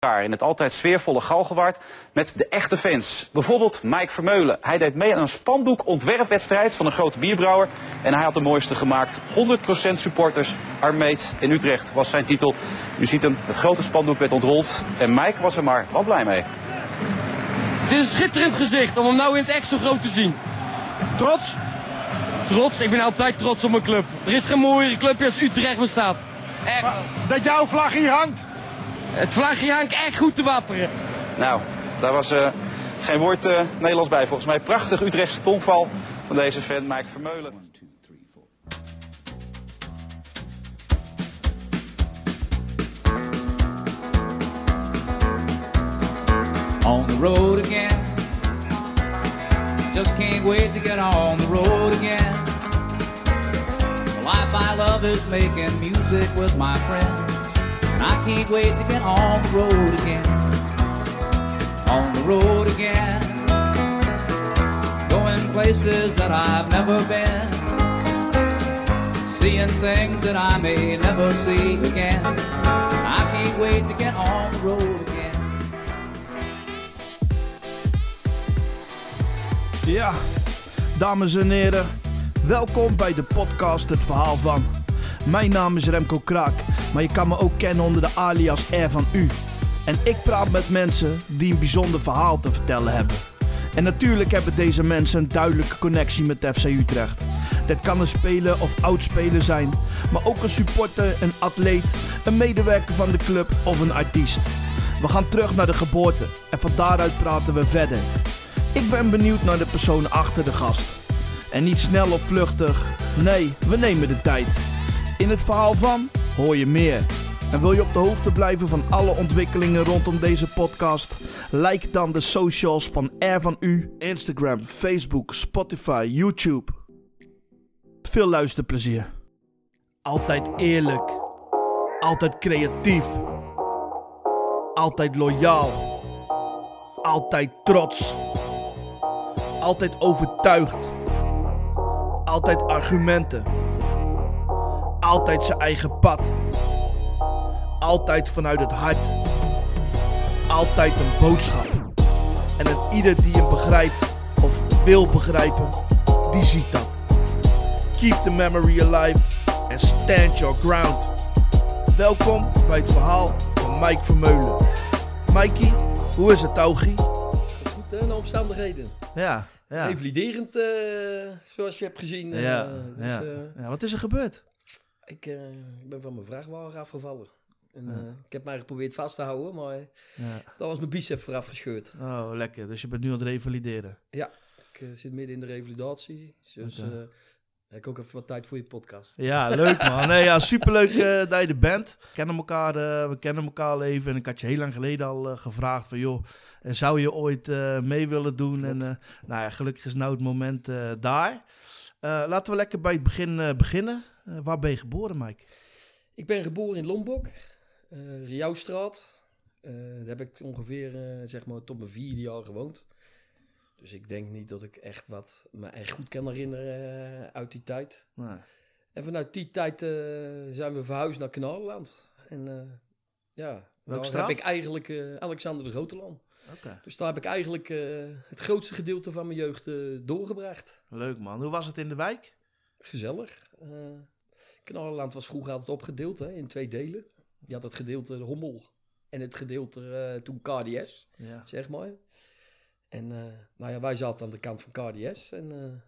in het altijd sfeervolle Galgenwaard met de echte fans. Bijvoorbeeld Mike Vermeulen. Hij deed mee aan een spandoek ontwerpwedstrijd van een grote bierbrouwer. En hij had de mooiste gemaakt. 100% supporters. Armeet in Utrecht was zijn titel. U ziet hem, het grote spandoek werd ontrold. En Mike was er maar wel blij mee. Dit is een schitterend gezicht om hem nou in het echt zo groot te zien. Trots? Trots, ik ben altijd trots op mijn club. Er is geen mooiere clubje als Utrecht bestaat. Echt. Dat jouw vlag hier hangt? Het vlagje hangt echt goed te wapperen. Nou, daar was eh, geen woord eh, Nederlands bij volgens mij. Prachtig Utrechtse tongval van deze fan Mike Vermeulen. on the road again. Just can't wait to get on the road again. The life I love is making music with my friends. And I can't wait to get on the road again. On the road again. Going places that I've never been. Seeing things that I may never see again. I can't wait to get on the road again. Ja, dames en heren, welkom bij de podcast Het Verhaal van. Mijn naam is Remco Kraak, maar je kan me ook kennen onder de alias R van U. En ik praat met mensen die een bijzonder verhaal te vertellen hebben. En natuurlijk hebben deze mensen een duidelijke connectie met FC Utrecht. Dat kan een speler of oudspeler zijn, maar ook een supporter, een atleet, een medewerker van de club of een artiest. We gaan terug naar de geboorte en van daaruit praten we verder. Ik ben benieuwd naar de persoon achter de gast. En niet snel of vluchtig. Nee, we nemen de tijd. In het verhaal van hoor je meer. En wil je op de hoogte blijven van alle ontwikkelingen rondom deze podcast? Like dan de socials van R van U, Instagram, Facebook, Spotify, YouTube. Veel luisterplezier. Altijd eerlijk. Altijd creatief. Altijd loyaal. Altijd trots. Altijd overtuigd. Altijd argumenten. Altijd zijn eigen pad. Altijd vanuit het hart. Altijd een boodschap. En een ieder die hem begrijpt of wil begrijpen, die ziet dat. Keep the memory alive and stand your ground. Welkom bij het verhaal van Mike Vermeulen. Mikey, hoe is het, Taugie? Goed, hè, naar omstandigheden. Ja, ja. Revaliderend, eh, zoals je hebt gezien. eh, Ja, dus, ja. eh, ja, wat is er gebeurd? Ik, eh, ik ben van mijn vrachtwagen afgevallen. En, eh, ik heb mij geprobeerd vast te houden, maar Ja. daar was mijn bicep vooraf gescheurd. Oh, lekker. Dus je bent nu aan het revalideren. Ja, ik eh, zit midden in de revalidatie. Dus eh, heb ik ook even wat tijd voor je podcast. Ja, leuk man. Nee, ja, superleuk eh dat je er bent. We kennen elkaar, eh, we kennen elkaar al even. En ik had je heel lang geleden al eh, gevraagd van... joh, eh, zou je ooit eh, mee willen doen? En eh, nou ja, gelukkig is nou het moment eh, daar. Eh, laten we lekker bij het begin eh, beginnen. Eh, waar ben je geboren, Mike? Ik ben geboren in Lombok, eh Riauwstraat. Eh, daar heb ik ongeveer zeg maar tot mijn vierde jaar gewoond. Dus ik denk niet dat ik echt wat me echt goed kan herinneren uit die tijd. Nou, En vanuit die tijd zijn we verhuisd naar Kanalenland. En ja, daar straat? heb ik eigenlijk Alexander de Groteland. Dus daar heb ik eigenlijk het grootste gedeelte van mijn jeugd doorgebracht. leuk man. Hoe was het in de wijk? Gezellig. Eh Kanalenland was vroeger altijd opgedeeld hè, in twee delen. Je had het gedeelte Hommel en het gedeelte eh, toen KDS, Ja. zeg maar. En eh, nou ja, wij zaten aan de kant van KDS. En eh,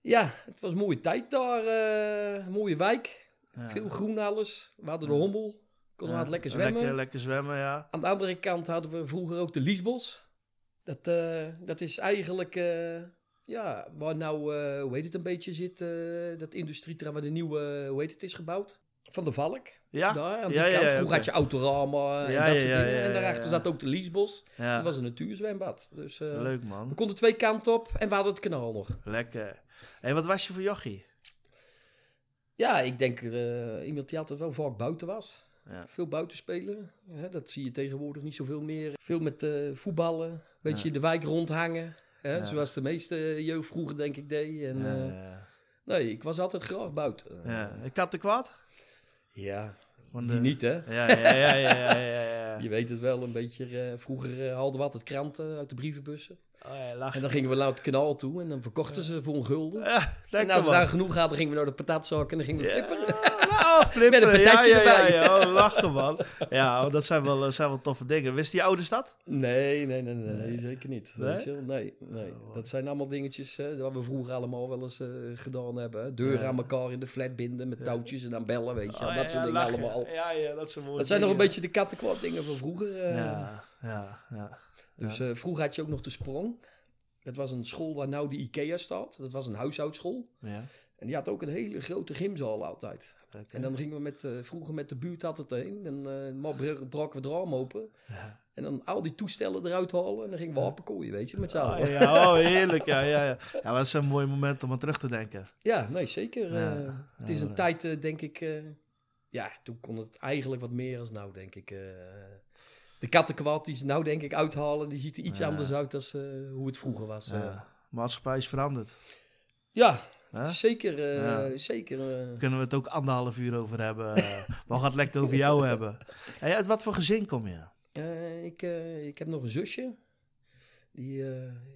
ja, het was een mooie tijd daar. een mooie wijk. Veel groen alles. We hadden de Hommel. Konden we lekker zwemmen. Lekker, lekker zwemmen, ja. Aan de andere kant hadden we vroeger ook de Liesbos. Dat, dat is eigenlijk, ja, waar nou, eh, hoe heet het een beetje zit, eh, dat industrieterrein waar de nieuwe, hoe heet het, is gebouwd. Van de Valk. Ja? Daar, aan die Ja, ja, kant. ja, Vroeger oké. had je Autorama en Ja, dat ja, soort ja, dingen. ja, en ja, daarachter ja. zat ook de Liesbos. Ja. Dat was een natuurzwembad. Dus eh, Leuk man. we konden twee kanten op en we hadden het kanaal nog. Lekker. Hé, wat was je voor jochie? Ja, ik denk eh, iemand die altijd wel vaak buiten was. Ja. Veel buiten spelen. Hè, dat zie je tegenwoordig niet zoveel meer. Veel met eh, voetballen. Beetje in de wijk rondhangen. Hè, Zoals de meeste jeugd vroeger denk ik deed. En, eh, Ja, nee, ik was altijd graag buiten. ja. Ik had te kwaad? Ja, Die niet, hè? Ja, ja, ja, ja, ja, ja, ja. Je weet het wel, een beetje. eh, vroeger eh, haalden we altijd kranten uit de brievenbussen. Oh, ja. En dan gingen we naar het kanaal toe en dan verkochten ze voor een gulden. Ja, en als we daar genoeg hadden, gingen we naar de patatzak en dan gingen we flipperen. Oh. Met een patatje ja, ja, erbij. ja. Oh, lachen, man. Ja, oh, dat zijn wel, eh, zijn wel toffe dingen. Wist die ouders dat? Nee, nee, nee, nee, nee, zeker niet. Nee? Nee, nee. Dat zijn allemaal dingetjes hè, wat we vroeger allemaal wel eens eh, gedaan hebben. Hè. Deuren aan elkaar in de flat binden met touwtjes en dan bellen, weet je. Oh, dat soort dingen lachen. allemaal. Ja, ja, dat zijn Dat zijn nog een beetje de kattenkwad dingen van vroeger. eh. Ja, ja, ja. Dus eh, vroeger had je ook nog de Sprong. Dat was een school waar nou de IKEA staat. Dat was een huishoudschool. ja. En die had ook een hele grote gymzaal altijd. En dan gingen we met, eh, vroeger met de buurt altijd heen. En eh maar bra- braken we het raam open. En dan al die toestellen eruit halen. En dan gingen we apenkooien, weet je, met z'n allen. Oh, ja, oh, heerlijk. Ja, ja, ja. ja, maar dat zijn mooie momenten om aan terug te denken. Ja, nee, zeker. Ja, Eh, het is een tijd, denk ik... ja, toen kon het eigenlijk wat meer als nou, denk ik. de kattenkwad die ze nou, denk ik, uithalen... die ziet er iets anders uit dan hoe het vroeger was. Ja. Maatschappij is veranderd. Ja, Zeker. Ja. zeker eh. Kunnen we het ook anderhalf uur over hebben. Eh, we gaan het lekker over jou hebben. Hey, uit wat voor gezin kom je? Ik, ik heb nog een zusje. Die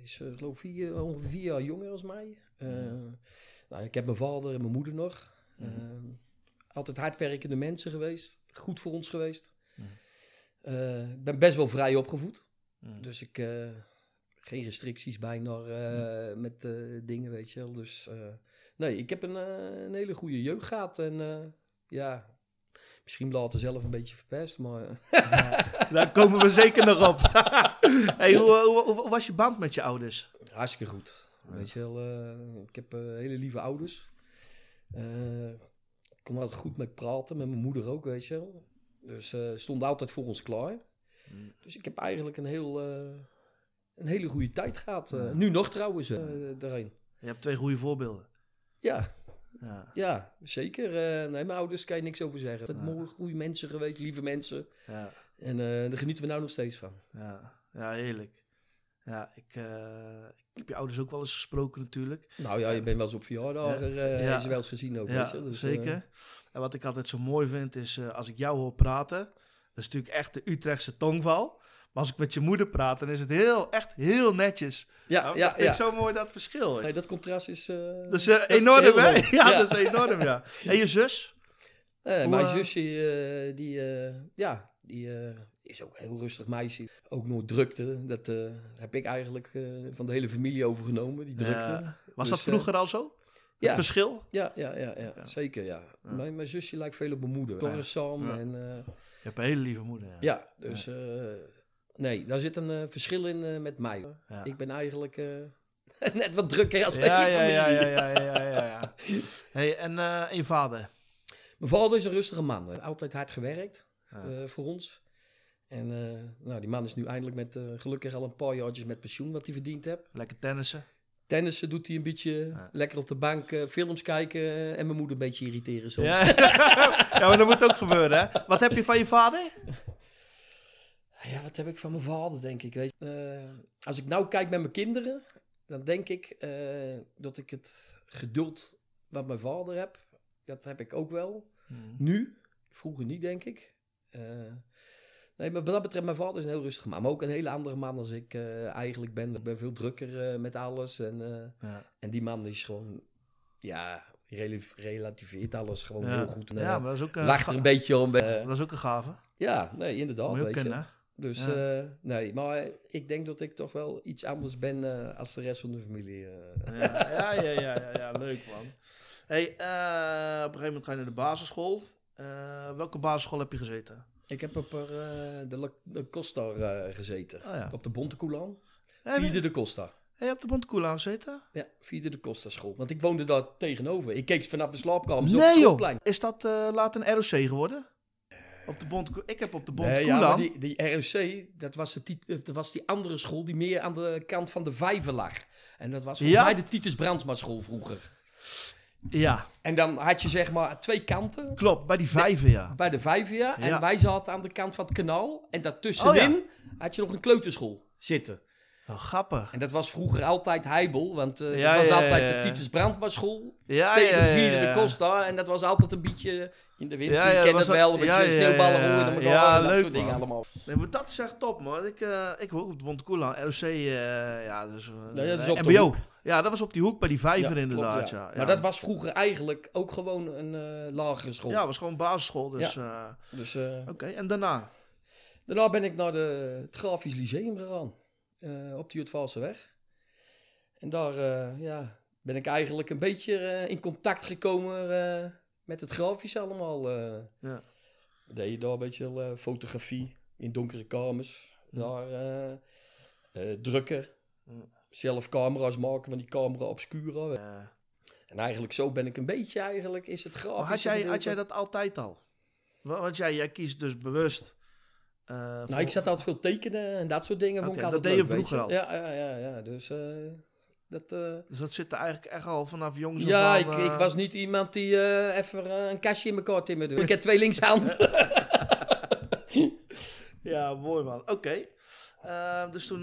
is, geloof ik, vier, ongeveer vier jaar jonger als mij. Nou, ik heb mijn vader en mijn moeder nog. Eh, altijd hardwerkende mensen geweest. Goed voor ons geweest. Eh, Ik ben best wel vrij opgevoed. Dus ik... geen restricties bijna eh, met eh, dingen, weet je wel. Dus eh, nee, ik heb een, een hele goede jeugd gehad. En ja, misschien later zelf een beetje verpest, maar... Daar komen we zeker nog op. hey, hoe, hoe, hoe- hoe was je band met je ouders? Hartstikke goed. Weet je wel, ik heb hele lieve ouders. Ik kon altijd goed mee praten, met mijn moeder ook, weet je wel. Dus stonden altijd voor ons klaar. Dus ik heb eigenlijk een, heel, een hele goede tijd gehad. Eh, Nu nog trouwens, eh daarheen. Je hebt twee goede voorbeelden. Ja, Ja, ja zeker. Eh, nee, mijn ouders kan je niks over zeggen. Het zijn mooie, goede mensen geweest, lieve mensen. ja, En eh, daar genieten we nou nog steeds van. ja, ja heerlijk. Ja, ik, eh, ik heb je ouders ook wel eens gesproken natuurlijk. Nou ja, je bent wel eens op verjaardagen, eh Ja. je wel eens gezien ook, Ja, je. Dus, eh, zeker. En wat ik altijd zo mooi vind is, eh, als ik jou hoor praten, dat is natuurlijk echt de Utrechtse tongval. Maar als ik met je moeder praat, dan is het heel, echt heel netjes. Ja, Nou, ja, zo mooi dat verschil. Nee, dat contrast is... eh, dat is eh, dat is enorm, hè? Ja, Ja. dat is enorm, ja. En je zus? Eh, Hoe, mijn zusje, die, ja, die is ook een heel rustig meisje. Ook nooit drukte. Dat heb ik eigenlijk van de hele familie overgenomen, die drukte. Was Dus, dat eh, vroeger al zo? ja. Het verschil? Ja, ja, ja, ja, zeker, ja. Mijn, mijn zusje lijkt veel op mijn moeder. Zorgzaam en... Je hebt een hele lieve moeder. Ja. ja, dus... nee, daar zit een eh, verschil in eh, met mij. Ja. Ik ben eigenlijk eh, net wat drukker als Ja, ja, ja, ja, ja, ja, ja, ja. Hey, en, en je vader? Mijn vader is een rustige man. Altijd hard gewerkt voor ons. En nou, die man is nu eindelijk met, gelukkig al een paar jaartjes met pensioen wat hij verdiend heeft. Lekker tennissen? Tennissen doet hij een beetje, lekker op de bank, films kijken en mijn moeder een beetje irriteren soms. Ja. ja, maar dat moet ook gebeuren, hè? Wat heb je van je vader? Ja, wat heb ik van mijn vader, denk ik. Weet je. Eh, als ik nou kijk met mijn kinderen, dan denk ik eh, dat ik het geduld wat mijn vader heb, dat heb ik ook wel. Nu, vroeger niet, denk ik. Eh, nee, maar wat dat betreft, mijn vader is een heel rustig man. Maar ook een hele andere man als ik eigenlijk ben. Ik ben veel drukker met alles. En, Ja. en die man is gewoon, ja, rela- relativeert alles gewoon Ja. heel goed. En, Ja, maar dat is ook een, lacht er ga- een beetje om. dat is ook een gave. ja, nee, inderdaad. Moet je ook weet je. Dus Ja. eh, nee, maar ik denk dat ik toch wel iets anders ben eh, als de rest van de familie. eh. Ja, ja, ja, ja, ja, ja, leuk man. Hey, op een gegeven moment ga je naar de basisschool. Welke basisschool heb je gezeten? Ik heb op de, La- de Costa gezeten. Oh ja. Op de Bontekoelan. Heb Vierde de Costa. hey, je hebt de Bontekoela gezeten? Ja, vierde de Costa school. Want ik woonde daar tegenover. Ik keek vanaf de slaapkamer zo op Nee het joh. Is dat later een ROC geworden? Op de Bond, ik heb op de Nee, Bontekoela. ja, die, die ROC, dat was, de dat was die andere school die meer aan de kant van de vijver lag. En dat was volgens Ja. mij de Titus Brandsma school vroeger. Ja, En dan had je zeg maar twee kanten. klopt. Bij die vijven, ja. bij de Vijvia. En Ja. wij zaten aan de kant van het kanaal. En daartussenin Oh, had je nog een kleuterschool zitten. Wel grappig. En dat was vroeger altijd Heibel, want Ja, het was ja, altijd ja. de Titus Brandmaarschool Ja, tegen ja. de Costa. En dat was altijd een beetje in de winter. Ja, je kent het dat- wel, een beetje sneeuwballen ja, elkaar en dat leuk, soort dingen man. allemaal. Nee, maar dat is echt top, man. Ik, eh ik woon op de Montecoulan, ROC, eh ja, dus, dat is op de MBO. hoek. Ja, dat was op die hoek bij die vijver inderdaad, ja. ja. Maar dat was vroeger eigenlijk ook gewoon een lagere school. Ja, was gewoon basisschool, dus... Dus Oké, en daarna? daarna ben ik naar de, het Grafisch Lyceum gegaan. Eh, op de Jutvalseweg. En daar eh, ja, ben ik eigenlijk een beetje eh, in contact gekomen met het grafisch allemaal. Ja. deed je daar een beetje fotografie in donkere kamers. Daar eh, eh, drukken. Zelf camera's maken van die camera obscura. En eigenlijk zo ben ik een beetje eigenlijk, is het grafisch. had jij, had jij dat altijd al? Wa- Want jij, jij kiest dus bewust... eh, Nou, voor- ik zat altijd veel tekenen en dat soort dingen. vond Oké, ik altijd dat deed je leuk, vroeger al? Ja, ja, ja, ja. Dus eh, dat... eh, Dus dat zit er eigenlijk echt al vanaf jongs af ja, ik, ik was niet iemand die even een kastje in elkaar timmerde. Ik heb twee linkshanden. Ja, mooi man. Oké. Eh, dus toen,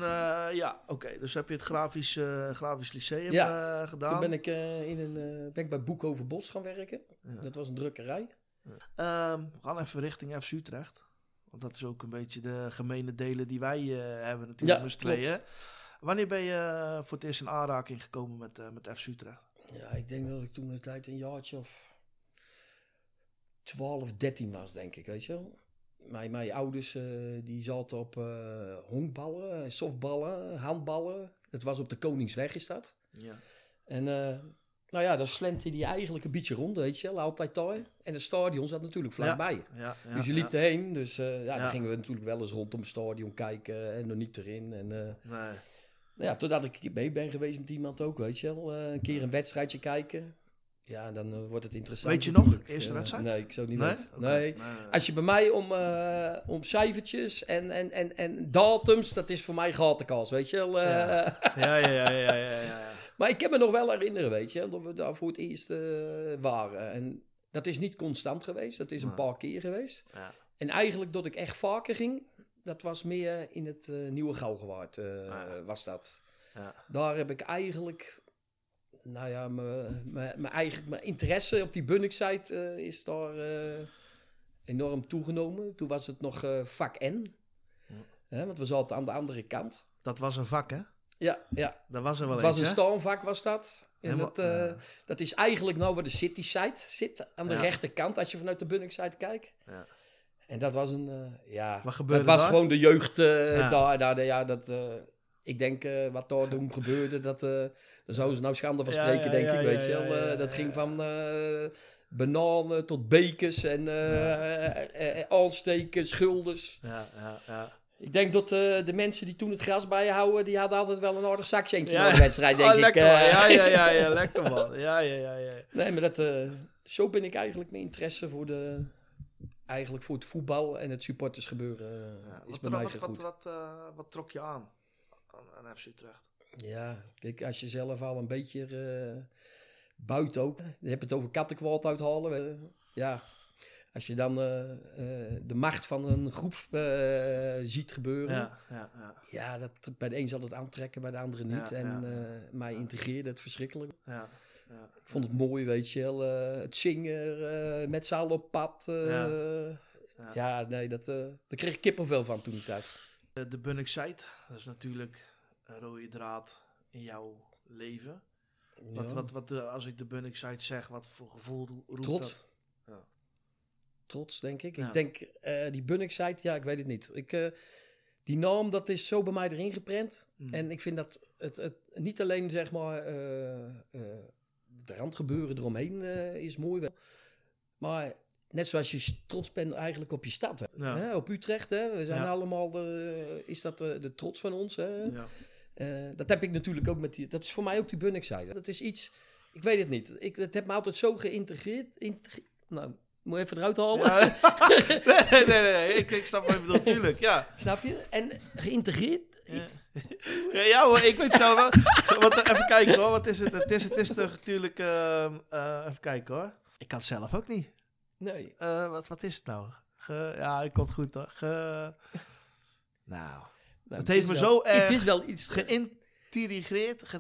ja, oké. Dus heb je het grafisch, grafisch lyceum Ja, gedaan. Toen ben ik, in een, ben ik bij Boekhoven Bos gaan werken. Dat was een drukkerij. Ehm, we gaan even richting FC Utrecht. Want dat is ook een beetje de gemene delen die wij eh, hebben natuurlijk Ja, met tweeën. Wanneer ben je eh, voor het eerst in aanraking gekomen met, eh met FC Utrecht? Ja, ik denk dat ik toen een tijd een jaartje of 12, 13 was, denk ik, weet je wel. Mijn, mijn ouders die zaten op honkballen, softballen, handballen. Het was op de Koningsweg is dat. Ja. En nou ja, daar slenterde die eigenlijk een beetje rond, weet je wel, altijd daar. En het stadion zat natuurlijk vlakbij. Ja, ja, dus je liep erheen, dus eh, ja, dan gingen we natuurlijk wel eens rondom het stadion kijken en nog niet erin. En eh, Nee. nou ja, totdat ik mee ben geweest met iemand ook, weet je wel. eh, een keer een wedstrijdje kijken. Ja, dan wordt het interessant. Weet je nog, eerste wedstrijd? nee, ik zou het niet Nee? weten. Nee. Als je bij mij om, om cijfertjes en, en, en, en datums, dat is voor mij gatenkas, weet je wel. ja, ja, ja, ja, ja. Maar ik kan me nog wel herinneren, weet je, dat we daar voor het eerst eh, waren. En dat is niet constant geweest, dat is een paar keer geweest. Ja. En eigenlijk dat ik echt vaker ging, dat was meer in het eh, Nieuwe Galgenwaard, eh, was dat. Ja. Daar heb ik eigenlijk, nou ja, mijn- eigen mijn interesse op die Bunnik-site is daar enorm toegenomen. Toen was het nog vak N, Hè, want we zaten aan de andere kant. Dat was een vak, hè? Ja, ja. Dat was er wel Het was eens, een hè? stormvak, was dat. En Helemaal- dat, eh, dat is eigenlijk nou waar de city site zit, aan de Ja. rechterkant, als je vanuit de Bunnik site kijkt. Ja. En dat was een, eh, ja, Wat gebeurde dat was gewoon de jeugd eh, Ja. daar, daar, ja, dat, ik denk wat daar toen gebeurde, dat, daar zouden ze nou schande van spreken, denk ik, weet je wel. dat ging van bananen tot bekers en eh, aansteken, schulders. Ja, ja, ja. Ik denk dat eh, de mensen die toen het gras bijhouden, die hadden altijd wel een aardig zakcentje Ja. de wedstrijd, denk Oh, ik. lekker, man. eh. Ja, ja, ja, ja, lekker man. Ja, ja, ja, ja. Nee, maar dat, eh, zo ben ik eigenlijk mijn interesse voor, de, eigenlijk voor het voetbal en het supportersgebeuren eh, is Wat, bij wat, mij wat, gegroeid. wat, eh, wat trok je aan aan, FC Utrecht? Ja, kijk, als je zelf al een beetje buiten ook, je hebt het over kattenkwaad uithalen. ja, als je dan eh, eh, de macht van een groep eh, ziet gebeuren. Ja. Ja, ja, ja. dat, bij de een zal het aantrekken, bij de andere niet. En mij integreerde het verschrikkelijk. ja, ja. Ik vond het mooi, weet je wel. het zingen, met z'n allen op pad. Ja. ja. nee, dat, daar kreeg ik kippenvel van toen ik tijd. De, de Bunnik site, dat is natuurlijk een rode draad in jouw leven. Wat, wat, wat, als ik de Bunnik site zeg, wat voor gevoel ro- roept Trots. dat? Trots, denk ik. Ja. Ik denk, eh, die Bunnik-site, ja, ik weet het niet. Ik, eh, die naam, dat is zo bij mij erin geprent. Hmm. En ik vind dat het, het niet alleen, zeg maar, eh, de randgebeuren eromheen is mooi. Maar net zoals je trots bent eigenlijk op je stad. Hè? Ja. Hè, Op Utrecht, hè? we zijn Ja. allemaal, de, is dat de, de trots van ons. Hè? Ja. Dat heb ik natuurlijk ook met die. Dat is voor mij ook die Bunnik-site. Dat is iets. Ik weet het niet. Ik, het heb me altijd zo geïntegreerd. integre- nou, moet je even eruit halen. Ja. nee, nee, nee, ik, ik snap wat je bedoelt, tuurlijk, ja. Snap je? En geïntegreerd. Ja, ja hoor, ik weet zo wel. Wat, even kijken hoor, wat is het? Het is, het is toch natuurlijk... ehm, eh, even kijken hoor. Ik kan het zelf ook niet. Nee. Eh, wat, wat is het nou? Ge, ja, ik komt goed hoor. Ge, nou, Nou, Het heeft me wel- zo erg Het is wel iets... geïntegreerd.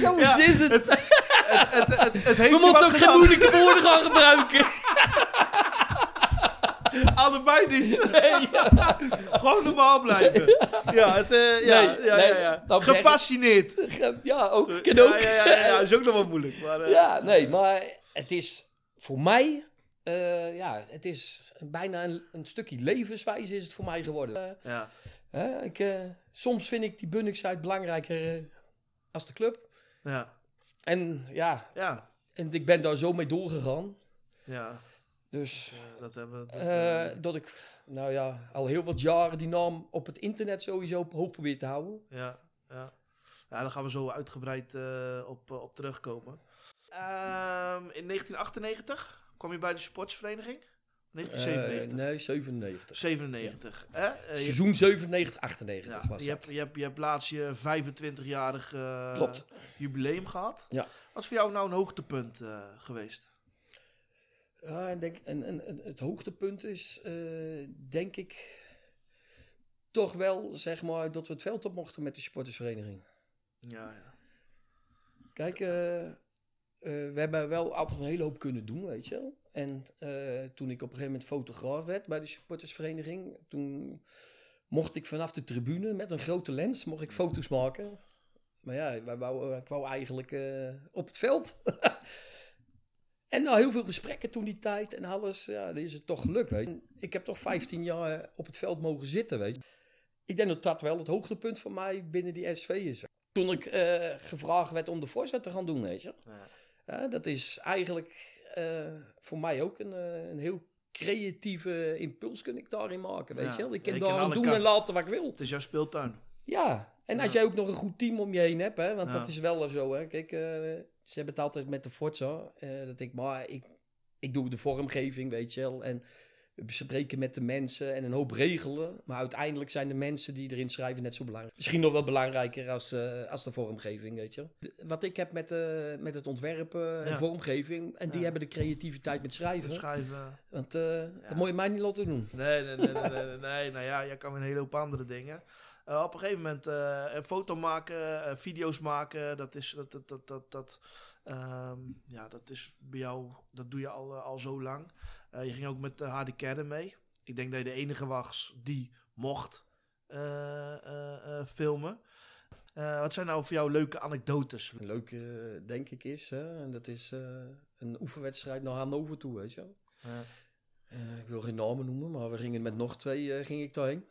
Zo is het. het, het, het, het heeft We moeten ook geen moeilijke woorden gaan gebruiken. Allebei niet. Gewoon normaal blijven. Ja, het, eh, ja, Nee, ja, nee, ja, Gefascineerd. Ja, ook. Kan ook. ja, ja, ja, is ook nog wel moeilijk. Maar, eh, Ja, nee, maar het is voor mij, eh, ja, het is bijna een, een stukje levenswijze is het voor mij geworden. Ja. ik, soms vind ik die Bunnicksheid belangrijker als de club. Ja, En ja, ja, en ik ben daar zo mee doorgegaan. ja. Dus Dat hebben we. dat, eh, eh, dat ik, nou ja, al heel wat jaren die naam op het internet sowieso hoog probeer te houden. ja, ja. ja, daar gaan we zo uitgebreid eh, op, op terugkomen. Ehm, in 1998 kwam je bij de sportsvereniging? 1997? Eh, nee, 97. 97. Hè? Eh, je, Seizoen 97, 98 ja, was je, hebt, je, hebt, je hebt laatst je 25-jarig eh, jubileum gehad. Ja. Wat is voor jou nou een hoogtepunt eh, geweest? Ja, ik denk, en, en, het hoogtepunt is, denk ik, toch wel, zeg maar, dat we het veld op mochten met de supportersvereniging. Ja, ja. Kijk, we hebben wel altijd een hele hoop kunnen doen, weet je wel. En eh, toen ik op een gegeven moment fotograaf werd bij de supportersvereniging, toen mocht ik vanaf de tribune met een grote lens, mocht ik foto's maken. Maar ja, wij wou, ik wou eigenlijk eh, op het veld. en nou, heel veel gesprekken toen die tijd en alles, ja, dan is het toch gelukt, weet je. Ik heb toch 15 jaar op het veld mogen zitten, weet je. Ik denk dat dat wel het hoogtepunt voor mij binnen die SV is. Toen ik eh, gevraagd werd om de voorzet te gaan doen, weet je. Ja, dat is eigenlijk voor mij ook een, eh, een heel creatieve impuls kun ik daarin maken, weet Ja. je wel. Ik kan je alle doen en laten wat ik wil. Het is jouw speeltuin. Ja, en als jij ook nog een goed team om je heen hebt, hè, want Ja. dat is wel zo. Hè. Kijk, eh, ze hebben het altijd met de Forza. eh, dat ik, maar ik, ik doe de vormgeving, weet je wel. En bespreken met de mensen en een hoop regelen. Maar uiteindelijk zijn de mensen die erin schrijven net zo belangrijk. Misschien nog wel belangrijker als, eh, als de vormgeving, weet je. De- wat ik heb met, eh, met het ontwerpen en Ja. vormgeving. En die hebben de creativiteit met schrijven. Schrijven. Want eh, dat moet je mij niet laten doen. Nee, nee, nee, nee, nee, nee, nee. Nou ja, jij kan een hele hoop andere dingen. Eh, op een gegeven moment eh, een foto maken, eh, video's maken, dat is, dat, dat, dat, dat, dat, ehm, ja, dat is bij jou, dat doe je al, al zo lang. Je ging ook met Hardy Kerden mee. Ik denk dat je de enige was die mocht filmen. Wat zijn nou voor jou leuke anekdotes? Een leuke, denk ik, is, hè, en dat is een oefenwedstrijd naar Hannover toe, weet je wel. Ja. Ik wil geen namen noemen, maar we gingen met nog twee ging ik daarheen.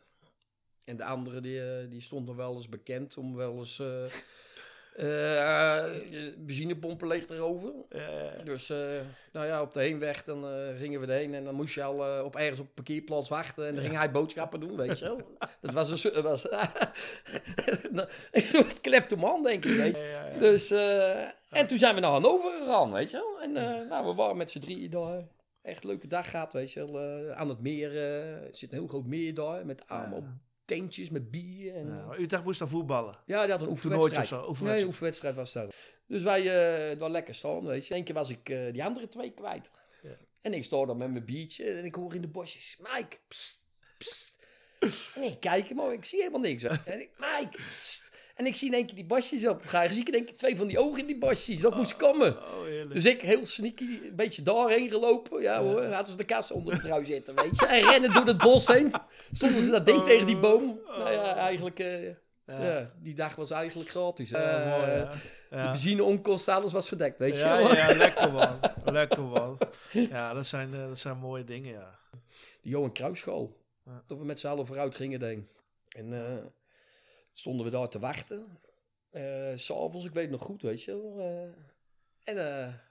En de andere die, eh, die stond nog wel eens bekend om wel eens eh, benzinepompen leeg te roven. Dus nou ja, op de heenweg dan gingen we erheen en dan moest je al op ergens op een parkeerplaats wachten. En dan ging hij boodschappen doen, weet je wel. Dat was een was, kleptoman, denk ik. Weet je. Dus, en toen zijn we naar Hannover gegaan, weet je wel. En nou, we waren met z'n drieën daar. Echt een leuke dag gehad, weet je wel. aan het meer, er zit een heel groot meer daar. Met allemaal tentjes met bier. En, Ja, Utrecht moest dan voetballen. ja, die had een oefenwedstrijd. of zo, Nee, oefenwedstrijd. een oefenwedstrijd was dat. Dus wij uh, daar lekker staan, weet je. Eén keer was ik uh, die andere twee kwijt. En ik sta dan met mijn biertje en ik hoor in de bosjes... Mike, pst, pst. En ik kijk maar ik zie helemaal niks. En ik, Mike, pst. En ik zie in één keer die bosjes op. Je zie ik in één keer twee van die ogen in die bosjes. Dat moest komen. Oh, dus ik heel sneaky, een beetje daarheen gelopen. Ja hoor, hadden ze de kast onder de trui zitten, weet je. En rennen door het bos heen. Stonden ze dat ding tegen die boom. Nou ja, eigenlijk... Uh, ja. ja. die dag was eigenlijk gratis. Uh, mooi, ja. Ja. De benzine, onkosten, alles was verdekt, weet je ja, ja, lekker man. lekker man. Ja, dat zijn, uh, dat zijn mooie dingen, ja. De Johan Cruijffschool. Ja. Dat we met z'n allen vooruit gingen, denk En uh, stonden we daar te wachten. Uh, S'avonds, ik weet nog goed, weet je en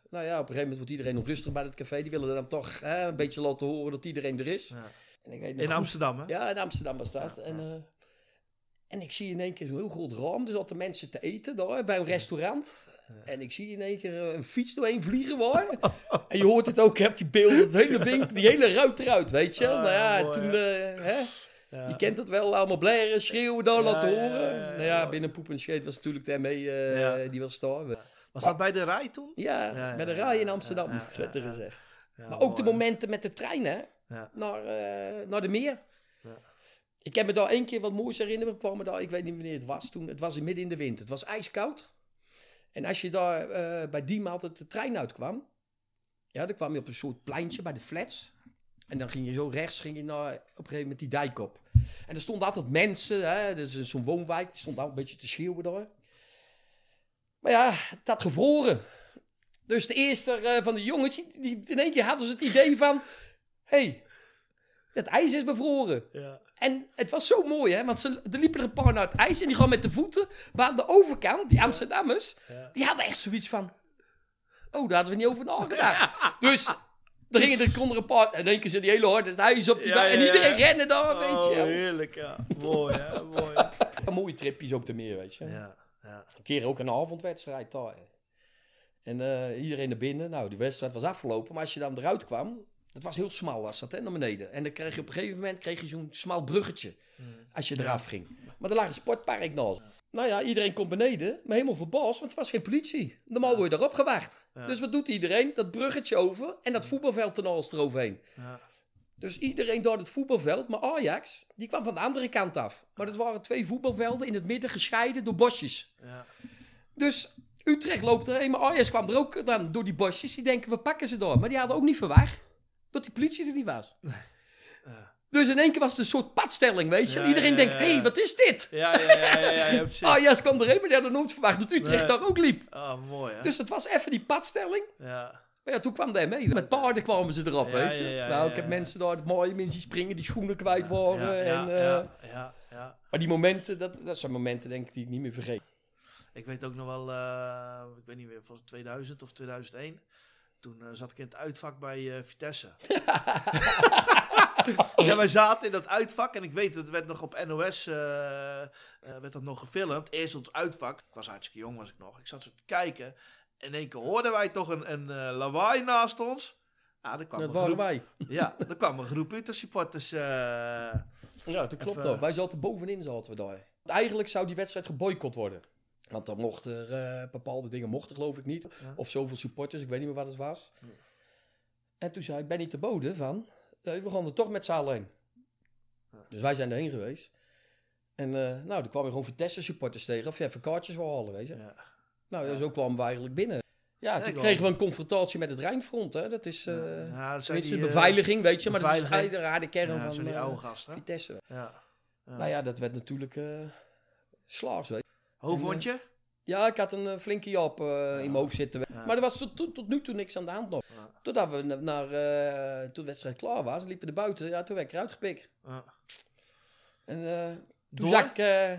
nou ja, op een gegeven moment wordt iedereen nog rustig bij het café. Die willen dan toch een beetje laten horen dat iedereen er is. Ja. En ik weet in goed. Amsterdam, hè? Ja, in Amsterdam was dat. En, en ik zie in één keer zo'n heel groot raam. Er zaten mensen te eten daar bij een restaurant. Ja. En ik zie in één keer een fiets doorheen vliegen waar. en je hoort het ook, je hebt die beelden, het hele winkel, die hele ruit eruit, weet je. Ah, nou ja, mooi, toen, uh, hè. Ja. Je kent het wel, allemaal blaren, schreeuwen daar, laten horen. ja, nou ja, binnen Poep en Scheet was natuurlijk uh, Ja. die was daar. Was dat bij de rij toen? Ja, bij de rij in Amsterdam, werd er gezegd. maar ook de momenten met de trein, hè. Naar, uh, naar de meer. Ik heb me daar één keer wat moois herinneren. We kwamen daar, ik weet niet wanneer het was. Toen, het was in midden in de winter. Het was ijskoud. En als je daar eh, bij die maand de trein uitkwam. Ja, dan kwam je op een soort pleintje bij de flats. En dan ging je zo rechts ging je naar, op een gegeven moment die dijk op. En er stonden altijd mensen. Hè, dat is zo'n woonwijk. Die stond al een beetje te schreeuwen daar. Maar ja, het had gevroren. Dus de eerste eh, van de jongens, die, die- in één keer hadden ze het idee van... Hé, hey, het ijs is bevroren. Ja. En het was zo mooi, hè? Want ze, er liepen er een paar naar het ijs en die gewoon met de voeten. Maar aan de overkant, die Amsterdammers, die hadden echt zoiets van... Oh, daar hadden we niet over nagedacht. Dus er gingen er konden een. En keer zit die hele harde het ijs op die Ja, En iedereen ja. rennen daar, weet Oh, je. heerlijk, ja. Mooi, hè? Mooi. hè? Een mooie tripjes ook te meer, weet je. Ja, ja. Een keer ook een avondwedstrijd daar. En eh, iedereen naar binnen. Nou, die wedstrijd was afgelopen. Maar als je dan eruit kwam, het was heel smal was dat, hè, naar beneden. En dan kreeg je op een gegeven moment kreeg je zo'n smal bruggetje. Als je eraf ging. Maar er lag een sportpark naast. Nou ja, iedereen komt beneden, maar helemaal verbaasd, want het was geen politie. Normaal word je daarop gewacht. Dus wat doet iedereen? Dat bruggetje over en dat voetbalveld ernaast eroverheen. Dus iedereen door het voetbalveld, maar Ajax, die kwam van de andere kant af. Maar dat waren twee voetbalvelden in het midden gescheiden door bosjes. Dus Utrecht loopt erheen, maar Ajax kwam er ook dan door die bosjes. Die denken, we pakken ze door. Maar die hadden ook niet verwacht dat die politie er niet was. Dus in één keer was het een soort padstelling, weet je. Ja, Iedereen ja, denkt, ja, hé, ja. hey, wat is dit? Ja, ja, ja, ja, ja, ja, precies. Ajax kwam erheen, maar die hadden nooit verwacht dat Utrecht Nee. daar ook liep. Ah, mooi, hè? Dus het was even die padstelling. Ja. Maar ja, toen kwam hij mee. Met paarden kwamen ze erop, Ja, weet je. ja, ja, nou, ja, ik heb ja. mensen daar het mooie mensen springen, die schoenen kwijt waren. Ja, ja, en, eh, ja, ja, ja. Maar die momenten, dat, dat zijn momenten denk ik die ik niet meer vergeet. Ik weet ook nog wel, eh, ik weet niet meer, het 2000 of 2001. Toen eh, zat ik in het uitvak bij Vitesse. ja, wij zaten in dat uitvak en ik weet, het werd nog op NOS eh, eh, werd dat nog gefilmd. Eerst op het uitvak. Ik was hartstikke jong was ik nog. Ik zat zo te kijken. En in één keer hoorden wij toch een, een eh, lawaai naast ons. Ja, kwam Dat een waren groep, wij. Ja, er kwam een groep Utrecht-supporters. eh, Ja, dat klopt Even- ook. Wij zaten bovenin, zaten we daar. Eigenlijk zou die wedstrijd geboycott worden. Want dan mochten er bepaalde dingen mochten, geloof ik niet. Of zoveel supporters, ik weet niet meer wat het was. En toen zei ik, ben niet te boden van, we gaan er toch met z'n allen. Dus wij zijn erheen geweest. En eh, nou, er kwamen gewoon Vitesse supporters tegen. Of je even kaartjes wil halen, weet je. Ja. Nou, ja, zo kwamen we eigenlijk binnen. Ja, toen ik kregen wel. we een confrontatie met het Rijnfront. Hè. Dat is eh ja, dat zijn die, eh, beveiliging, weet je. Maar dat is de harde kern Ja, van die oude gasten. Vitesse. Ja. Nou ja, dat werd natuurlijk slaags, weet je. Hoe vond je? Ja, ik had een eh, flinke jap eh, in mijn hoofd zitten. Maar er was tot, tot, tot nu toe niks aan de hand nog. Totdat we na- naar, eh, toen de wedstrijd klaar was, liepen we er buiten. Ja, toen werd ik eruit gepikt. En toen Door? zag ik...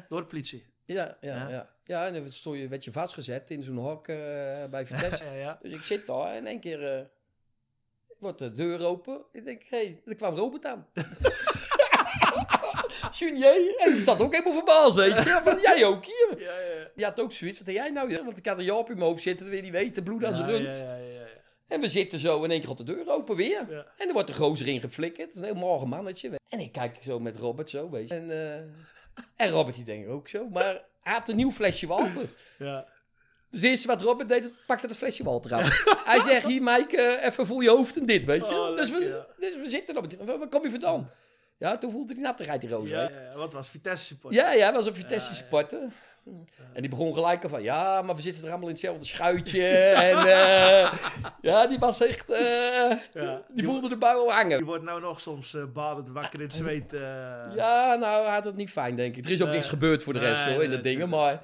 Door de politie. ja, ja, Ja? ja. en dan stond je, werd je vastgezet in zo'n hok bij Vitesse. Dus ik zit daar en in één keer wordt de deur open. Ik denk, hé, hey, er kwam Robert aan. Junier. En die zat ook helemaal verbaasd, weet je. Van, jij ook hier? Ja, ja, Die had ook zoiets. Wat deed jij nou? Ja? Want ik had een Jaap in mijn hoofd zitten. Je niet weten. Bloed aan zijn ja, rund. ja, ja, ja, ja. En we zitten zo. In één keer gaat de deur open weer. Ja. En er wordt een gozer in geflikkerd. Het is een heel morgen mannetje. En ik kijk zo met Robert zo, weet je. En, eh, en Robert die denkt ook zo. Maar hij had een nieuw flesje water. Ja. Dus het eerste wat Robert deed, pakte het flesje water af. Hij zegt, hier Mike, eh, even voor je hoofd en dit, weet je. Oh, dus, we, dus we zitten op het... Waar waar kom je vandaan? Ja, toen voelde hij nattigheid die roze. Ja, ja. Wat was Vitesse support? Ja, ja, was een Vitesse supporter. En die begon gelijk al van, ja, maar we zitten er allemaal in hetzelfde schuitje. en eh, ja, die was echt, eh, Ja. die voelde de al hangen. Je wordt nou nog soms eh badend wakker in het zweet. Ja, nou, hij had het niet fijn, denk ik. Er is ook niks gebeurd voor de rest, hoor, in de dingen. Maar,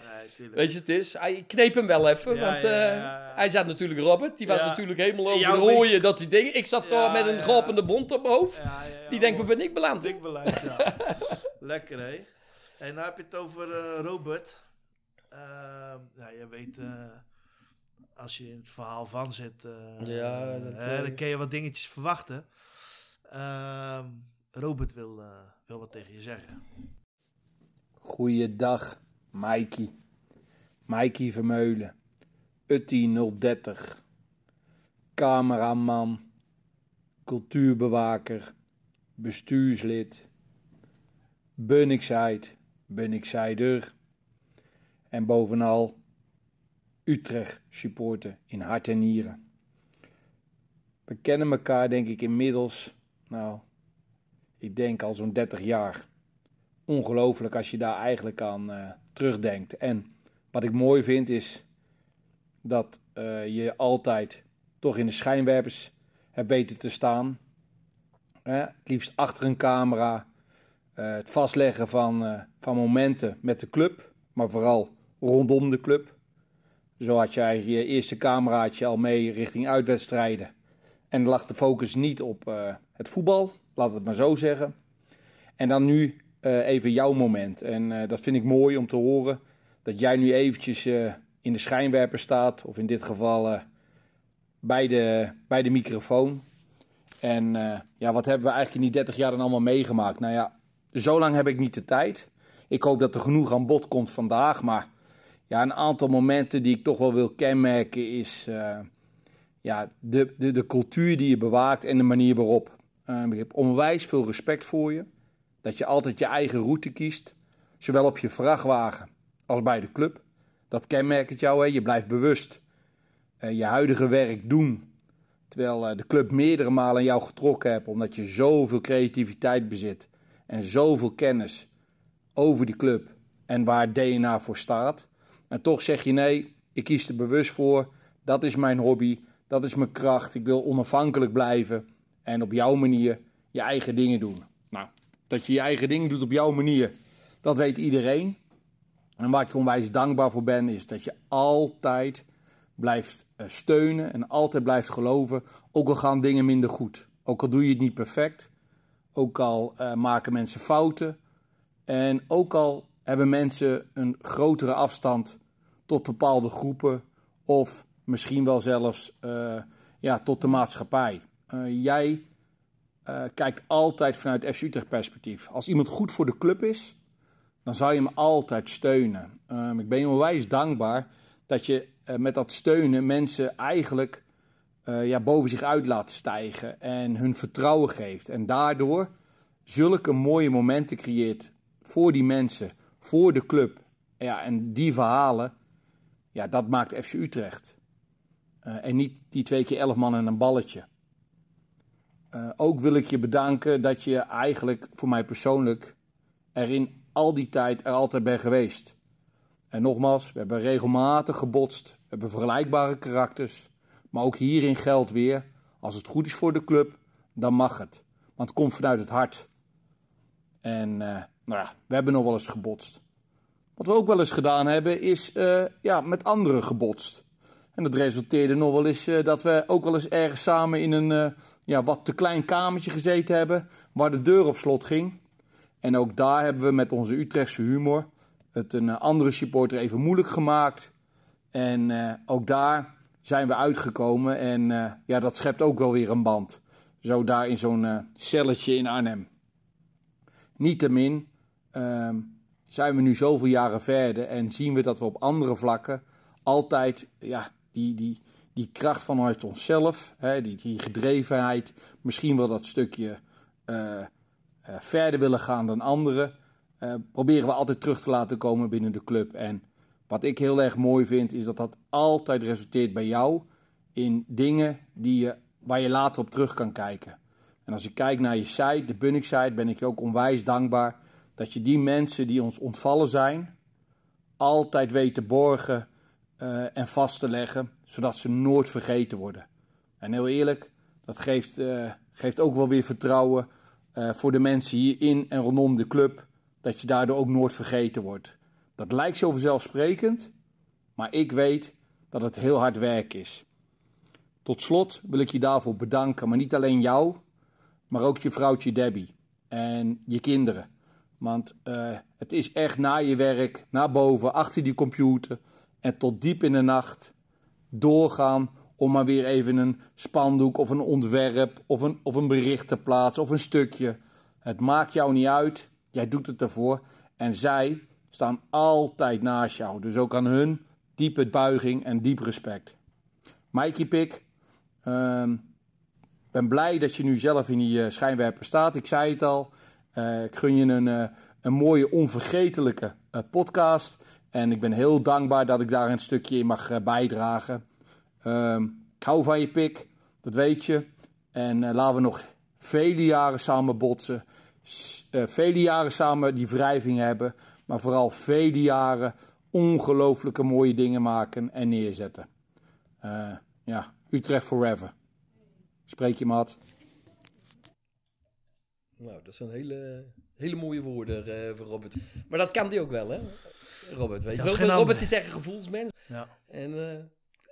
weet je, het is, hij kneep hem wel even. Ja, want ja, hij zat natuurlijk Robert. Die was natuurlijk helemaal over de rooien, dat die dingen... Ik zat daar met een ja. gapende bond op mijn hoofd. Die denkt, Oh, ben ik beland? Dik beleid, ja. Lekker, hè? En nou heb je het over Robert. Ehm, ja, je weet, eh, als je in het verhaal van zit, eh, Ja, dat, hè, eh, dan kun je wat dingetjes verwachten. Ehm, Robert wil, eh, wil wat tegen je zeggen. Goeiedag, Mikey. Mikey Vermeulen. Uttie 030. Cameraman. Cultuurbewaker. Bestuurslid. Bunnikzijd. Bunnikzijder. En bovenal Utrecht supporter in hart en nieren. We kennen elkaar denk ik inmiddels, nou, ik denk al zo'n 30 jaar. ongelooflijk als je daar eigenlijk aan eh, terugdenkt. En wat ik mooi vind is dat eh, je altijd toch in de schijnwerpers hebt weten te staan. Hè? Het liefst achter een camera. Eh, het vastleggen van, van momenten met de club, maar vooral rondom de club. Zo had jij je eerste cameraatje al mee richting uitwedstrijden. En lag de focus niet op eh, het voetbal, laat het maar zo zeggen. En dan nu eh, even jouw moment. En eh, dat vind ik mooi om te horen. Dat jij nu eventjes in de schijnwerper staat. Of in dit geval bij, de, bij de microfoon. En ja, wat hebben we eigenlijk in die 30 jaar dan allemaal meegemaakt? Nou ja, zo lang heb ik niet de tijd. Ik hoop dat er genoeg aan bod komt vandaag. Maar ja, een aantal momenten die ik toch wel wil kenmerken is... eh, ja, de, de, de cultuur die je bewaakt en de manier waarop. Eh, ik heb onwijs veel respect voor je. Dat je altijd je eigen route kiest. Zowel op je vrachtwagen als bij de club. Dat kenmerkt jou. Hè? Je blijft bewust eh, je huidige werk doen. Terwijl de club meerdere malen aan jou getrokken hebt. Omdat je zoveel creativiteit bezit. En zoveel kennis over die club. En waar DNA voor staat. En toch zeg je nee, ik kies er bewust voor. Dat is mijn hobby. Dat is mijn kracht. Ik wil onafhankelijk blijven. En op jouw manier je eigen dingen doen. Nou, dat je je eigen dingen doet op jouw manier. Dat weet iedereen. En waar ik onwijs dankbaar voor ben, is dat je altijd blijft eh, steunen en altijd blijft geloven. Ook al gaan dingen minder goed. Ook al doe je het niet perfect. Ook al eh, maken mensen fouten. En ook al hebben mensen een grotere afstand tot bepaalde groepen. Of misschien wel zelfs eh, ja, tot de maatschappij. Eh, jij eh, kijkt altijd vanuit FC Utrecht perspectief. Als iemand goed voor de club is, dan zou je hem altijd steunen. Ehm, ik ben je onwijs dankbaar dat je met dat steunen mensen eigenlijk ja, boven zich uit laat stijgen en hun vertrouwen geeft. En daardoor zulke mooie momenten creëert voor die mensen, voor de club. Ja, en die verhalen, ja, dat maakt FC Utrecht. Eh, en niet die twee keer elf man en een balletje. Eh, ook wil ik je bedanken dat je eigenlijk voor mij persoonlijk er in al die tijd er altijd bent geweest. En nogmaals, we hebben regelmatig gebotst. We hebben vergelijkbare karakters. Maar ook hierin geldt weer, als het goed is voor de club, dan mag het. Want het komt vanuit het hart. En eh, nou ja, we hebben nog wel eens gebotst. Wat we ook wel eens gedaan hebben, is eh, ja, met anderen gebotst. En dat resulteerde nog wel eens eh, dat we ook wel eens ergens samen in een eh, ja, wat te klein kamertje gezeten hebben, waar de deur op slot ging. En ook daar hebben we met onze Utrechtse humor het een andere supporter even moeilijk gemaakt. En ook daar zijn we uitgekomen en ja, dat schept ook wel weer een band. Zo daar in zo'n celletje in Arnhem. Niettemin ehm, zijn we nu zoveel jaren verder en zien we dat we op andere vlakken altijd ja, die, die, die kracht vanuit onszelf, hè, die, die gedrevenheid, misschien wel dat stukje eh, eh, verder willen gaan dan anderen, eh, proberen we altijd terug te laten komen binnen de club. En wat ik heel erg mooi vind, is dat dat altijd resulteert bij jou in dingen die je, waar je later op terug kan kijken. En als ik kijk naar je site, de Bunnik site, ben ik je ook onwijs dankbaar dat je die mensen die ons ontvallen zijn, altijd weet te borgen eh, en vast te leggen, zodat ze nooit vergeten worden. En heel eerlijk, dat geeft, eh, geeft ook wel weer vertrouwen eh, voor de mensen hier in en rondom de club, dat je daardoor ook nooit vergeten wordt. Dat lijkt zo vanzelfsprekend, maar ik weet dat het heel hard werk is. Tot slot wil ik je daarvoor bedanken, maar niet alleen jou, maar ook je vrouwtje Debbie en je kinderen. Want eh, het is echt na je werk, naar boven, achter die computer en tot diep in de nacht doorgaan om maar weer even een spandoek of een ontwerp of een, of een bericht te plaatsen of een stukje. Het maakt jou niet uit, jij doet het ervoor en zij staan altijd naast jou. Dus ook aan hun diepe buiging en diep respect. Mikey Pik, ehm, ben blij dat je nu zelf in die eh, schijnwerper staat. Ik zei het al. Eh, ik gun je een, eh, een mooie, onvergetelijke eh, podcast. En ik ben heel dankbaar dat ik daar een stukje in mag bijdragen. Ehm, ik hou van je pik, dat weet je. En laten we nog vele jaren samen botsen. vele jaren samen die wrijving hebben. Maar vooral vele jaren ongelooflijke mooie dingen maken en neerzetten. Ja, Utrecht forever. Spreek je maat. Nou, dat zijn hele, hele mooie woorden eh, voor Robert. Maar dat kan die ook wel, hè? Robert, weet je. Ja, Robert, is echt een gevoelsmens. Ja. En eh,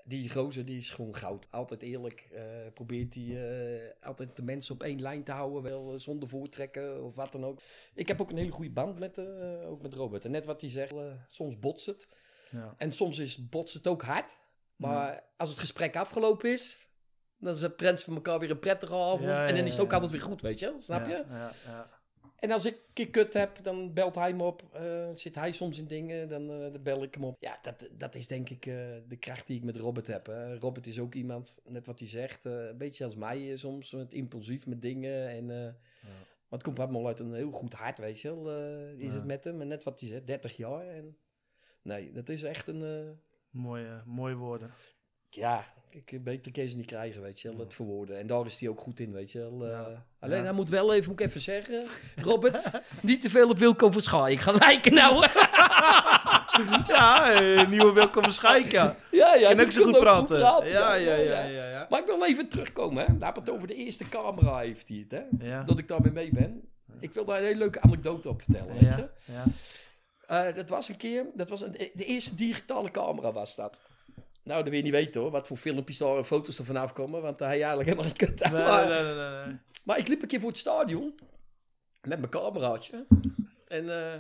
die gozer, die is gewoon goud. Altijd eerlijk. eh, probeert hij altijd de mensen op één lijn te houden. Wel zonder voortrekken of wat dan ook. Ik heb ook een hele goede band met, ook met Robert. En net wat hij zegt, soms botst het. Ja. En soms is botst het ook hard. Maar als het gesprek afgelopen is... Dan is het prens van elkaar weer een prettige avond. Ja, ja, en dan is het ook ja. altijd weer goed, weet je wel? Snap je? Ja, ja, ja. En als ik een kut heb, dan belt hij me op. Eh, zit hij soms in dingen, dan, eh, dan bel ik hem op. Ja, dat, dat is denk ik eh, de kracht die ik met Robert heb. Hè. Robert is ook iemand, net wat hij zegt, een beetje als mij soms, met impulsief met dingen. En, eh, Maar het komt allemaal uit een heel goed hart, weet je wel. is het met hem. En net wat hij zegt, 30 jaar. En... Nee, dat is echt een... Mooie, mooie woorden. ja, ik, je ze niet krijgen, weet je wel, het verwoorden. En daar is hij ook goed in, weet je wel. eh. alleen, Ja. hij moet wel even, moet ik even zeggen, Robert, niet te veel op Wilco Verschaai. Ik ga lijken nou. Ja, eh, nieuwe Wilco Verschijken. ja, ja. Kan die ook zo goed praten. Ja, ja, ja, ja, ja. Maar ik wil even terugkomen, hè. Daar het over de eerste camera heeft hij het, hè. Ja. Dat ik daarmee mee ben. Ik wil daar een hele leuke anekdote op vertellen, weet je. Ja, ja. Eh, dat was een keer, dat was een, de eerste digitale camera was dat. Nou, dat wil je niet weten hoor, wat voor filmpjes daar en foto's er vanaf komen, want daar heb je eigenlijk helemaal geen kut aan. Nee, Maar- nee, nee. Maar ik liep een keer voor het stadion met mijn cameraatje. En eh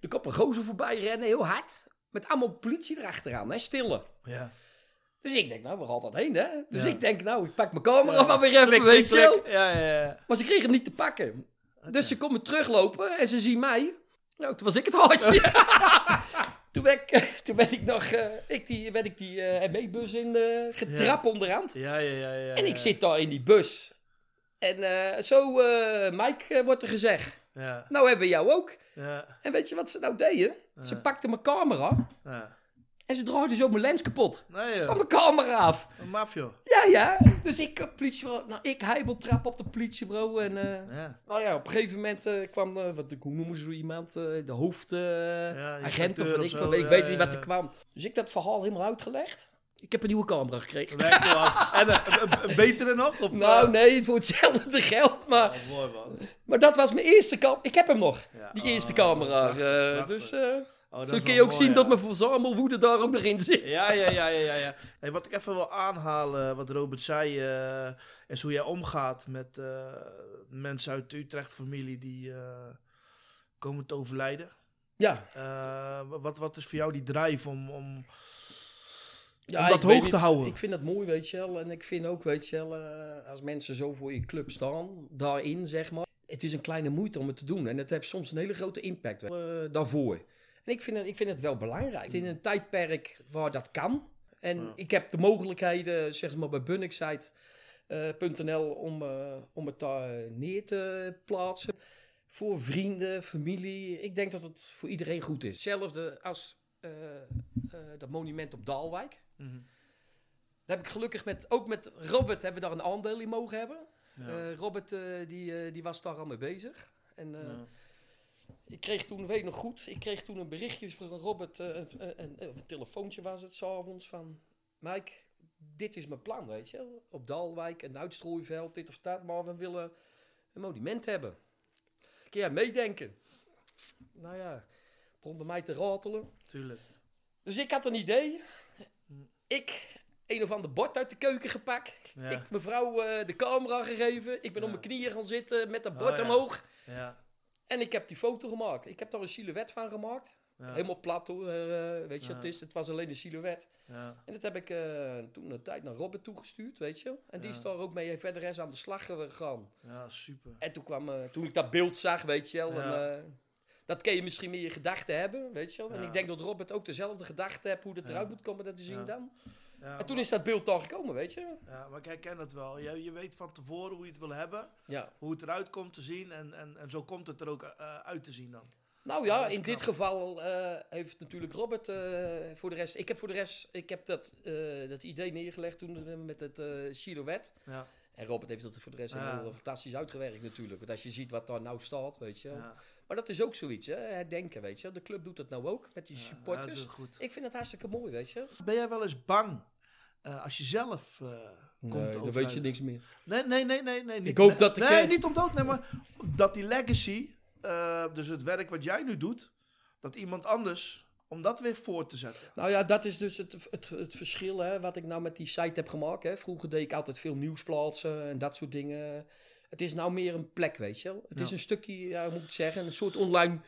er kwam een gozer voorbij rennen, heel hard. Met allemaal politie erachteraan, hè, stille. Ja. Dus ik denk, nou, waar gaat dat heen, hè? Dus Ja. ik denk, nou, ik pak mijn camera maar weer even, Klik, weet je. Ja, ja, ja. Maar ze kregen hem niet te pakken. Dus ze komen teruglopen en ze zien mij. Nou, toen was ik het hartje. toen, ben ik, toen ben ik nog eh, ik die, ben ik die eh ME-bus in eh getrapt onderhand. Ja, ja, ja, ja. En ik ja. zit daar in die bus. En zo, Mike, wordt er gezegd. Ja, Nou hebben we jou ook. ja, En weet je wat ze nou deden? Ze pakten mijn camera ja. En ze draaiden zo mijn lens kapot. Nee, Van joh. mijn camera af. Een mafio. Ja, ja. Dus ik, eh, politiebureau, nou, ik heibeltrap op de politiebureau. En eh, Ja. nou ja, op een gegeven moment eh, kwam, eh, wat, hoe noemen ze zo iemand? eh, de hoofdagent agent of wat ik zo, van, ik ja, weet ja, niet wat ja. er kwam. Dus ik dat verhaal helemaal uitgelegd. Ik heb een nieuwe camera gekregen. En eh, een, betere nog? Of, Nou, eh? nee, voor hetzelfde geld. Maar, Oh, mooi man. maar dat was mijn eerste camera. Ik heb hem nog, Ja, die oh, eerste camera. prachtig, eh, prachtig. dus eh, Oh, zo kun je ook mooi, zien ja. dat mijn verzamelwoede daar ook nog in zit. Ja, ja, ja, ja, ja. Hey, wat ik even wil aanhalen, wat Robert zei, eh, is hoe jij omgaat met eh, mensen uit de Utrecht-familie die eh, komen te overlijden. Ja, wat, wat is voor jou die drive om, om Ja, Om dat hoog te houden. Ik vind dat mooi, weet je wel. En ik vind ook, weet je wel, als mensen zo voor je club staan, daarin zeg maar. Het is een kleine moeite om het te doen. En het heeft soms een hele grote impact daarvoor. En ik vind, het, ik vind het wel belangrijk. In een tijdperk waar dat kan. En ik heb de mogelijkheden, zeg maar bij Bunnicksite.nl om, eh, om het daar neer te plaatsen. Voor vrienden, familie. Ik denk dat het voor iedereen goed is. Hetzelfde als eh, eh, dat monument op Daalwijk. Daar heb ik gelukkig met, ook met Robert hebben we daar een aandeel in mogen hebben. Eh, Robert eh, die, eh, die was daar al mee bezig. En eh, ik kreeg toen, weet nog goed, ik kreeg toen een berichtje van Robert, eh, een, een, een, een telefoontje was het s'avonds van, Mike, dit is mijn plan, weet je. Op Dalwijk, een uitstrooiveld, dit of dat, maar we willen een monument hebben. Kun jij meedenken? Nou ja, begon bij mij te ratelen. Tuurlijk. Dus ik had een idee. Ik een of ander bord uit de keuken gepakt. Ja. Ik mevrouw eh, de camera gegeven. Ik ben op mijn knieën gaan zitten met dat bord Oh, ja. omhoog. Ja. En ik heb die foto gemaakt. Ik heb daar een silhouet van gemaakt. Ja. Helemaal plat hoor. eh, weet je Ja. het is? Het was alleen een silhouet. Ja. En dat heb ik eh, toen een tijd naar Robert toegestuurd, weet je. En die is daar ook mee verder eens aan de slag gegaan. ja, super. En toen, kwam, eh, toen ik dat beeld zag, weet je wel. En, eh, dat kun je misschien meer je gedachten hebben, weet je wel. En ik denk dat Robert ook dezelfde gedachten heeft hoe dat eruit moet komen dat te zien dan. Ja, En toen maar, is dat beeld daar gekomen, weet je. ja, maar ik herken het wel. Je, je weet van tevoren hoe je het wil hebben, Ja. hoe het eruit komt te zien en, en, en zo komt het er ook eh, uit te zien dan. Nou Ja, ja, dat in dit geval eh, heeft natuurlijk Robert eh, voor de rest... Ik heb voor de rest ik heb dat, dat idee neergelegd toen met het silhouet. Ja. En Robert heeft het voor de rest Ja. heel fantastisch uitgewerkt natuurlijk. Want als je ziet wat daar nou staat, weet je. Ja. Maar dat is ook zoiets, hè? herdenken, weet je. De club doet dat nou ook, met die Ja, supporters. dat goed. Ik vind het hartstikke mooi, weet je. Ben jij wel eens bang eh, als je zelf eh, komt Nee, dan weet je niks meer. Nee, nee, nee, nee. nee niet, Ik hoop dat ik, Nee, eh, niet om dood, nee, maar dat die legacy, dus het werk wat jij nu doet, dat iemand anders, om dat weer voor te zetten. Nou ja, dat is dus het, het, het verschil hè, wat ik nou met die site heb gemaakt. Hè. Vroeger deed ik altijd veel nieuws plaatsen en dat soort dingen. Het is nou meer een plek, weet je wel. Het is een stukje, ja, hoe moet ik het zeggen, een soort online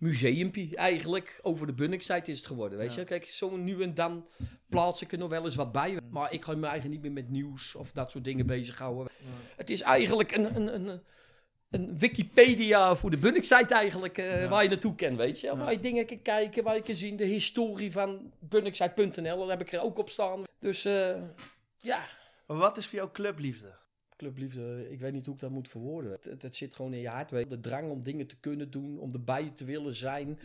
museumpje eigenlijk. Over de Bunnik-site is het geworden, weet je. Kijk, zo nu en dan plaats ik er nog wel eens wat bij. Maar ik ga me eigenlijk niet meer met nieuws of dat soort dingen bezighouden. Het is eigenlijk een... een, een een Wikipedia voor de Bunnik-site eigenlijk, eh, waar je naartoe kan, weet je. Waar je dingen kan kijken, waar je kan zien. De historie van bunniksite.nl, daar heb ik er ook op staan. Dus eh, ja, Maar wat is voor jou clubliefde? Clubliefde, ik weet niet hoe ik dat moet verwoorden. Het, het, het zit gewoon in je hart. De drang om dingen te kunnen doen, om erbij te willen zijn.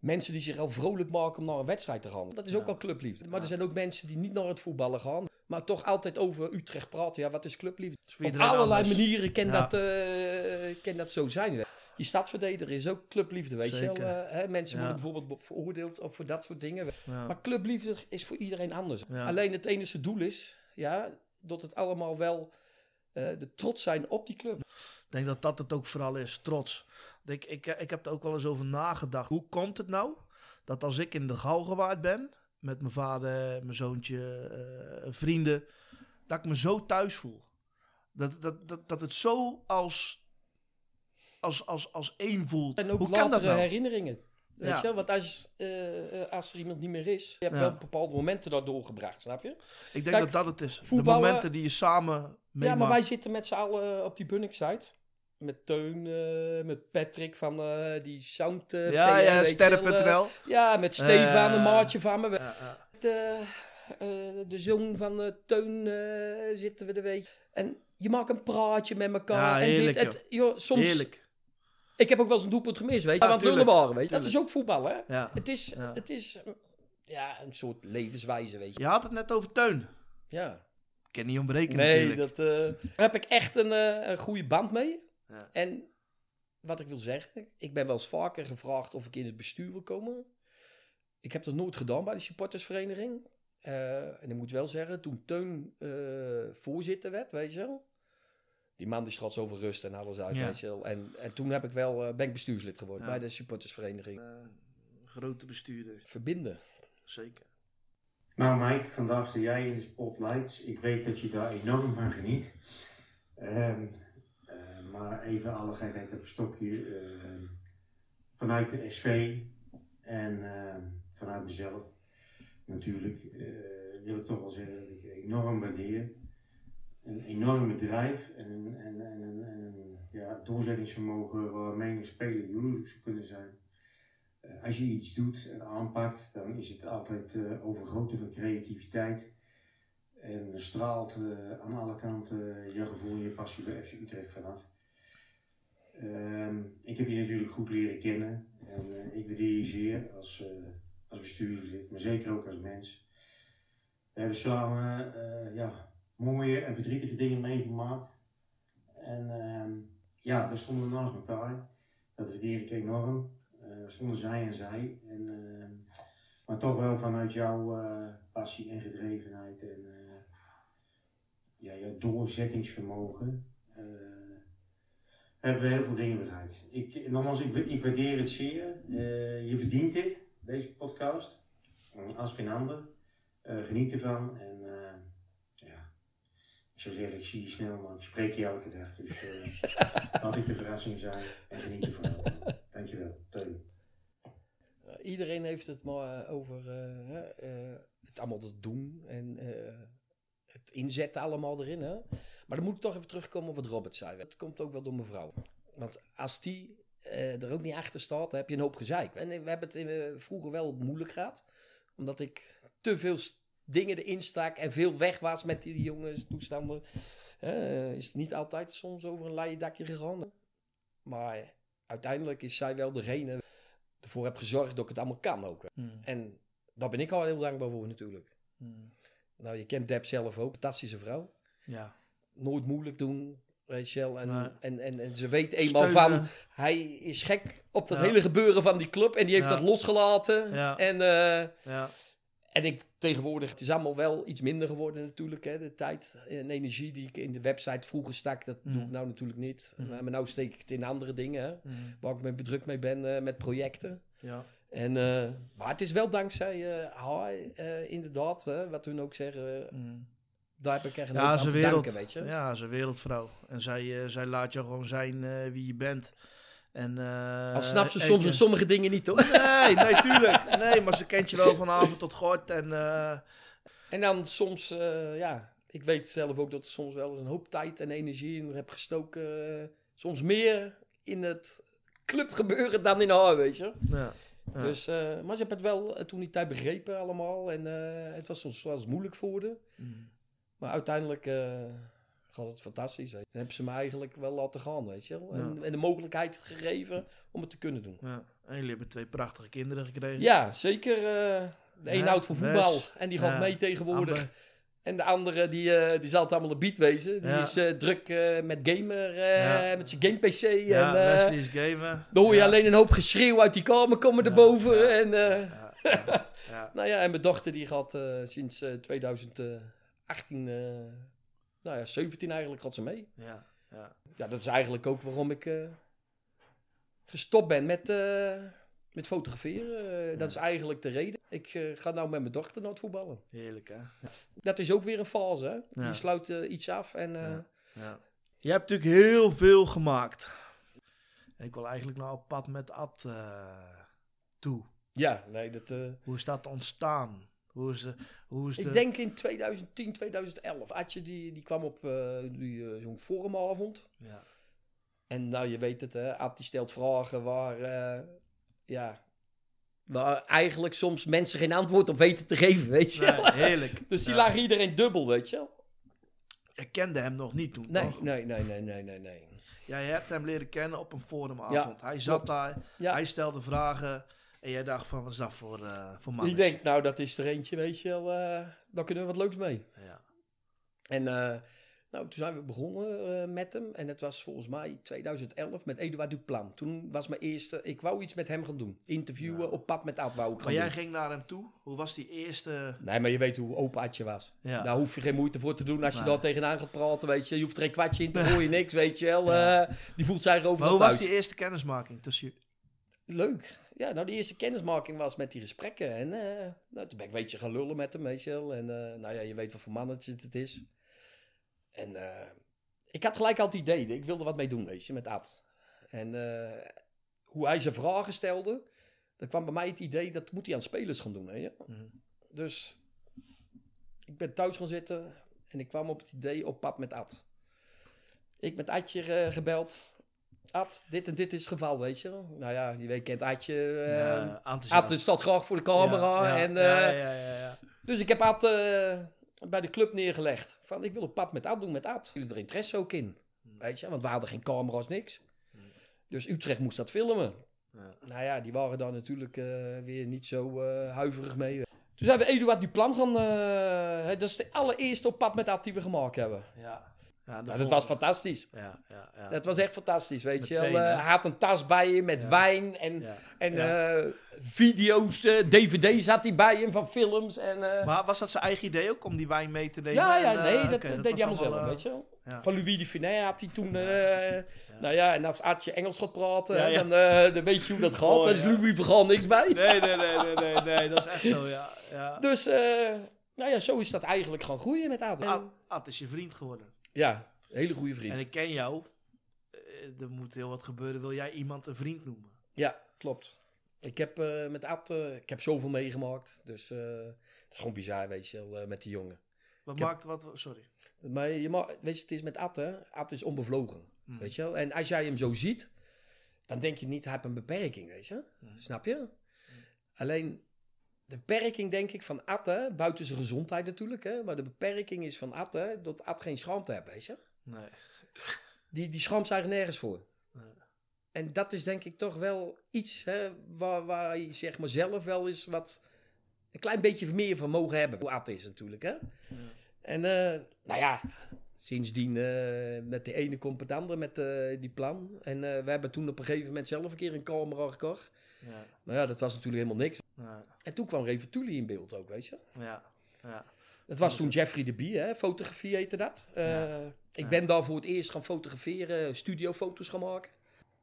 Mensen die zich al vrolijk maken om naar een wedstrijd te gaan. Dat is ook al clubliefde. Maar er zijn ook mensen die niet naar het voetballen gaan. Maar toch altijd over Utrecht praten. Ja, wat is clubliefde? Op allerlei anders. manieren kan, Ja. dat, eh, kan dat zo zijn. Je stadverdediger is ook clubliefde, weet je wel. Eh, hè, mensen worden bijvoorbeeld veroordeeld of voor dat soort dingen. Maar clubliefde is voor iedereen anders. Alleen het enige doel is, ja, dat het allemaal wel de trots zijn op die club. Ik denk dat dat het ook vooral is, trots. Ik, ik, ik heb er ook wel eens over nagedacht. Hoe komt het nou dat als ik in de Galgenwaard ben, met mijn vader, mijn zoontje, eh, vrienden, dat ik me zo thuis voel? Dat, dat, dat, dat het zo als, als, als, als één voelt. En ook Hoe dat latere nou? herinneringen. Weet Ja. je wel? Want als, eh, eh, als er iemand niet meer is, je hebt Ja. wel bepaalde momenten daar doorgebracht, snap je? Ik denk Kijk, dat dat het is. De momenten die je samen Ja, maar wij zitten met z'n allen op die Bunnik-site. Met Teun, eh, met Patrick van eh, die Sound eh, Ja, ja, sterren.nl. Ja, met Stefan, een maatje van me. De, de zoon van Teun zitten we er, weet je. En je maakt een praatje met elkaar. Ja, en heerlijk, dit, het, joh, soms, Heerlijk. Ik heb ook wel eens een doelpunt gemist, weet je. Ja, want tuurlijk. waren, weet je. Dat is ook voetbal, hè. Ja. Het is, Ja. het is ja, een soort levenswijze, weet je. Je had het net over Teun. Ja. Ik kan niet ontbreken Nee, natuurlijk. dat, eh, daar heb ik echt een, eh, een goede band mee. Ja. En wat ik wil zeggen, ik ben wel eens vaker gevraagd of ik in het bestuur wil komen. Ik heb dat nooit gedaan bij de supportersvereniging. Eh, en ik moet wel zeggen, toen Teun eh, voorzitter werd, weet je wel. Die man die straks over rust en alles uit, Ja. weet je wel. En, en toen heb ik wel, eh, ben ik bestuurslid geworden Ja. bij de supportersvereniging. Grote bestuurder, Verbinden. zeker. Nou Mike, vandaag sta jij in de spotlights. Ik weet dat je daar enorm van geniet. Ehm, eh, maar even alle gekheid op een stokje. ehm, vanuit de SV en ehm, vanuit mezelf natuurlijk eh, wil ik toch wel zeggen dat ik enorm waardeer. Een enorme bedrijf en een, en, een ja, doorzettingsvermogen waar menig speler jaloers kunnen zijn. Eh, als je iets doet en aanpakt, dan is het altijd overgoten van creativiteit. En straalt eh, aan alle kanten je gevoel en je passie bij FC Utrecht vanaf. Ehm, ik heb je natuurlijk goed leren kennen en ik waardeer je zeer als, als maar zeker ook als mens. We hebben samen ja, mooie en verdrietige dingen meegemaakt. En ehm, ja, daar stonden we naast elkaar. Dat waardeer ik enorm. Eh, stonden zij en zij. En, eh, maar toch wel vanuit jouw eh, passie en gedrevenheid en ja, jouw doorzettingsvermogen. hebben we heel veel dingen bereikt. Ik, nogmaals, ik, ik waardeer het zeer. Je verdient dit, deze podcast. Als geen ander. Geniet ervan. En ja, ik zou zeggen, ik zie je snel, maar ik spreek je elke dag. Dus laat ik de verrassing zijn en geniet ervan. Dankjewel, Teun. Iedereen heeft het maar over uh, uh, het allemaal te doen en het inzetten allemaal erin. Hè? Maar dan moet ik toch even terugkomen op wat Robert zei. Het komt ook wel door mevrouw. Want als die er ook niet achter staat, dan heb je een hoop gezeik. En we hebben het vroeger wel moeilijk gehad. Omdat ik te veel dingen erin stak en veel weg was met die jongens toestanden. is het niet altijd soms over een leien dakje gegaan. Maar uiteindelijk is zij wel degene ervoor heb gezorgd dat ik het allemaal kan ook. Hmm. En daar ben ik al heel dankbaar voor natuurlijk. Hmm. Nou, je kent Deb zelf ook, fantastische vrouw. Ja. nooit moeilijk doen. Wel. En, Nee. en, en, en ze weet eenmaal Steunen. van, hij is gek op dat Ja. hele gebeuren van die club. En die heeft Ja. dat losgelaten. Ja. En, eh, Ja. En ik tegenwoordig, het is allemaal wel iets minder geworden natuurlijk. Hè, de tijd en energie die ik in de website vroeger stak, dat doe ik nou natuurlijk niet. Maar nou steek ik het in andere dingen, hè, waar ik mee bedrukt mee ben eh, met projecten. Ja. En, eh, maar het is wel dankzij haar, eh, inderdaad, hè, wat hun ook zeggen. Daar heb ik echt een Ja, aan wereld, danken, weet je. ja, ze wereldvrouw. En zij, zij laat je gewoon zijn wie je bent. En, eh, Al snap ze en- soms sommige dingen niet, hoor. Nee, nee, tuurlijk. Nee, maar ze kent je wel van avond tot gort. En, eh, En dan soms, eh, ja, ik weet zelf ook dat er soms wel eens een hoop tijd en energie in heb gestoken. soms meer in het clubgebeuren dan in haar, weet je. ja. Ja. Dus, maar ze hebben het wel toen die tijd begrepen allemaal. En het was soms wel eens moeilijk voor haar. Mm. Maar uiteindelijk gaat het fantastisch. Weet je. Dan hebben ze me eigenlijk wel laten gaan, weet je wel. En, en de mogelijkheid gegeven om het te kunnen doen. ja. En jullie hebben twee prachtige kinderen gekregen. Ja, zeker. eh, de een houdt van voetbal en die gaat mee tegenwoordig. Amber. En de andere, die, eh, die zal het allemaal een beat wezen. Die Ja. is eh, druk met gamer, Ja. met zijn game PC. Ja, en, Wesley is gamen. dan hoor je Ja. alleen een hoop geschreeuw uit die kamer komen erboven. En, ja. nou ja, en mijn dochter die gaat sinds eh, 2018, eh, nou ja, 17 eigenlijk, gaat ze mee. Ja, ja. Ja, dat is eigenlijk ook waarom ik eh, gestopt ben met, eh, met fotograferen. Eh, Dat is eigenlijk de reden. Ik ga nou met mijn dochter naar het voetballen. Heerlijk, hè? Dat is ook weer een fase, hè? Ja. Je sluit iets af en... Ja. Je hebt natuurlijk heel veel gemaakt. En ik wil eigenlijk nou op pad met Ad toe. ja, nee, dat... Hoe is dat ontstaan? Hoe is, de, hoe is de... Ik denk in 2010, 2011. Adje die, die kwam op eh, die, eh, zo'n forumavond. Ja. En nou, je weet het, hè. Ad die stelt vragen waar... eh, ja... Waar eigenlijk soms mensen geen antwoord op weten te geven, weet je. Nee, heerlijk. Dus die Ja. lagen iedereen dubbel, weet je wel. Je kende hem nog niet toen, Nee, toch? nee, nee, nee, nee, nee, nee. Jij hebt hem leren kennen op een forumavond. Ja, hij zat klopt. daar, Ja. hij stelde vragen. En jij dacht van, wat is dat voor, eh voor Ik mannetje? denk, nou, dat is er eentje, weet je wel. eh daar kunnen we wat leuks mee. Ja. En eh, nou, toen zijn we begonnen met hem. En het was volgens mij 2011 met Eduard Duplan. Toen was mijn eerste... Ik wou iets met hem gaan doen. Interviewen op pad met Ad wou ik gaan Maar jij doen. ging naar hem toe. Hoe was die eerste... Nee, maar je weet hoe open Adje was. Ja. Daar hoef je geen moeite voor te doen als je Nee. daar tegenaan gaat praten, weet je. Je hoeft er geen kwartje in te gooien, niks, weet je wel. Die voelt zich Maar overal hoe was die eerste kennismaking tussen? Leuk. Ja, nou, die eerste kennismaking was met die gesprekken. En eh, nou, toen ben ik een beetje gaan lullen met hem, weet je wel. En eh, nou ja, je weet wat voor mannetje het is. En eh, ik had gelijk al het idee, ik wilde wat mee doen, weet je, met Ad. En hoe hij zijn vragen stelde, dan kwam bij mij het idee, dat moet hij aan spelers gaan doen, weet je. Dus ik ben thuis gaan zitten en ik kwam op het idee op pad met Ad. Ik met Adje gebeld. Ad, dit en dit is het geval, weet je. wel. Nou ja, die weet kent Adje. Ja, enthousiast. Ad staat graag voor de camera. Ja, ja, en, ja, eh, ja, ja, ja. Dus ik heb Ad eh, bij de club neergelegd. Van, ik wil een pad met Ad doen met Ad. Jullie er interesse ook in. Weet je, want we hadden geen camera's, niks. Dus Utrecht moest dat filmen. Nou ja, die waren daar natuurlijk weer niet zo huiverig mee. Toen zijn we Eduard Duplan gaan... dat is de allereerste op pad met Ad die we gemaakt hebben. Ja. Ja, Nou, dat was fantastisch. Ja, ja, ja. Dat was echt fantastisch, weet je wel. Eh, hij had een tas bij hem met wijn en, Ja. en Ja. eh, video's, eh, dvd's had hij bij hem van films. En, eh, Maar was dat zijn eigen idee ook om die wijn mee te nemen? ja, ja, En, eh, nee, dat, deed hij allemaal zelf, eh, weet je wel. ja. Van Louis de Finet had hij toen... eh, Nou ja, en als Artje Engels gaat praten, Ja, hè, ja. Dan, eh, dan weet je hoe dat gaat. Mooi, Daar is ja. Louis Vergaal niks bij. Nee, nee, nee, nee, nee, nee, dat is echt zo, ja. ja. Dus, eh, nou ja, zo is dat eigenlijk gaan groeien met Ad. En- Ad, Ad is je vriend geworden. Ja, hele goede vriend. En ik ken jou. Eh, Er moet heel wat gebeuren. Wil jij iemand een vriend noemen? Ja, klopt. Ik heb eh, met Ad, eh, ik heb zoveel meegemaakt. Dus het is gewoon bizar, weet je wel, met die jongen. Wat Ik heb- maakt wat... Sorry. Maar je mag, weet je, het is met Ad, hè. Ad is onbevlogen, Hmm. weet je wel. En als jij hem zo ziet, dan denk je niet, hij heeft een beperking, weet je. Hmm. Snap je? Alleen, de beperking denk ik van hè, buiten zijn gezondheid natuurlijk, hè. Maar de beperking is van hè, dat Ad geen schaamte heeft, weet je. Nee. Die, die schaamt zich eigenlijk nergens voor. En dat is denk ik toch wel iets hè, waar, waar hij zeg maar zelf wel eens wat... Een klein beetje meer van mogen hebben. Hoe Ad is natuurlijk, hè. En eh, nou ja, sindsdien eh, met de ene komt het andere met eh, die plan. En eh, we hebben toen op een gegeven moment zelf een keer een camera gekocht. Ja. Maar ja, dat was natuurlijk helemaal niks. Ja. En toen kwam Revertuli in beeld ook, weet je. Ja. Ja. Dat was toen Jeffrey de Bie, hè? fotografie heette dat. Ik ben daar voor het eerst gaan fotograferen, studiofoto's gaan maken.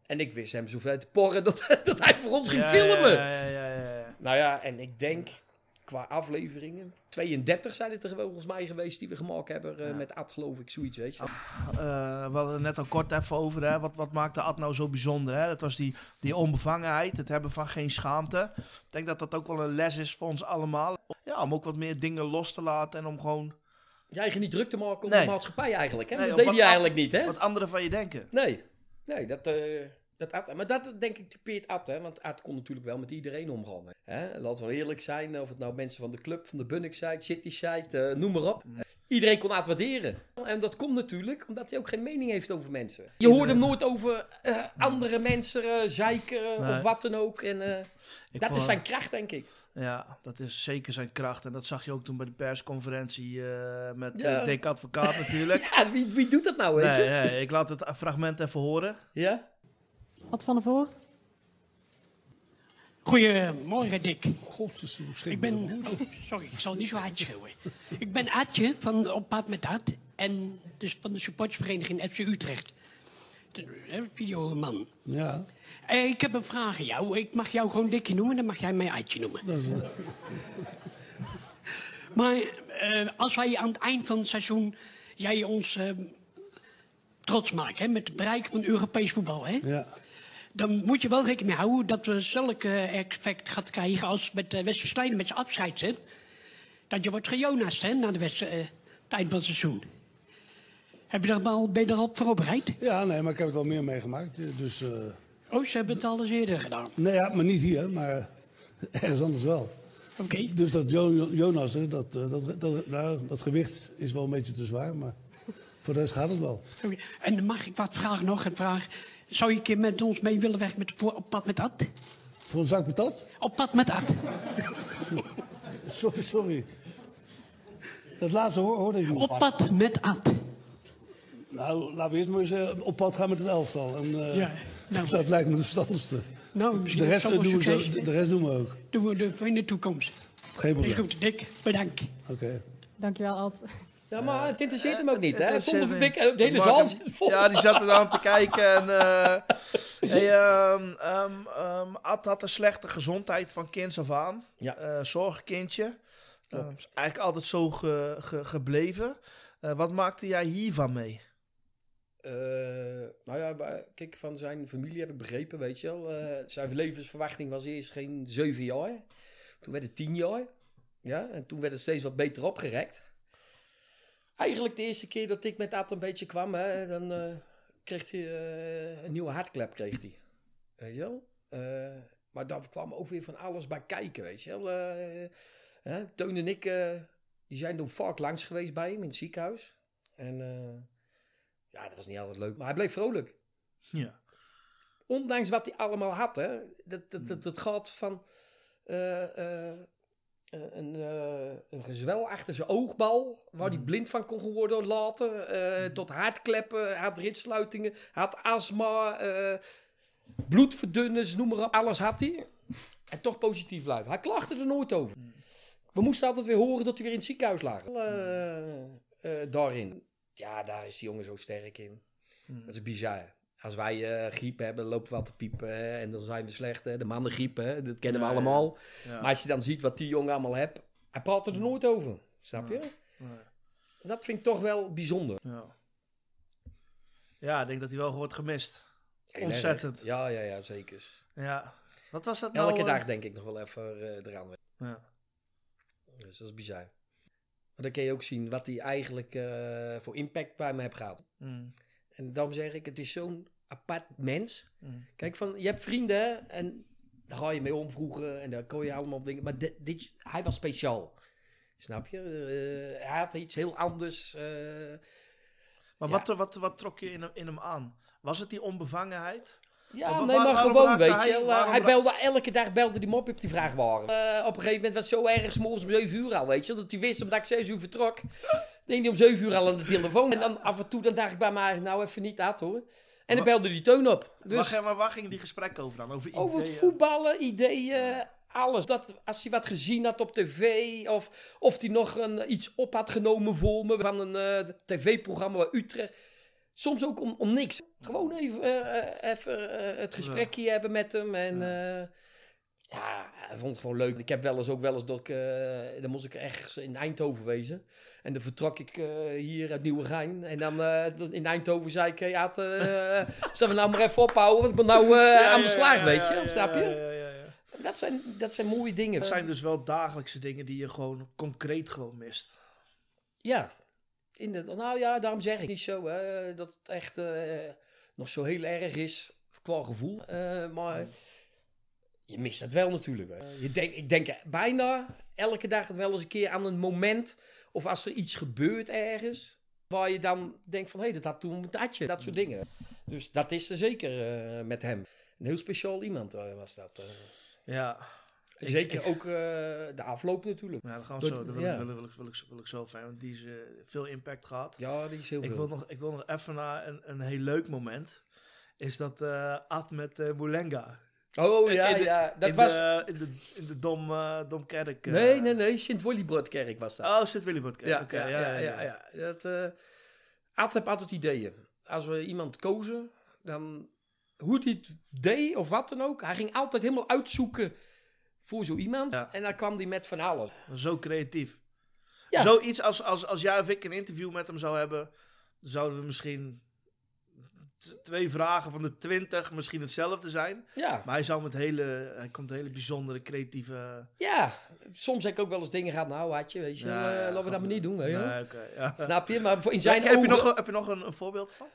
En ik wist hem zoveel te porren dat, dat hij voor ons ging filmen. Ja, ja, ja, ja, ja. Nou ja, en ik denk qua afleveringen, 32 zijn het er volgens mij geweest die we gemaakt hebben eh, met Ad, geloof ik, zoiets, weet je. Eh, we hadden het net al kort even over, hè. Wat, wat maakte Ad nou zo bijzonder? Hè? Dat was die, die onbevangenheid, het hebben van geen schaamte. Ik denk dat dat ook wel een les is voor ons allemaal. Ja, om ook wat meer dingen los te laten en om gewoon... Je eigen niet druk te maken om Nee. de maatschappij eigenlijk, hè? Nee, dat op deed hij an- eigenlijk niet, hè? Wat anderen van je denken. Nee, nee, dat, eh dat Ad, maar dat denk ik typeert Ad, hè? Want Ad kon natuurlijk wel met iedereen omgaan. Hè? Laten we eerlijk zijn, of het nou mensen van de club, van de Bunnik site, City site, eh, noem maar op. Iedereen kon Ad waarderen. En dat komt natuurlijk omdat hij ook geen mening heeft over mensen. Je hoort hem nooit over eh, andere mensen eh, zeiken Nee. of wat dan ook. En dat vond- is zijn kracht, denk ik. Ja, dat is zeker zijn kracht. En dat zag je ook toen bij de persconferentie met Ja. Dick Advocaat natuurlijk. Ja, wie, wie doet dat nou, weet Nee, je? nee, ik laat het fragment even horen. Ja? Wat van de Voort? Goedemorgen, Dick. God, dat is nog Ik ben... oh, sorry, ik zal niet zo hard schreeuwen. Ik ben Adje van Op Pad met Ad. En dus van de supportsvereniging FC Utrecht. Videoman. Ja, Eh, ik heb een vraag aan jou. Ik mag jou gewoon Dikkie noemen, dan mag jij mij Adje noemen. dat is eh, Maar eh, als wij aan het eind van het seizoen... jij ons eh, trots maakt hè, met het bereiken van Europees voetbal... Hè, ja. Dan moet je wel rekening mee houden dat we zulke effect gaat krijgen als met uh, Wesley Sneijder met zijn afscheid zit. Dat je wordt gejonast hè, na de wedstrijd, eh, het eind van het seizoen. Heb je daar al, ben je daar al op voorbereid? Ja, nee, maar ik heb het al meer meegemaakt. eh, Dus, eh, Oh, ze hebben het al eens eerder gedaan. nee, ja, maar niet hier, maar ergens anders wel. Oké. Dus dat Jo- Jonas, hè, dat, eh, dat, dat, nou, dat gewicht is wel een beetje te zwaar, maar voor de rest gaat het wel. En dan mag ik wat vragen nog? Een vraag. Zou je een keer met ons mee willen werken met, voor- op pad met Ad? Voor een zak patat? Op pad met Ad. Sorry, sorry. Dat laatste hoor, hoorde ik niet. Op pad met Ad. Nou, laten we eerst maar eens eh, op pad gaan met het elftal. En, eh, Ja, nou. Dat lijkt me het verstandigste. Nou, misschien De rest, is doen we zo, de, de rest doen we ook. Doen we de- in de toekomst. Geen Is probleem. goed, Dick. Bedankt. Oké. Dankjewel, Ad. Ja, maar het interesseert hem ook niet, hè? Het vond eh, de, dik- de hele zaal zit vol. Ja, die zat er dan te kijken. En, eh hey, ehm, ehm, ehm, Ad had een slechte gezondheid van kinds af aan. Ja. Eh, zorgkindje. Eh, is eigenlijk altijd zo ge- ge- gebleven. Eh, wat maakte jij hiervan mee? Eh, nou ja, kijk, van zijn familie heb ik begrepen, weet je wel. Eh, zijn levensverwachting was eerst geen zeven jaar. Toen werd het tien jaar. Ja, en toen werd het steeds wat beter opgerekt. Eigenlijk de eerste keer dat ik met dat een beetje kwam, hè, dan eh, kreeg hij eh, een nieuwe hartklep. Kreeg hij. Weet je wel? Eh, maar daar kwam ook weer van alles bij kijken, weet je wel. Hè, Teun en ik, die zijn toen vaak langs geweest bij hem in het ziekenhuis. En... ja, dat was niet altijd leuk. Maar hij bleef vrolijk. Ja. Ondanks wat hij allemaal had. Hè. Dat, dat, dat, dat gaat van eh, eh, een, eh, een gezwel achter zijn oogbal. Waar hij blind van kon worden later. eh, tot hartkleppen, had ritsluitingen. had astma. eh bloedverdunners, noem maar op. Alles had hij. En toch positief blijven. Hij klaagde er nooit over. We moesten altijd weer horen dat hij weer in het ziekenhuis lag. Eh, eh, daarin. Ja, daar is die jongen zo sterk in. Dat is bizar. Als wij eh, griep hebben, lopen we wat te piepen. hè, en dan zijn we slecht. Hè? De mannengriep, hè? dat kennen we allemaal. ja. Maar als je dan ziet wat die jongen allemaal heeft. Hij praat er nooit over. Snap je? Nee. Dat vind ik toch wel bijzonder. Ja. ja, ik denk dat hij wel wordt gemist. Heel Ontzettend. erg. Ja, ja, ja, zeker. Ja. Wat was dat Elke nou? eh? dag denk ik nog wel even eh, eraan. Ja. Dus dat is bizar. Maar dan kun je ook zien wat hij eigenlijk eh, voor impact bij me heeft gehad. Mm. En daarom zeg ik, het is zo'n apart mens. Mm. Kijk, van, je hebt vrienden en daar ga je mee om vroeger en daar kon je allemaal dingen. Maar dit, dit, hij was speciaal. Snap je? Eh, hij had iets heel anders. eh, Maar Ja. wat, wat, wat trok je in hem, in hem aan? Was het die onbevangenheid? Ja, nee, waar- maar gewoon, weet je. hij- waarom hij belde elke dag belde die mop op die vrachtwagen. Eh op een gegeven moment was het zo erg, s'morgens om 7 uur al, weet je. Dat hij wist, omdat ik 6 uur vertrok, denk die om 7 uur al aan de telefoon. En dan af en toe dan dacht ik bij mij, nou even niet dat hoor. En dan belde die Teun op. Dus Waar, maar waar gingen die gesprekken over dan? Over over het voetballen, ideeën, alles. Dat, als hij wat gezien had op tv, of, of hij nog een, iets op had genomen voor me van een eh, tv-programma Utrecht. Soms ook om, om niks. Gewoon even, eh, eh, even eh, het gesprekje hebben met hem. En ja. ja, hij vond het gewoon leuk. Ik heb wel eens ook wel eens dat ik, dan moest ik ergens in Eindhoven wezen. En dan vertrok ik hier uit Nieuwegein. En dan in Eindhoven zei ik, ja, zullen we nou maar even ophouden, want ik ben nou Ja, aan de slag, weet je, snap je? ja, ja, ja, ja. Dat, zijn, dat zijn mooie dingen. Het zijn dus wel dagelijkse dingen die je gewoon concreet gewoon mist. Ja, inderdaad. Nou ja, daarom zeg ik niet zo hè, dat het echt eh, nog zo heel erg is qua gevoel. Eh, maar je mist het wel natuurlijk. hè. Je denk, ik denk bijna elke dag wel eens een keer aan een moment... of als er iets gebeurt ergens... waar je dan denkt van... hé, hey, dat had toen dat je, dat soort dingen. Dus dat is er zeker eh, met hem. Een heel speciaal iemand was dat. Ja. Zeker ook eh, de afloop natuurlijk. Ja, dan gaan we zo. Dan wil, ja. wil, wil, ik, wil, ik, wil ik zo fijn, want die is eh, veel impact gehad. Ja, die is heel ik veel. Wil nog, ik wil nog even naar een, een heel leuk moment. Is dat eh Ad met eh Moulenga. Oh ja, In de- ja. Dat in was... De, in de, in de Dom, eh, Domkerk. Nee, nee, nee. Sint-Willibrodkerk was dat. Oh, Sint-Willibrodkerk. Ja, Oké, ja, ja, ja, ja. Dat, eh Ad heeft altijd ideeën. Als we iemand kozen, dan... Hoe hij het deed of wat dan ook. Hij ging altijd helemaal uitzoeken voor zo iemand. En dan kwam hij met van alles. Zo creatief. Ja. Zoiets als, als, als jij of ik een interview met hem zou hebben, zouden we misschien twee vragen van de twintig misschien hetzelfde zijn. Ja. Maar hij zou met hele, hij komt hele bijzondere creatieve. Ja, soms heb ik ook wel eens dingen gehad. Nou, had je, weet je, Ja, eh, laten we dat maar niet doen. Weet je wel. Nee, oké, ja. Snap je? Maar voor- in zijn heb, je nog, heb je nog een, een voorbeeld van?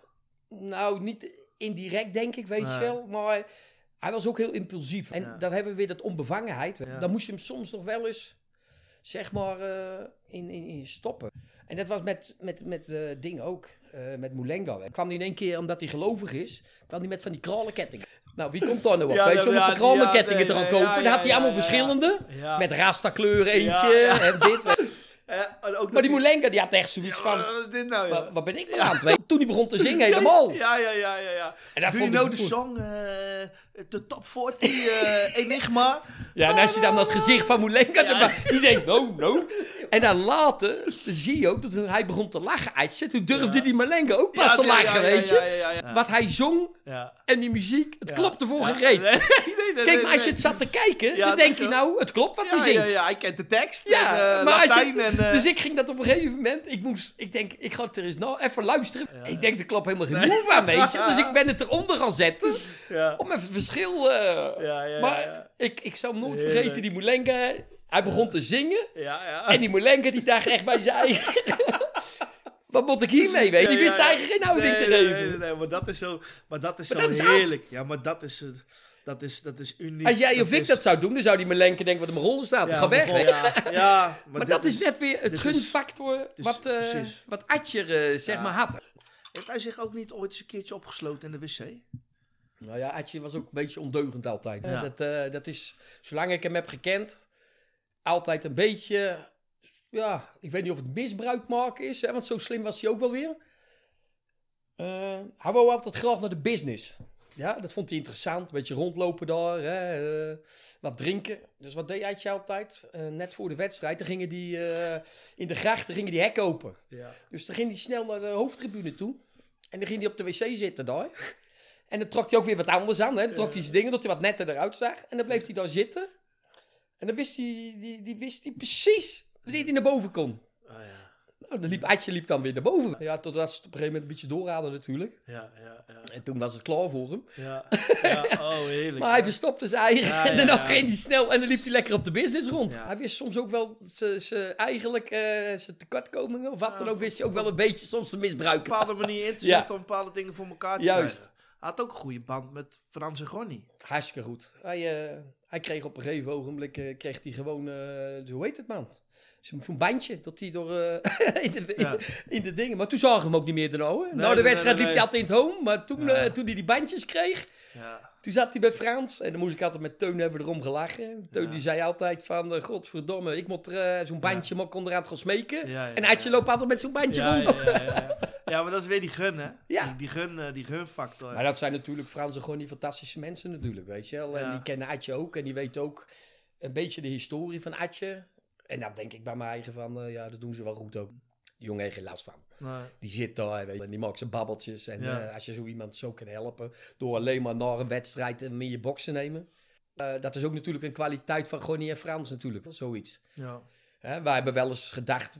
Nou, niet indirect denk ik, weet je Nee. wel. Maar hij was ook heel impulsief. En dan hebben we weer dat onbevangenheid. Dan moest je hem soms nog wel eens, zeg maar, eh, in, in, in stoppen. En dat was met, met, met eh dingen ook. eh, met Moulenga. kwam hij in één keer, omdat hij gelovig is, kwam hij met van die kralenkettingen. Nou, wie komt daar nou op? Ja, weet je, om een kralenkettingen te gaan kopen. dan had hij allemaal verschillende. Met rasta-kleur eentje en dit. en ook maar die Moulenga, die had echt zoiets van... Nou? Wat, wat ben ik maar aan het weten? Toen hij begon te zingen helemaal. Ja, ja, ja, ja. ja. En Doe je vond nou ik de goed. song, eh, de top 40 eh, Enigma? Ja, en als je dan dat gezicht van Moulenga erbij... Die denkt, no, no. En dan later zie je ook dat hij begon te lachen uitzet... Toen durfde die Moulenga ook pas Ja, te ja, lachen, ja, ja, weet je. ja, ja, ja. Wat hij zong Ja. en die muziek, het Ja. klopte voor Ja. geen reet. Nee, nee, nee, Kijk, maar als je het zat te kijken, Ja, dan denk je nou, het klopt wat Ja, hij zingt. ja, ja, hij kent de tekst. Ja, en, eh, maar als Latijn je, en... dus ik ging dat op een gegeven moment, ik moest, ik denk, ik ga er eens nou even luisteren. Ik denk, er klopt helemaal geen van, weet je. Dus ik ben het eronder gaan zetten, Ja. om even verschil... eh, Ja, ja, maar. Ik, ik zou hem nooit Heerlijk. vergeten, die Moulenga, hij begon te zingen. Ja, ja. En die Moulenga, die dacht echt bij zijn eigen... Wat moet ik hiermee, weet je? Die wist eigenlijk geen houding nee, te geven. Nee, nee, nee, maar dat is zo, maar dat is Maar zo dat is heerlijk. Ja, maar dat is het. Dat is, dat is uniek. Als jij of ik is- dat zou doen, dan zou die Melenke denken wat er mijn rollen staat. Ja, Ga weg. ja, ja, maar dat is is- net weer het gunfactor is- wat, eh precies. wat Atjer eh, zeg Ja. maar had. Heeft hij zich ook niet ooit eens een keertje opgesloten in de wc? Nou ja, Atje was ook een beetje ondeugend altijd. Ja. Dat, eh, dat is, zolang ik hem heb gekend, altijd een beetje... Ja, ik weet niet of het misbruik maken is, hè, want zo slim was hij ook wel weer. Eh, hij wou altijd graag naar de business. Ja, dat vond hij interessant. Een beetje rondlopen daar, hè, eh, wat drinken. Dus wat deed Atje altijd? Net voor de wedstrijd, dan gingen die in de grachten gingen die hek open. Ja. Dus dan ging hij snel naar de hoofdtribune toe. En dan ging hij op de wc zitten daar. En dan trok hij ook weer wat anders aan. Hè? Dan trok hij zijn dingen, dat hij wat netter eruit zag. En dan bleef hij daar zitten. En dan wist hij, die, die wist hij precies wanneer hij naar boven kon. Nou, dan liep Atje liep dan weer naar boven. Ja, totdat ze het op een gegeven moment een beetje doorraden natuurlijk. Ja, ja, ja. En toen was het klaar voor hem. Ja, ja. oh heerlijk. Maar hij verstopte zijn eigen. Ja, en dan ging hij snel en dan liep hij lekker op de business rond. Hij wist soms ook wel ze, eigenlijk eh, zijn tekortkomingen of wat dan ook. Wist hij ook wel een beetje soms te misbruiken. Op een bepaalde manier in te zetten om bepaalde dingen voor elkaar te Juist. krijgen. had ook een goede band met Frans Gonnie. Hartstikke goed. Hij, eh, hij kreeg op een gegeven ogenblik eh, kreeg hij gewoon, hoe heet het man? Zo'n bandje dat hij door eh, in, de, Ja. in, de dingen. Maar toen zagen we hem ook niet meer daarna. Nee, Na de wedstrijd liep hij altijd in het home. Maar toen, Ja. eh, toen hij die bandjes kreeg, Ja. toen zat hij bij Frans. En dan moest ik altijd met Teun hebben erom gelachen. Teun die zei altijd van, eh, godverdomme, ik moet er zo'n bandje, maar ik kon eraan gaan smeken. En Adje loopt altijd met zo'n bandje rond. ja, maar dat is weer die gun, hè? Ja. Die, die gun, die gunfactor. Maar dat zijn natuurlijk Fransen gewoon die fantastische mensen natuurlijk, weet je wel. En die kennen Adje ook en die weten ook een beetje de historie van Adje. En dan denk ik bij mijn eigen van, eh, ja, dat doen ze wel goed ook. Die jongen heeft geen last van. Nee. Die zit daar, weet je, en die maakt zijn babbeltjes. En Ja. eh, als je zo iemand zo kan helpen, door alleen maar naar een wedstrijd en in je box te nemen. eh, dat is ook natuurlijk een kwaliteit van Gonnie en Frans natuurlijk, zoiets. Ja. Hè, wij hebben wel eens gedacht,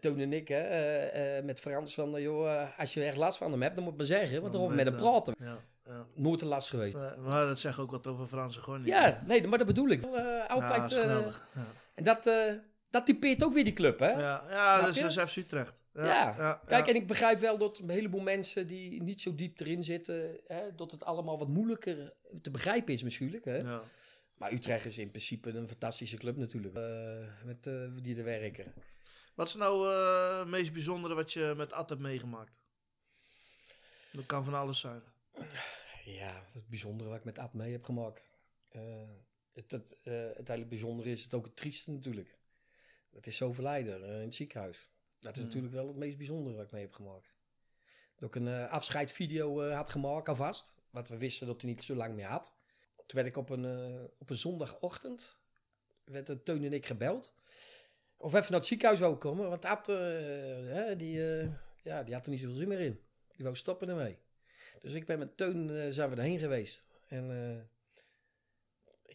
Toon en ik, hè, met Frans, van joh, als je echt last van hem hebt, dan moet maar zeggen, want dan we met hem praten. Ja, ja. Nooit een last geweest. Maar, maar dat zegt ook wat over Frans en Gonnie. Ja, nee, maar dat bedoel ik. Altijd. dat en dat, eh, dat typeert ook weer die club, hè? Ja, ja dat is, is FC Utrecht. Ja, Ja, ja, kijk, en ik begrijp wel dat een heleboel mensen die niet zo diep erin zitten, hè, dat het allemaal wat moeilijker te begrijpen is misschien. Hè? Ja. Maar Utrecht is in principe een fantastische club natuurlijk, eh, met, eh, die er werken. Wat is nou het meest bijzondere wat je met Ad hebt meegemaakt? Dat kan van alles zijn. Ja, het bijzondere wat ik met Ad mee heb gemaakt. Het, het, het hele bijzondere is het ook het trieste natuurlijk. Dat is zo verleider eh, in het ziekenhuis. Dat is Mm. natuurlijk wel het meest bijzondere wat ik mee heb gemaakt. Dat ik een eh afscheidsvideo had gemaakt alvast. Wat we wisten dat hij niet zo lang meer had. Toen werd ik op een, op een zondagochtend, werd Teun en ik gebeld. Of even naar het ziekenhuis wou komen. Want hè, die, ja, die had er niet zoveel zin meer in. Die wou stoppen ermee. Dus ik ben met Teun zijn we erheen geweest. En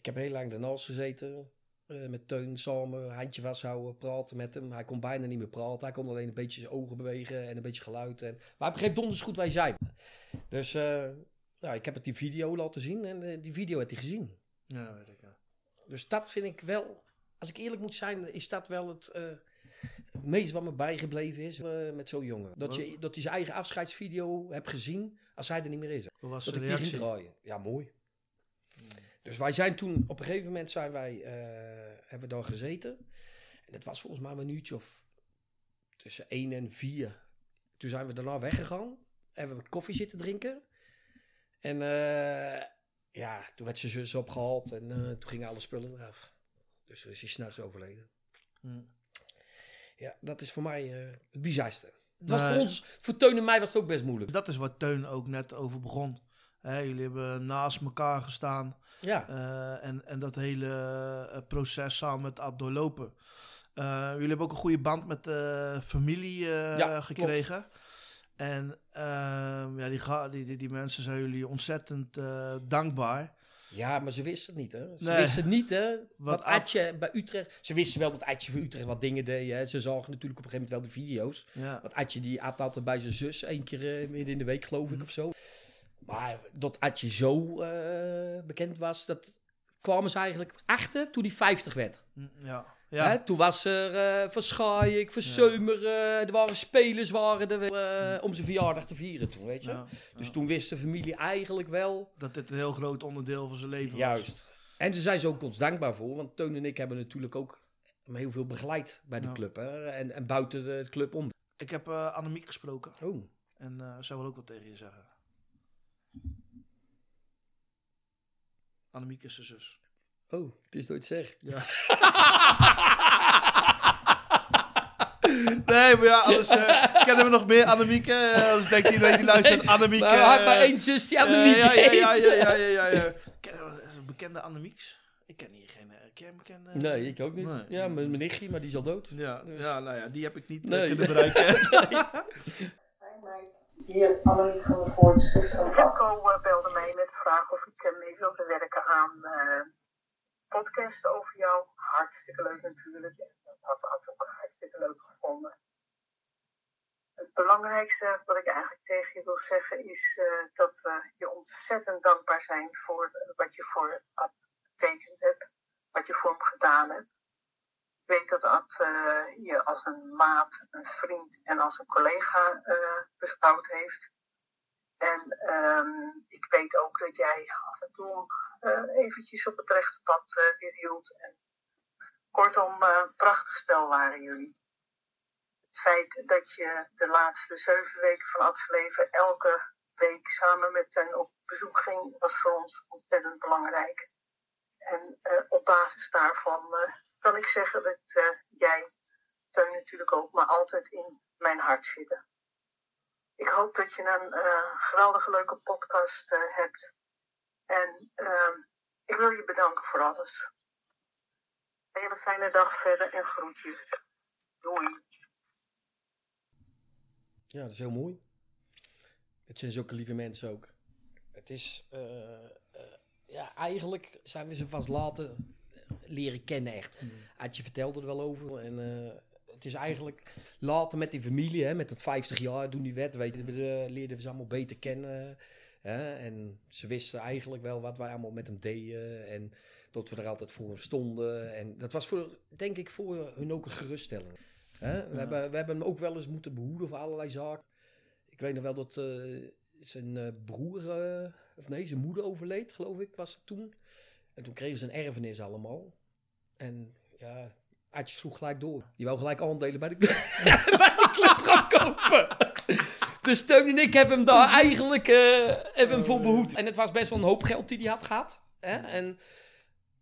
heb heel lang ernaast gezeten. eh, met Teun samen, handje vasthouden, praten met hem. Hij kon bijna niet meer praten. Hij kon alleen een beetje zijn ogen bewegen en een beetje geluid. En, maar hij begreep donders goed waar hij zei. Dus eh, nou, ik heb het die video laten zien. En eh, die video heeft hij gezien. Ja, weet ik. Ja. Dus dat vind ik wel, als ik eerlijk moet zijn, is dat wel het, het meest wat me bijgebleven is met zo'n jongen. Dat, je, dat hij zijn eigen afscheidsvideo hebt gezien als hij er niet meer is. Hoe was dat de ik reactie? draaien. Ja, mooi. Dus wij zijn toen, op een gegeven moment zijn wij, eh, hebben we daar gezeten. En het was volgens mij een minuutje of tussen 1 en 4. Toen zijn we daarna weggegaan. Hebben we koffie zitten drinken. En eh, ja, toen werd zijn zus opgehaald en eh, toen gingen alle spullen eraf. Dus is hij s'nachts overleden. Hm. Ja, dat is voor mij het bizarste. Het was voor ons, voor Teun en mij was het ook best moeilijk. Dat is wat Teun ook net over begon. Hè, jullie hebben naast elkaar gestaan. Ja. Eh, en, en dat hele eh, proces samen met Ad doorlopen. Eh, jullie hebben ook een goede band met de familie Ja, gekregen. En ehm, ja, die, die, die, die mensen zijn jullie ontzettend dankbaar. Ja, maar ze wisten het niet, hè? Ze Nee. wisten niet, hè? Wat, Wat Adje bij Utrecht... Ze wisten wel dat Adje voor Utrecht wat dingen deed, hè? Ze zagen natuurlijk op een gegeven moment wel de video's. Ja. Want Adje die at altijd bij zijn zus één keer midden in de week, geloof ik, of zo. Maar dat Adje zo eh, bekend was, dat kwamen ze eigenlijk achter toen hij 50 werd. Hm, Ja. Ja. Hè, toen was er eh Van Schaik, Van Seumer, eh, er waren spelers waren er eh, om zijn verjaardag te vieren toen, weet je. Ja, Dus toen wist de familie eigenlijk wel Dat dit een heel groot onderdeel van zijn leven was. Juist. En daar zijn ze ook ons dankbaar voor. Want Teun en ik hebben natuurlijk ook heel veel begeleid bij de club. Hè? En, en buiten de club om. Ik heb eh Annemiek gesproken. Oh. En zij wil ook wat tegen je zeggen. Annemiek is zijn zus. Oh, het is nooit zeg. Ja. Nee, maar ja, anders eh, kennen we nog meer Annemiek. eh, anders denkt iedereen die luistert Annemiek. Maar had eh, maar één zus die eh, Annemiek ja, ja, heet. ja, ja, ja, ja, ja, ja. Kennen we- is een bekende Annemieks? Ik ken hier geen... eh, ken bekende? Nee, ik ook niet. Nee. Ja, mijn, mijn nichtje, maar die is al dood. Ja, ja, nou ja, die heb ik niet eh, Nee. kunnen bereiken. Hier, Annemiek van der Voort, zus van Remco eh, belde mij met de vraag of ik eh, mee wilde werken aan eh podcast over jou. Hartstikke leuk natuurlijk. Dat had Ad ook hartstikke leuk gevonden. Het belangrijkste wat ik eigenlijk tegen je wil zeggen is dat we je ontzettend dankbaar zijn voor wat je voor betekend hebt. Wat je voor hem gedaan hebt. Weet dat Ad eh, je als een maat, een vriend en als een collega eh, beschouwd heeft. En ehm, ik weet ook dat jij af en toe eh, eventjes op het rechte pad weer hield. En kortom, prachtig stel waren jullie. Het feit dat je de laatste zeven weken van Ads leven elke week samen met Teun op bezoek ging, was voor ons ontzettend belangrijk. En op basis daarvan kan ik zeggen dat eh, jij, Teun natuurlijk ook, maar altijd in mijn hart zitten. Ik hoop dat je een eh, geweldige leuke podcast eh, hebt. En ehm, ik wil je bedanken voor alles. Een hele fijne dag verder en groetjes. Doei. Ja, dat is heel mooi. Het zijn zulke lieve mensen ook. Het is, ja, eigenlijk zijn we ze vast later leren kennen echt. Adje vertelde er wel over. En eh, het is eigenlijk later met die familie, hè, met dat 50 jaar toen die wet, weet je, we, eh, leerden we ze allemaal beter kennen. Hè, en ze wisten eigenlijk wel wat wij allemaal met hem deden. En dat we er altijd voor hem stonden. En dat was voor, denk ik, voor hun ook een geruststelling. Hè? We, hebben, we hebben hem ook wel eens moeten behoeden voor allerlei zaken. Ik weet nog wel dat eh, zijn broer, of nee, zijn moeder overleed, geloof ik, was het toen. En toen kregen ze een erfenis allemaal. En ja, Adje sloeg gelijk door. Die wou gelijk aandelen bij de, bij de club gaan kopen. Dus Teun en ik hebben hem daar eigenlijk eh, hebben hem voor behoed. En het was best wel een hoop geld die hij had gehad. Hè? En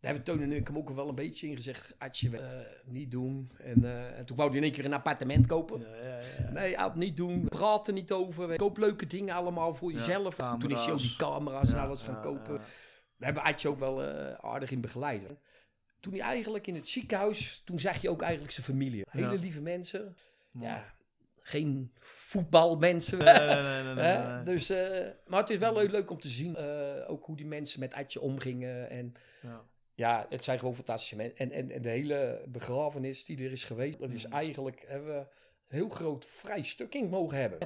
daar hebben Teun en ik hem ook wel een beetje in gezegd. Adje, eh, niet doen. En, eh, en toen wou hij in één keer een appartement kopen. Nee, Ad, niet doen. Praat er niet over. Koop leuke dingen allemaal voor jezelf. toen is hij ook die camera's en Ja, alles gaan ja, kopen. Daar hebben Adje ook wel eh, aardig in begeleid. Toen hij eigenlijk in het ziekenhuis, toen zag je ook eigenlijk zijn familie. Hele Ja. lieve mensen. Ja, geen voetbalmensen. Nee, nee, nee. Dus, eh, maar het is wel heel leuk om te zien. eh, ook hoe die mensen met Adje omgingen. En Ja. ja, het zijn gewoon fantastische mensen. En, en, en de hele begrafenis die er is geweest, dat is eigenlijk, hebben we een heel groot vrij stuk in mogen hebben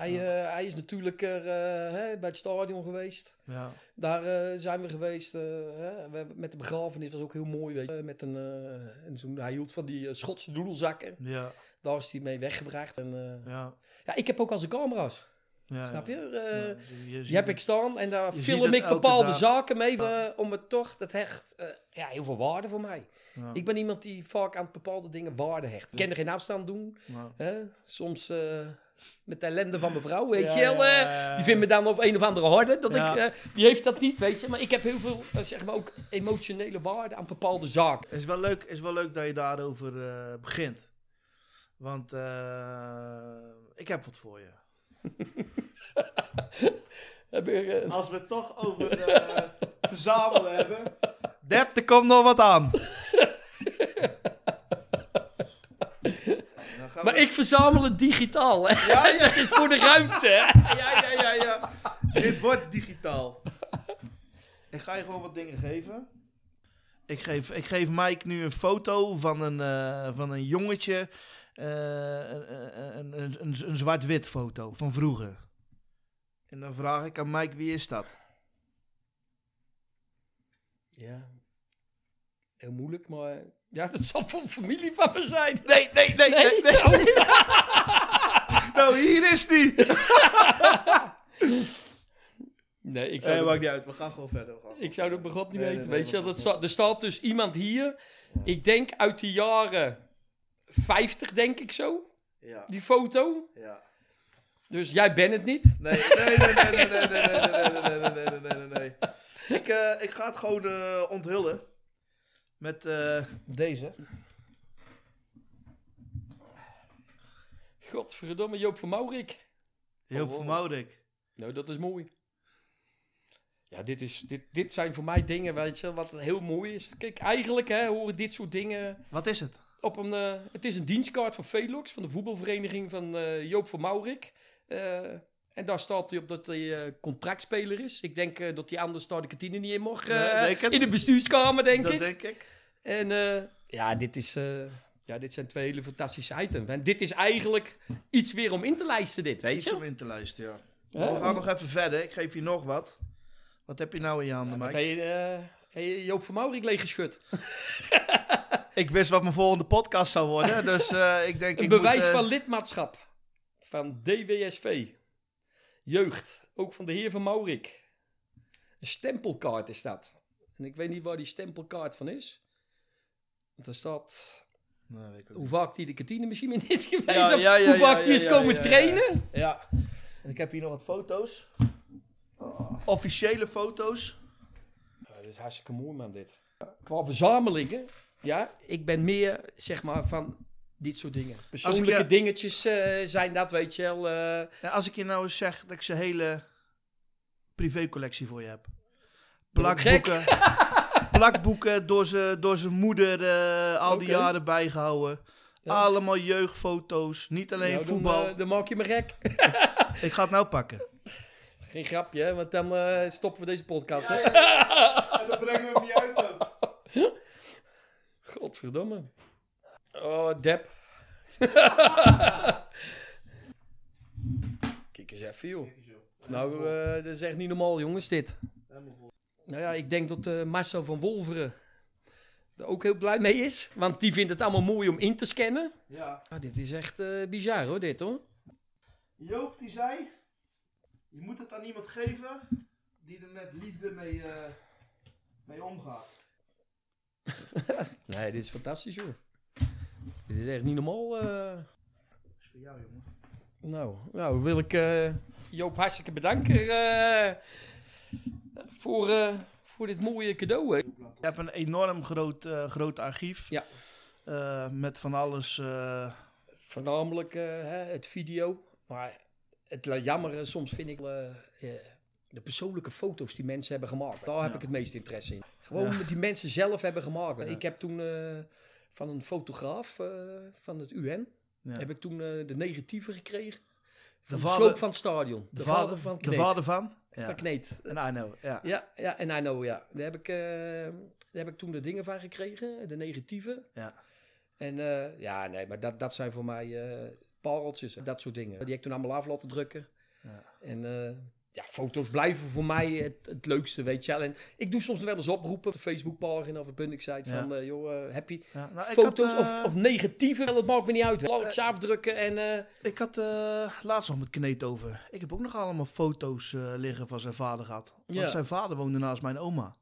Hij, eh, hij is natuurlijk er, eh, hè, bij het stadion geweest. Ja. Daar eh, zijn we geweest. hè. We met de begrafenis was ook heel mooi. Weet je, met een, en zo'n, hij hield van die Schotse doedelzakken. Ja. Daar is hij mee weggebracht. En, Ja. ja, ik heb ook al zijn camera's. Ja, Snap je? Ja, je die heb het- ik staan en daar je film ik bepaalde dag. zaken mee om het toch, dat hecht ja, heel veel waarde voor mij. Ik ben iemand die vaak aan bepaalde dingen waarde hecht. Ik kan er geen afstand doen. Hè? Soms met de ellende van mijn vrouw, weet Ja, je wel. ja, eh. Die vindt me dan op een of andere harde. Dat ik, eh, die heeft dat niet, weet je. Maar ik heb heel veel, eh, zeg maar ook emotionele waarde aan bepaalde zaken. Het is wel leuk, is wel leuk dat je daarover begint. Want ik heb wat voor je. Als we het toch over verzamelen hebben. Dep, er komt nog wat aan. Gaan maar we- ik verzamel het digitaal, hè. Ja, ja. het is voor de ruimte, hè. Ja, ja, ja, ja. Dit wordt digitaal. Ik ga je gewoon wat dingen geven. Ik geef, ik geef Mike nu een foto van een, eh, van een jongetje. eh, een, een, een, een, een zwart-wit foto van vroeger. En dan vraag ik aan Mike, wie is dat? Ja. Heel moeilijk, maar... Ja, dat zal van familie van me zijn. Nee, nee, nee, nee. nee. nou, hier is die. Nee, ik zou Nee, maakt niet uit. We gaan gewoon verder. We gaan gewoon Ik zou het begot niet weten. weet je, dat staat, er staat dus iemand hier. Ik denk uit de jaren 50, denk ik zo. Ja. Die foto. Ja. Dus jij bent het niet. Nee, nee, nee, nee, nee, nee, nee, nee, nee, nee, nee, nee, nee, nee, nee, nee. Ik, eh, ik ga het gewoon eh, onthullen. Met eh, deze. Godverdomme, Joop van Maurik. Joop Oh, van. Maurik. Nou, dat is mooi. Ja, dit, is, dit, dit zijn voor mij dingen, weet je, wat heel mooi is. Kijk, eigenlijk hè, horen dit soort dingen... Wat is het? Op een, eh, het is een dienstkaart van Velox, van de voetbalvereniging van eh, Joop van Maurik. En daar staat hij op dat hij eh, contractspeler is. Ik denk eh, dat hij anders daar de kantine niet in mocht. eh, Nee, het. in de bestuurskamer, denk Dat ik. denk ik. En ja, dit, is, ja, dit zijn twee hele fantastische items. En dit is eigenlijk iets weer om in te lijsten, dit, weet Iets je? om in te luisteren, ja. Ja, We gaan nog even verder. Ik geef je nog wat. Wat heb je nou in je handen, Wat Mike? je, Joop van Maurik leeggeschud? Ik wist wat mijn volgende podcast zou worden. Dus ik denk... Een ik bewijs moet, van lidmaatschap van DWSV. Jeugd, ook van de heer van Maurik. Een stempelkaart is dat. En ik weet niet waar die stempelkaart van is. Want er staat Nou, weet ik hoe vaak die de kantinemachine in is geweest. Ja, of ja, ja, hoe vaak die is komen trainen. Ja. En ik heb hier nog wat foto's. Officiële foto's. Dat is hartstikke mooi, man, dit. Qua verzamelingen, ja, ik ben meer, zeg maar, van dit soort dingen. Persoonlijke je- dingetjes eh, zijn dat, weet je wel. eh. Ja, als ik je nou eens zeg dat ik zijn hele privécollectie voor je heb. Plakboeken. plakboeken door zijn door moeder eh, al die jaren bijgehouden. Allemaal jeugdfoto's. Niet alleen Nou, dan, voetbal. eh, dan maak je me gek. ik ga het nou pakken. Geen grapje, hè, want dan stoppen we deze podcast. hè? En dan brengen we hem niet uit ook. Godverdomme. Oh, Dep. Kijk eens even, joh. Nou, eh, dat is echt niet normaal, jongens, dit. Nou ja, ik denk dat eh Marcel van Wolveren er ook heel blij mee is. Want die vindt het allemaal mooi om in te scannen. Ja. Ah, dit is echt eh, bizar, hoor, dit, hoor. Joop die zei, je moet het aan iemand geven die er met liefde mee, mee omgaat. Nee, dit is fantastisch, joh. Dit is echt niet normaal. eh. Dat is voor jou, jongen. Nou, nou wil ik eh, Joop hartstikke bedanken eh, voor, eh, voor dit mooie cadeau. Hè. Je hebt een enorm groot, eh, groot archief. Ja. Eh, met van alles. eh, Voornamelijk eh, het video. Maar het jammer soms vind ik eh, eh, de persoonlijke foto's die mensen hebben gemaakt. Daar heb ik het meest interesse in. Gewoon Ja. die mensen zelf hebben gemaakt. Ik heb toen eh, van een fotograaf eh, van het UN... Ja. heb ik toen eh, de negatieven gekregen. Van de, vader- sloop van het stadion. de vader- van de vader van? Ja. Van Kneet. En I know, ja. Ja, ja, en I know, ja. Daar heb ik, eh, daar heb ik toen de dingen van gekregen, de negatieve. Ja. En ja, nee, maar dat, dat zijn voor mij pareltjes, dat soort dingen. Die heb ik toen allemaal af laten drukken. Ja. En ja, foto's blijven voor mij het, het leukste, weet je. En ik doe soms wel eens oproepen op de Facebookpagina of op een site Ja. van, eh, joh, heb je Ja, nou, ik foto's had, eh, of, of negatieve? Dat maakt me niet uit. Ik ze afdrukken en... Ik had laatst nog met Kneet over. Ik heb ook nog allemaal foto's liggen van zijn vader gehad. Want Ja. zijn vader woonde naast mijn oma.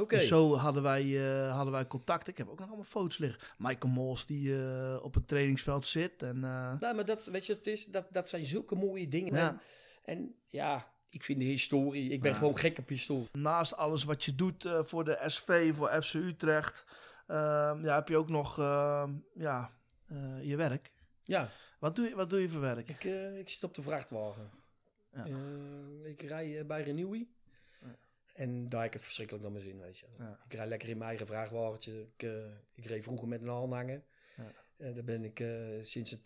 Oké. Dus zo hadden wij, hadden wij contact. Ik heb ook nog allemaal foto's liggen. Michael Mols die op het trainingsveld zit. En, Nou, maar dat, weet je het is? Dat, dat zijn zulke mooie dingen. En ja, ik vind de historie, ik ben Ja. gewoon gek op historie. naast alles wat je doet eh, voor de SV, voor FC Utrecht, ehm, ja, heb je ook nog ehm, ja, eh, je werk. Ja. Wat doe je, wat doe je voor werk? Ik, eh, ik zit op de vrachtwagen. Ja. Ik rij bij Renewy. En daar heb ik het verschrikkelijk naar mijn zin, weet je. Ja. Ik rij lekker in mijn eigen vrachtwagentje. Ik, ik reed vroeger met een aanhanger. Ja. Daar ben ik sinds een,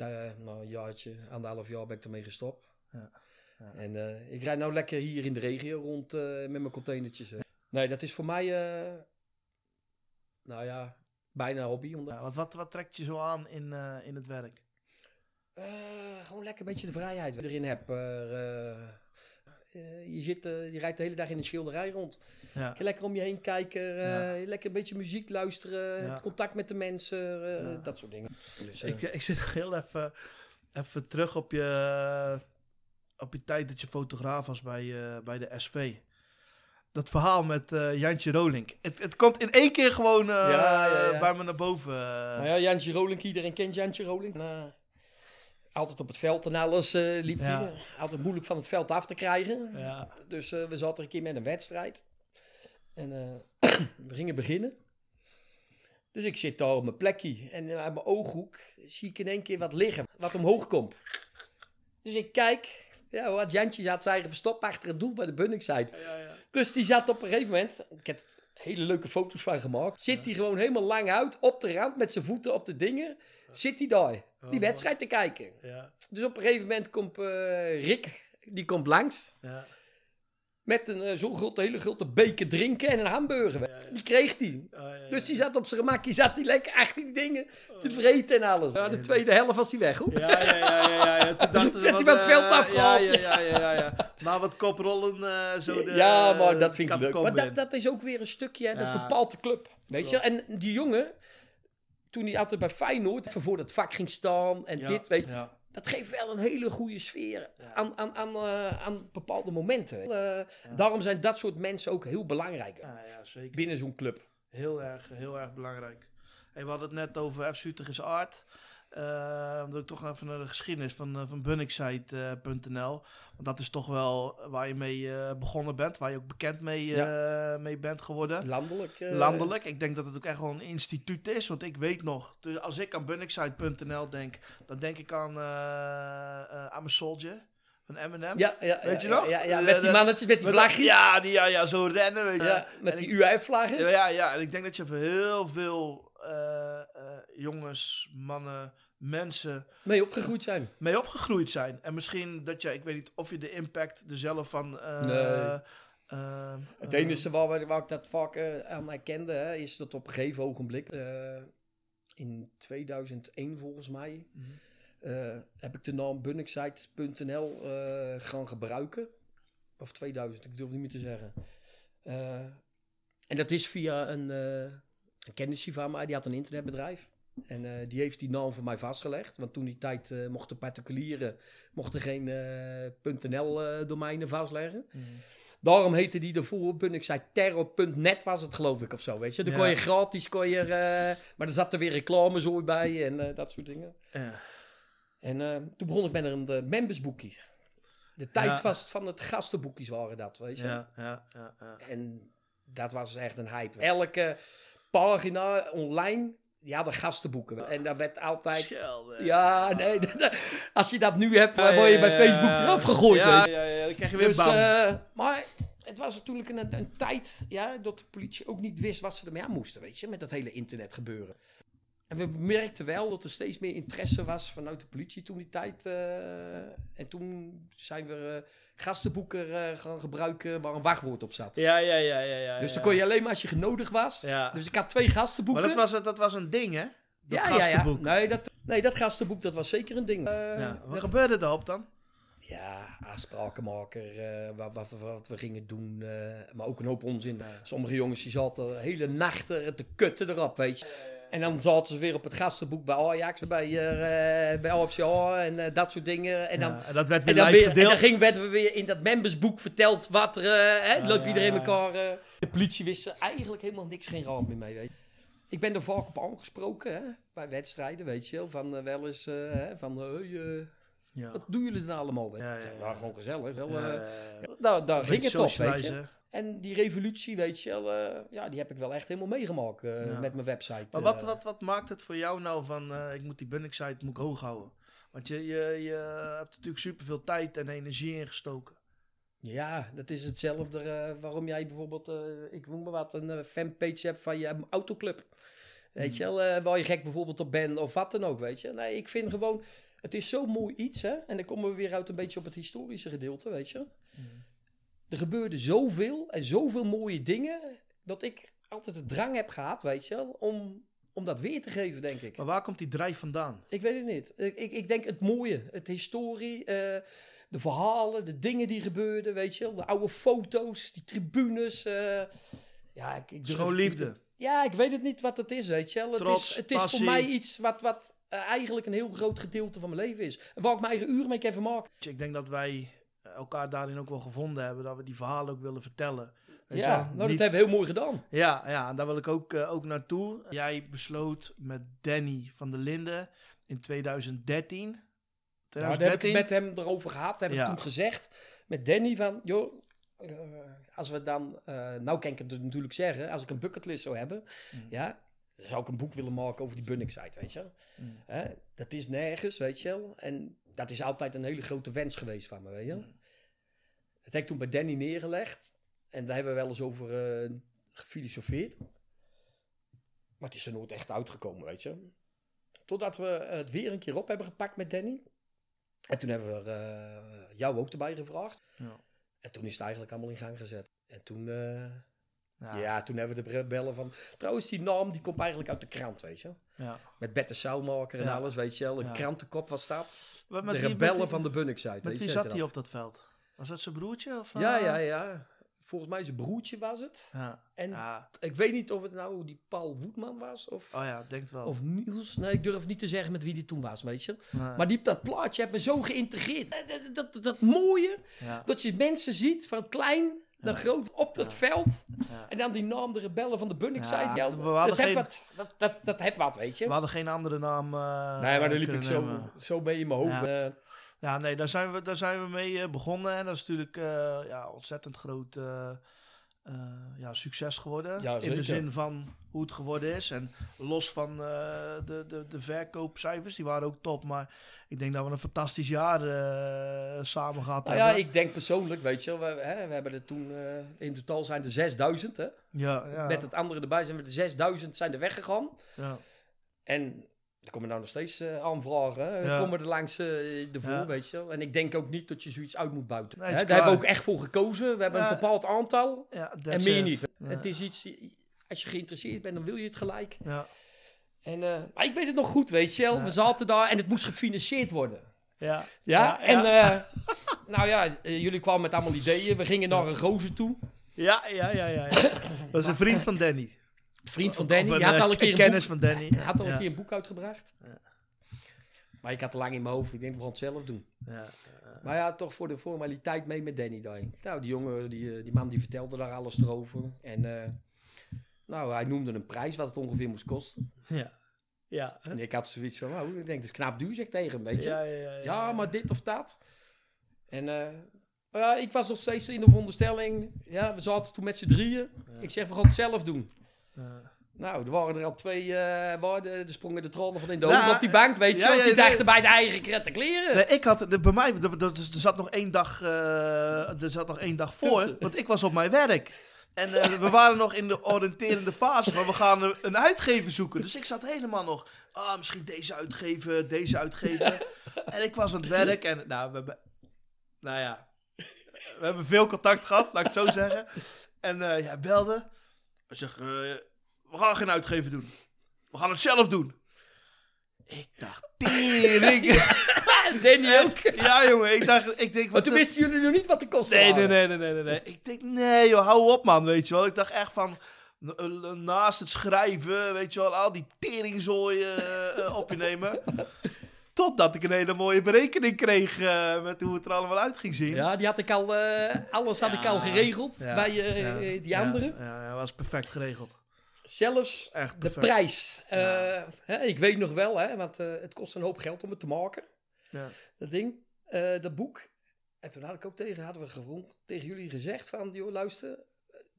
nou, een jaartje, anderhalf jaar ben ik ermee gestopt. Ja. Ja. En eh, ik rijd nou lekker hier in de regio rond eh, met mijn containertjes. hè. Nee, dat is voor mij, eh, nou ja, bijna hobby. Omdat, Ja, wat, wat, wat trekt je zo aan in, in het werk? Gewoon lekker een beetje de vrijheid erin eh, je, zit, je rijdt de hele dag in een schilderij rond. Ja. Lekker om je heen kijken. Lekker een beetje muziek luisteren. Contact met de mensen. Dat soort dingen. Dus, Ik, ik zit heel even, even terug op je, op je tijd dat je fotograaf was bij, eh, bij de SV. Dat verhaal met eh, Jantje Rolink. Het, het komt in één keer gewoon eh, Ja, ja, ja. bij me naar boven. nou ja, Jantje Rolink, iedereen kent Jantje Rolink. Eh, altijd op het veld en alles liep hij. Altijd moeilijk van het veld af te krijgen. Ja. Dus we zaten een keer met een wedstrijd. En we gingen beginnen. Dus ik zit daar op mijn plekje. En uit mijn ooghoek zie ik in één keer wat liggen. Wat omhoog komt. Dus ik kijk. Ja, had Jantje had zijn eigen verstopt achter het doel bij de Bunningside. Dus die zat op een gegeven moment. Ik heb hele leuke foto's van gemaakt. Zit hij gewoon helemaal lang uit op de rand met zijn voeten op de dingen. Zit hij daar die wedstrijd te kijken. Ja. Dus op een gegeven moment komt eh, Rick. Die komt langs. Ja. Met een eh, zo'n grote, hele grote beker drinken en een hamburger. Die kreeg hij. Dus die zat op zijn gemak, die zat die lekker achter die dingen te vreten en alles. De tweede helft was hij weg, hoor. Ja, ja, ja, ja, ja. Toen dachten ze hij wat, van het veld eh, afgehaald. Ja, ja, ja, ja, ja. Na wat koprollen eh, zo de ja, maar dat vind ik leuk. Maar dat, dat is ook weer een stukje, hè, dat bepaalt de club. Weet je? En die jongen, toen hij altijd bij Feyenoord voor dat vak ging staan en dit, weet je. Dat geeft wel een hele goede sfeer aan, aan, aan, eh, aan bepaalde momenten. Eh, Daarom zijn dat soort mensen ook heel belangrijk Ja, ja, zeker. binnen zo'n club. Heel erg, heel erg belangrijk. Hey, we hadden het net over F. Is art. Eh, dan wil ik toch even naar de geschiedenis van, uh, van bunnicksite.nl. Want dat is toch wel waar je mee eh, begonnen bent. Waar je ook bekend mee, eh, mee bent geworden. Landelijk. eh, Landelijk. Ik denk dat het ook echt wel een instituut is. Want ik weet nog, als ik aan bunnicksite.nl denk, dan denk ik aan, eh eh, aan mijn Soldier. Van Eminem. Ja, ja, weet je ja, nog? ja, ja, Eh, met die mannetjes met die vlagjes. Ja, die, ja, ja, zo rennen. Weet je. Ja, met die UI-vlaggen. ja, ja, ja, en ik denk dat je voor heel veel eh, eh, jongens, mannen, mensen mee opgegroeid zijn. Mee opgegroeid zijn. En misschien dat je, ik weet niet of je de impact er zelf van. eh, Nee. eh, Het eh, enige waar, we- waar ik dat vaak eh, aan herkende, hè, is dat op een gegeven ogenblik, eh, in 2001 volgens mij, Mhm. eh, heb ik de naam bunnicksite.nl eh gaan gebruiken. Of 2000, ik durf niet meer te zeggen. Eh, en dat is via een, eh een kennisje van mij, die had een internetbedrijf. En eh, die heeft die naam voor mij vastgelegd. Want toen die tijd eh, mochten particulieren mochten geen eh, .nl-domeinen vastleggen. Daarom heette die ervoor, ik zei terror.net was het geloof ik of zo, weet je. Dan Ja. kon je gratis, kon je, maar er zat er weer reclamezooi bij en dat soort dingen. Ja. En toen begon ik met een membersboekje. De tijd Ja. was het van het gastenboekjes waren dat, weet je. Ja, ja, ja, ja. En dat was echt een hype. Elke pagina online, ja, de gastenboeken. En daar werd altijd... Schelden. Ja, nee, als je dat nu hebt, Ja, word je bij Facebook eraf gegooid. Ja, ja, ja, dan krijg je weer dus, eh, maar het was natuurlijk een, een tijd ja, dat de politie ook niet wist wat ze ermee aan moesten, weet je, met dat hele internet gebeuren. En we merkten wel dat er steeds meer interesse was vanuit de politie toen die tijd. eh, en toen zijn we eh, gastenboeken eh, gaan gebruiken waar een wachtwoord op zat. Ja, ja, ja, ja, ja. Dus dan kon je alleen maar als je genodigd was. Ja. Dus ik had twee gastenboeken. Maar dat was, dat was een ding, hè? Dat ja, ja, gastenboek. ja. Nee, dat, nee, dat gastenboek dat was zeker een ding. Ja, Wat dat- gebeurde daarop dan? ja, afsprakenmaker, eh wat, wat, wat we gingen doen. maar ook een hoop onzin. Sommige jongens die zaten hele nachten te kutten erop, weet je. En dan zaten ze weer op het gastenboek bij Ajax, bij, eh bij en eh, dat soort dingen. En dan, Ja, en dat werd weer en dan En ging, werden we weer in dat membersboek verteld wat er... eh, hè, Ah, loopt ja, iedereen ja. elkaar... de politie wist er eigenlijk helemaal niks, geen raad meer mee, weet je. Ik ben er vaak op aangesproken, hè, bij wedstrijden, weet je wel. Van wel eens, van... hey. Wat doen jullie dan allemaal? Ja, ja, ja. Nou, gewoon gezellig. Wel. Nou, daar ging het toch, weet je. En die revolutie, weet je wel, eh, ja, die heb ik wel echt helemaal meegemaakt eh, Ja. met mijn website. Maar wat, eh. wat, wat maakt het voor jou nou van, ik moet die Bunnik-site moet ik hoog houden? Want je, je, je hebt natuurlijk superveel tijd en energie ingestoken. Ja, dat is hetzelfde waarom jij bijvoorbeeld, ik noem maar wat, een fanpage hebt van je autoclub. Weet je wel, waar je gek bijvoorbeeld op bent of wat dan ook, weet je. Nee, ik vind gewoon, het is zo'n mooi iets, hè. En dan komen we weer uit een beetje op het historische gedeelte, weet je. Er gebeurde zoveel en zoveel mooie dingen, dat ik altijd de drang heb gehad, weet je wel, om, om dat weer te geven, denk ik. Maar waar komt die drijf vandaan? Ik weet het niet. Ik, ik, ik denk het mooie, het historie, eh, de verhalen, de dingen die gebeurden, weet je wel. De oude foto's, die tribunes. eh, ja, ik, ik Schoon liefde. Ja, ik weet het niet wat het is, weet je wel. Het Trots, is, het is voor mij iets wat, wat eh, eigenlijk een heel groot gedeelte van mijn leven is. En waar ik mijn eigen uren mee kan vermaken. Ik denk dat wij elkaar daarin ook wel gevonden hebben. Dat we die verhalen ook willen vertellen. Weet je Ja, nou, dat Niet- hebben we heel mooi gedaan. Ja, ja, en daar wil ik ook, eh, ook naartoe. Jij besloot met Danny van der Linden in 2013. Nou, daar heb ik met hem erover gehad. Heb Ja. ik toen gezegd met Danny van, joh, eh, als we dan, eh, nou kan ik het natuurlijk zeggen, als ik een bucketlist zou hebben, Mm. ja, dan zou ik een boek willen maken over die Bunnik-site, weet je wel. Mm. Dat is nergens, weet je wel. En dat is altijd een hele grote wens geweest van me, weet je wel. Dat heb ik toen bij Danny neergelegd. En daar hebben we wel eens over eh, gefilosofeerd. Maar het is er nooit echt uitgekomen, weet je. Totdat we het weer een keer op hebben gepakt met Danny. En toen hebben we eh, jou ook erbij gevraagd. Ja. En toen is het eigenlijk allemaal in gang gezet. En toen, eh, Ja. ja. toen hebben we de bellen van... Trouwens, die naam die komt eigenlijk uit de krant, weet je. Ja. Met Bette Saumaker en alles, weet je wel. Een krantenkop was dat. Wat- de met wie- met rebellen van de Bunnik-site. Met weet wie je, zat hij op dat veld? Was dat zijn broertje? Of, Ja, eh? ja, ja. volgens mij zijn broertje was het. Ja. En Ja. ik weet niet of het nou die Paul Woedman was of, Oh ja, denk het wel. of Niels. Nee, ik durf niet te zeggen met wie die toen was, weet je. Nee. Maar die, dat plaatje heeft me zo geïntegreerd. Eh, Dat, dat, dat, dat mooie, Ja. dat je mensen ziet van klein naar groot op dat veld. Ja. En dan die naam de rebellen van de Bunningside. Ja, dat, hadden heb geen- wat, dat, dat, dat heb wat, weet je. We hadden geen andere naam. eh, nee, maar daar liep ik zo, nemen. zo mee in mijn hoofd. Ja. Ja, nee, daar zijn we, daar zijn we mee eh, begonnen. En dat is natuurlijk eh, ja, ontzettend groot eh, ja, succes geworden. Ja, in de zin van hoe het geworden is. En los van de, de, de verkoopcijfers, die waren ook top. Maar ik denk dat we een fantastisch jaar samen gehad Nou ja, hebben. ik denk persoonlijk, weet je, we, hè, we hebben er toen, in totaal zijn er 6000, hè. Ja, ja. Met het andere erbij zijn we de 6000 zijn er weggegaan. Ja. En er komen nou nog steeds eh, aanvragen. Ja. Komen er langs eh ervoor, Ja. weet je wel. En ik denk ook niet dat je zoiets uit moet buiten. Nee, Hè, Daar hebben we ook echt voor gekozen. We hebben Ja. een bepaald aantal. Ja, en meer it. niet. Het is iets, als je geïnteresseerd bent, dan wil je het gelijk. Ja. En, eh, maar ik weet het nog goed, weet je wel. We zaten daar en het moest gefinancierd worden. Ja. Ja, en nou ja, jullie kwamen met allemaal ideeën. We gingen naar een gozer toe. Ja, ja, ja, ja. ja. Dat is een vriend van Danny. Vriend van Danny. een, Die had eh, al een keer een kennis boek, van Danny. Hij had al een keer een boek uitgebracht. Maar ik had lang in mijn hoofd. Ik denk, we gaan het zelf doen. Ja. Maar ja, toch voor de formaliteit mee met Danny daarin. Nou, die jongen, die, eh, die man die vertelde daar alles erover. En eh, nou, hij noemde een prijs wat het ongeveer moest kosten. Ja. Ja. En ik had zoiets van, nou, ik denk, dat is knap duur, zeg tegen hem, weet je. Ja, ja, ja, ja, maar dit of dat. En eh, ja, ik was nog steeds in de veronderstelling. Ja, we zaten toen met z'n drieën. Ik zeg, we gaan het zelf doen. Nou, er waren er al twee, eh waren, er sprongen de trollen van in de Nou, op die bank, weet je. ja, want ja, die nee. dachten bij de eigen krette kleren. Nee, ik had, de, bij mij, er, er, zat nog één dag, eh, er zat nog één dag voor, want ik was op mijn werk. En eh, we waren nog in de oriënterende fase, maar we gaan een, uitgever zoeken. Dus ik zat helemaal nog, ah, misschien deze uitgeven, deze uitgeven. en ik was aan het werk en, nou, we hebben, nou ja, we hebben veel contact gehad, laat ik het zo zeggen. En eh hij belde. Hij zegt, eh, we gaan geen uitgever doen. We gaan het zelf doen. Ik dacht, tering. Danny ook. Ja, jongen, ik dacht, ik denk... Maar Wat toen wisten jullie nog niet wat de kosten Nee, nee, waren. nee, nee, nee, nee, nee. Ik denk, nee joh, hou op man, weet je wel. Ik dacht echt van, n- naast het schrijven, weet je wel, al die teringzooien eh, eh, op je nemen. Totdat ik een hele mooie berekening kreeg eh, met hoe het er allemaal uit ging zien. Ja, die had ik al, eh, alles had ik al geregeld Ja, bij eh, ja, die andere. Ja, dat was perfect geregeld. Zelfs Echt de prijs. Hè, ik weet nog wel, hè, want het kost een hoop geld om het te maken. Ja. Dat ding, dat boek. En toen had ik ook tegen, hadden we gewoon tegen jullie gezegd van, joh, luister,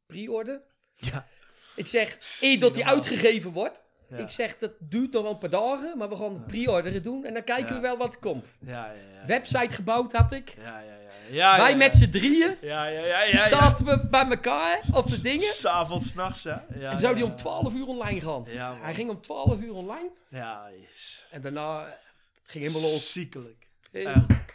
pre-order. Ja. Ik zeg, eer dat die uitgegeven wordt. Ja. Ik zeg, dat duurt nog wel een paar dagen, maar we gaan pre-orderen doen. En dan kijken we wel wat er komt. Ja, ja, ja. Website gebouwd had ik. Ja, ja, ja. ja, Wij met z'n drieën Ja, ja, ja, ja. ja. zaten we bij elkaar op de dingen. S'avonds, s'nachts, hè. Ja, en zou die om 12 uur online gaan. Hij ging om 12 uur online. Ja, is... En daarna ging helemaal los. Ziekelijk.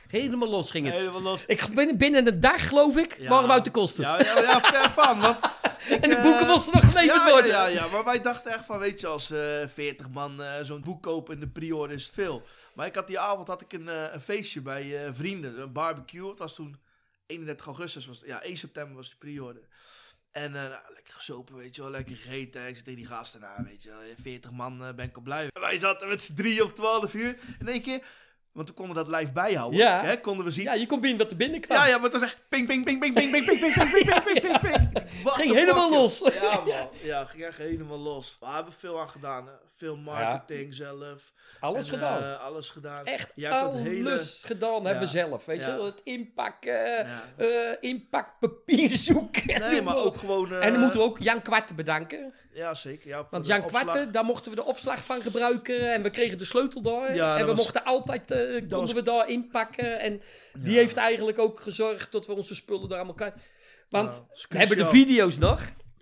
Helemaal los ging het. Helemaal los. Ik binnen, binnen een dag, geloof ik, Ja. waren we uit de kosten. Ja, ja, ja ver van, want... en de boeken moesten nog geleverd worden. Ja, ja, ja, maar wij dachten echt van, weet je, als eh 40 man eh, zo'n boek kopen in de pre-order is veel. Maar ik had die avond had ik een, eh, een feestje bij eh, vrienden, een barbecue. Het was toen 31 augustus, was, ja, 1 september was de pre-order. En eh, nou, lekker gesopen, weet je wel, lekker gegeten. Ik zit tegen die gasten, nou, weet je wel, 40 man eh, ben ik al blij. En wij zaten met z'n drie op 12 uur. In één keer, want we konden dat live bijhouden. Ja. Hè, konden we zien. Ja, je kon binnen wat er binnen kwam. Ja, ja, maar het was echt ping, ping, ping, ping, ping, ping, ping, ping, ping, ping, ping, ping, ping, ping. What Ging helemaal fuck, los. Ja, man. Ja, ging echt helemaal los. We hebben veel aan gedaan, hè. Veel marketing zelf. Alles En, gedaan. eh, alles gedaan. Echt dat alles hele... gedaan hebben we Ja. zelf. Weet je Ja. wel, het inpakken, eh inpakpapier zoeken. Nee, maar ook gewoon... eh, En dan moeten we ook Jan Kwarten bedanken. Ja, zeker. Ja, Want Jan. Kwarten, daar mochten we de opslag van gebruiken. En we kregen de sleutel. Ja, en dat we mochten altijd, eh, konden was- we daar inpakken. En die heeft eigenlijk ook gezorgd dat we onze spullen daar allemaal kwijt... Want is we hebben de video's nog.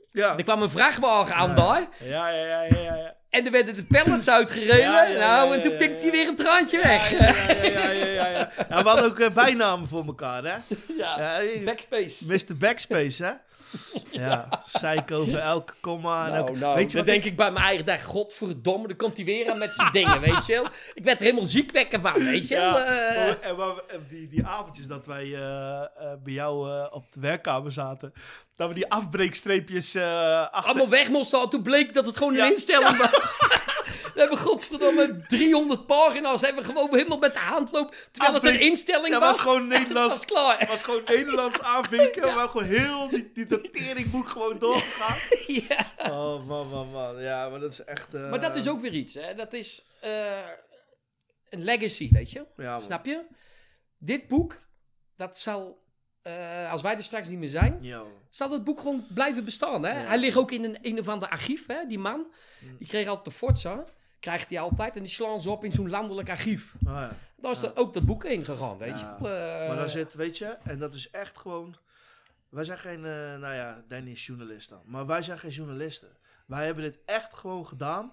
Ja. Er kwam een vrachtwagen aan daar. Ja, ja, ja, ja, ja. En er werden de pallets uitgereden. Ja, ja, ja, nou, en toen ja, pikte hij weer een traantje weg. Ja, ja, ja, ja, ja. Ja, we hadden ook eh, bijnamen voor elkaar, hè? Ja, Backspace. Mr. Backspace, hè? Ja, zeik over elke komma. En Nou, nou, weet je dan wat denk ik bij mijn eigen dag, godverdomme, dan komt hij weer aan met zijn dingen, weet je wel. Ik werd er helemaal ziek wekken van, weet je wel. Eh. en die, die avondjes dat wij eh, eh, bij jou eh, op de werkkamer zaten, dat we die afbreekstreepjes eh achter... allemaal weg moesten. al. Toen bleek dat het gewoon een instelling was. We hebben godverdomme 300 pagina's. Hebben we gewoon helemaal met de hand lopen. Terwijl het een instelling Ja, was. was gewoon Nederlands. was klaar. Het was gewoon Nederlands aanvinken. Maar gewoon heel die, die dateringboek gewoon doorgegaan. ja. Oh man, man, man. Ja, maar dat is echt... eh, Maar dat is ook weer iets. Hè? Dat is eh, een legacy, weet je. Ja. Snap je? Dit boek, dat zal... eh, als wij er straks niet meer zijn, zal het boek gewoon blijven bestaan. Hè? Hij ligt ook in een, een of ander archief, hè? die man. Mm. Die kreeg altijd de Forza, krijgt hij altijd. En die slaan ze op in zo'n landelijk archief. Oh, ja. Daar is er ook dat boek in gegaan, weet je. Eh, Maar daar zit, weet je, en dat is echt gewoon. Wij zijn geen, eh, nou ja, Danny is journalist dan. Maar wij zijn geen journalisten. Wij hebben dit echt gewoon gedaan.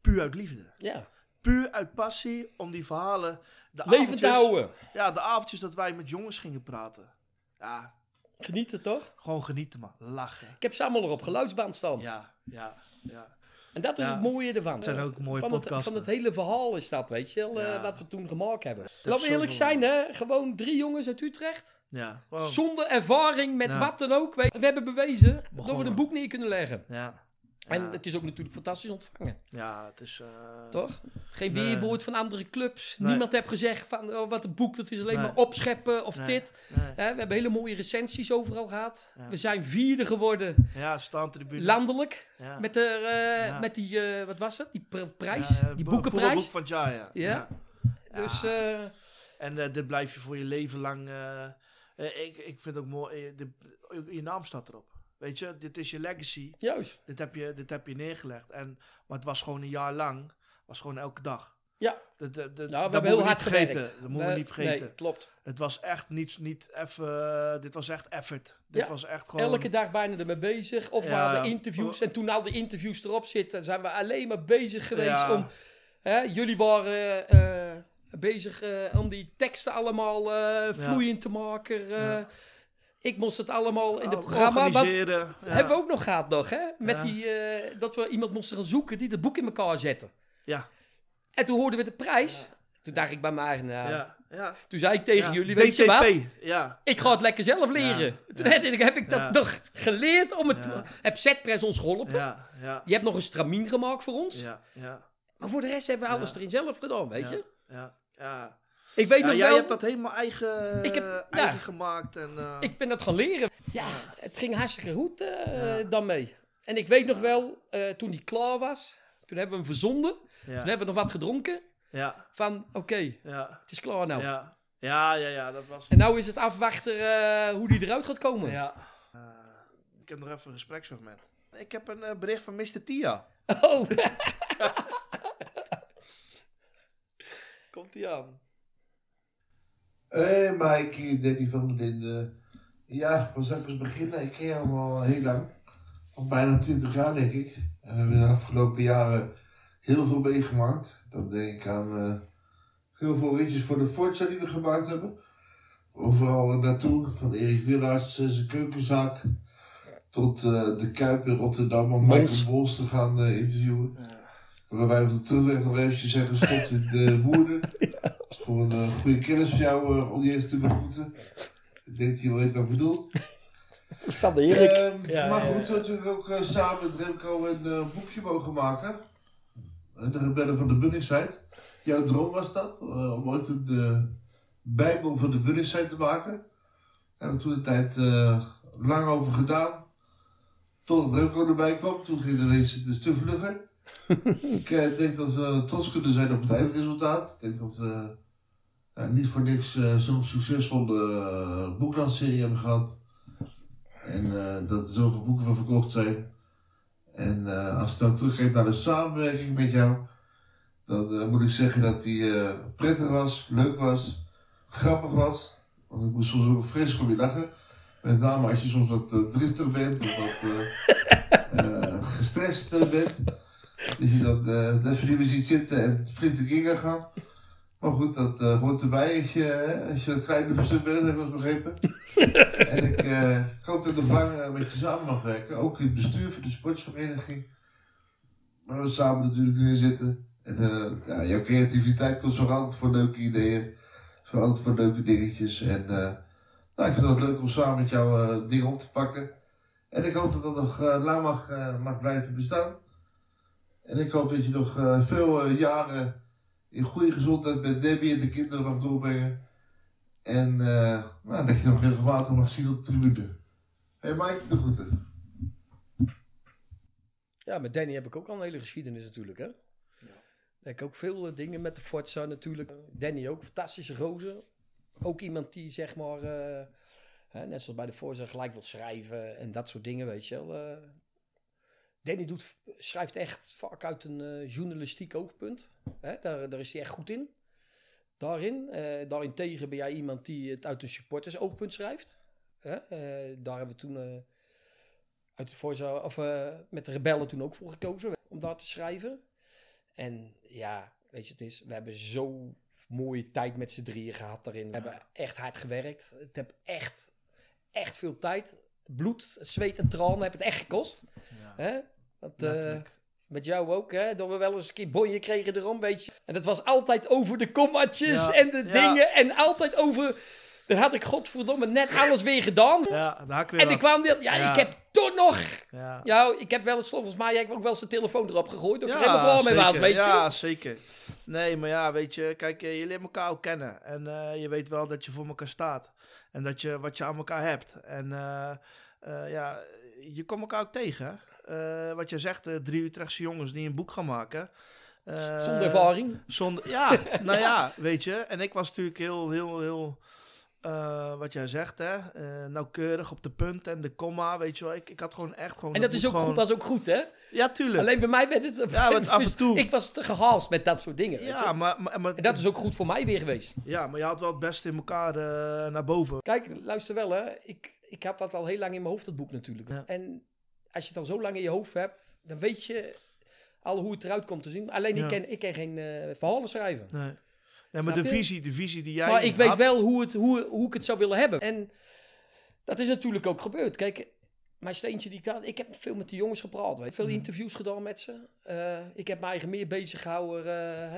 Puur uit liefde. Ja. Puur uit passie om die verhalen. De Levend te avondjes- houden. Ja, de avondjes dat wij met jongens gingen praten. Ja, Genieten toch? gewoon genieten, man. Lachen. Ik heb ze allemaal erop geluidsband staan. Ja, ja, ja. En dat is Ja. het mooie ervan. Het zijn ook mooie van podcasten. Het, van het hele verhaal is dat, weet je wel, eh, wat we toen gemaakt hebben. heb Laten we eerlijk zijn, hè. Gewoon drie jongens uit Utrecht. Ja, Zonder ervaring met Ja. wat dan ook. We hebben bewezen dat we een boek neer kunnen leggen. Ja. En het is ook natuurlijk fantastisch ontvangen. Ja, het is... eh, Toch? Geen nee. weerwoord van andere clubs. Nee. Niemand heeft gezegd van oh, wat een boek, dat is alleen Nee. maar opscheppen of dit. We hebben hele mooie recensies overal gehad. Ja. We zijn vierde geworden. Ja, staantribune. Landelijk. Ja. Met, de, eh, met die, eh, wat was het? Die pr- prijs? Die bo- boekenprijs. voetbalboek van jaar, ja. Dus, En dit blijf je voor je leven lang. ik, ik vind het ook mooi. dit- je naam staat erop. Weet je, dit is je legacy. Juist. Dit heb je, dit heb je neergelegd. En, maar het was gewoon een jaar lang. was gewoon elke dag. Ja. Dat, dat, dat, Nou, we hebben heel hard niet vergeten. gewerkt. Dat moeten we We- niet vergeten. nee, klopt. Het was echt niet, niet even. dit was echt effort. Dit Ja, was echt gewoon. Elke dag bijna ermee bezig. Of we hadden interviews. En toen al de interviews erop zitten, zijn we alleen maar bezig geweest Ja. om... Hè, jullie waren eh, bezig eh, om die teksten allemaal eh, vloeiend te maken. Ik moest het allemaal in de Al- programma... Wat, organiseren, ja. Hebben we ook nog gehad nog, hè? Met Ja. die, eh, dat we iemand moesten gaan zoeken die het boek in elkaar zette. Ja. En toen hoorden we de prijs. Toen dacht ik bij mij, nou... Ja, ja. Toen zei ik tegen jullie, weet je wat? Ja. Ik ga het lekker zelf leren. Toen heb ik- heb ik dat nog geleerd om het... Heb Zetpress ons geholpen. Ja, ja. Je hebt nog een stramien gemaakt voor ons. Ja, ja. Maar voor de rest hebben we alles erin zelf gedaan, weet je? Ja, ja. Ik weet Ja, nog jij wel... hebt dat helemaal eigen, Ik heb- eigen ja. gemaakt. En, eh, Ik ben dat gaan leren. Ja, het ging hartstikke goed eh, dan mee. En ik weet nog wel, eh, toen die klaar was, toen hebben we hem verzonden. Toen hebben we nog wat gedronken. Ja. Van, oké, ja. het is klaar nou. Ja. Ja, ja, ja, dat was... En nou is het afwachten hoe die eruit gaat komen. Ja. Ik heb nog even een gespreksfragment. Ik heb een bericht van Mr. Tia. Oh. Komt ie aan. Hé, Mike, Danny van der Linden. Ja, waar zal ik eens beginnen? Ik ken jou al heel lang. Al bijna 20 jaar, denk ik. En we hebben de afgelopen jaren heel veel meegemaakt. Dan denk ik aan eh, heel veel ritjes voor de Forza die we gemaakt hebben. Overal naartoe, van Erik Willaerts, eh, zijn keukenzaak, tot eh, de Kuip in Rotterdam om. Michael Bos te gaan eh, interviewen. Waarbij we op de terugweg nog eventjes zijn gestopt in de Woerden. Voor een eh, goede kennis van jou eh, om die even te begroeten. Ik denk dat je wel weet wat ik bedoel. Van de Erik. Ehm, Ja, maar goed, zo natuurlijk ook eh, samen met Remco een eh, boekje mogen maken. De Rebellen van de Bunningside. Jouw droom was dat, eh, om ooit een de Bijbel van de Bunningside te maken. Daar hebben we toen een tijd eh, lang over gedaan. Totdat Remco erbij kwam, toen ging het ineens een stuk vlugger. ik eh, denk dat we trots kunnen zijn op het eindresultaat. Ik denk dat we eh, niet voor niks eh, zo'n succesvolle uh, boeklandserie hebben gehad. En dat er zoveel boeken van verkocht zijn. En als ik dan terugkijk naar de samenwerking met jou, dan moet ik zeggen dat die prettig was, leuk was, grappig was. Want ik moest soms ook vreselijk om je lachen. Met name als je soms wat driftig bent of wat eh, gestrest eh, bent. Dat je dan eh even niet meer ziet zitten en flink de ging gaan. Maar goed, dat eh, hoort erbij als je, hè, als je een kleine verstuk bent, heb ik eens begrepen. en ik, eh, ik hoop dat ik nog eh, met je samen mag werken. Ook in het bestuur van de sportsvereniging. Waar we samen natuurlijk in zitten. En eh, ja, jouw creativiteit komt zo altijd voor leuke ideeën. Zo altijd voor leuke dingetjes. En eh, nou, ik vind het leuk om samen met jou eh, dingen op te pakken. En ik hoop dat dat nog eh, lang mag, eh, mag blijven bestaan. En ik hoop dat je nog eh, veel eh, jaren in goede gezondheid met Debbie en de kinderen mag doorbrengen. En eh, nou, dat je nog regelmatig mag zien op de tribune. Hé hey Mike, de groeten. Ja, met Danny heb ik ook al een hele geschiedenis natuurlijk, hè. Ik heb ook veel dingen met de Forza natuurlijk. Danny ook, fantastische gozer. Ook iemand die zeg maar, eh, hè, net zoals bij de Forza, gelijk wil schrijven en dat soort dingen, weet je wel. Danny doet, schrijft echt vaak uit een eh, journalistiek oogpunt. Hè, daar, daar is hij echt goed in. Daarin. Eh, daarentegen ben jij iemand die het uit een supporters oogpunt schrijft. Hè? eh, daar hebben we toen uit de Forza, of, met de rebellen toen ook voor gekozen om daar te schrijven. En ja, weet je, het is, we hebben zo mooie tijd met z'n drieën gehad daarin. We hebben echt hard gewerkt. Het heb echt, echt veel tijd. Bloed, zweet en tranen heb het echt gekost. Hè? Want, eh, met jou ook, hè? Dat we wel eens een keer bonje kregen erom, weet je. En dat was altijd over de kommaatjes Ja, en de dingen. En altijd over... Dan had ik godverdomme net alles weer gedaan. Ja, weer En ik kwam weer... Ja, Ja. ik heb toch nog... Ja. Ja, ik heb wel eens, volgens mij, heb ik ook wel eens de telefoon erop gegooid. Dat ik er Ja, helemaal klaar mee was, weet je. Ja, zeker. Nee, maar ja, weet je, kijk, eh, je leert elkaar ook kennen. En eh, je weet wel dat je voor elkaar staat. En dat je wat je aan elkaar hebt. En eh, ja, je komt elkaar ook tegen. wat je zegt, drie Utrechtse jongens die een boek gaan maken. Zonder ervaring. Zonder, ja, nou ja, weet je. En ik was natuurlijk heel, heel, heel... eh, wat jij zegt, hè, eh, nauwkeurig op de punt en de komma, weet je wel. Ik, ik had gewoon echt gewoon. En dat is ook goed, was ook goed, hè? Ja, tuurlijk. Alleen bij mij werd het... Ja, want af en toe- Ik was te gehaast met dat soort dingen, Ja, maar, maar, maar- En dat is ook goed voor mij weer geweest. Ja, maar je had wel het beste in elkaar eh, naar boven. Kijk, luister wel, hè. Ik, ik had dat al heel lang in mijn hoofd, dat boek natuurlijk. En als je het al zo lang in je hoofd hebt, dan weet je al hoe het eruit komt te zien. Alleen Ja. ik, ken, ik ken geen verhalen schrijven. Nee. Nee, maar de visie, de visie die jij Maar ik weet wel hoe, het, hoe, hoe ik het zou willen hebben. En dat is natuurlijk ook gebeurd. Kijk, mijn steentje die ik had... Ik heb veel met die jongens gepraat. Weet. Veel Mhm. interviews gedaan met ze. Eh, ik heb me eigen meer bezig gehouden eh,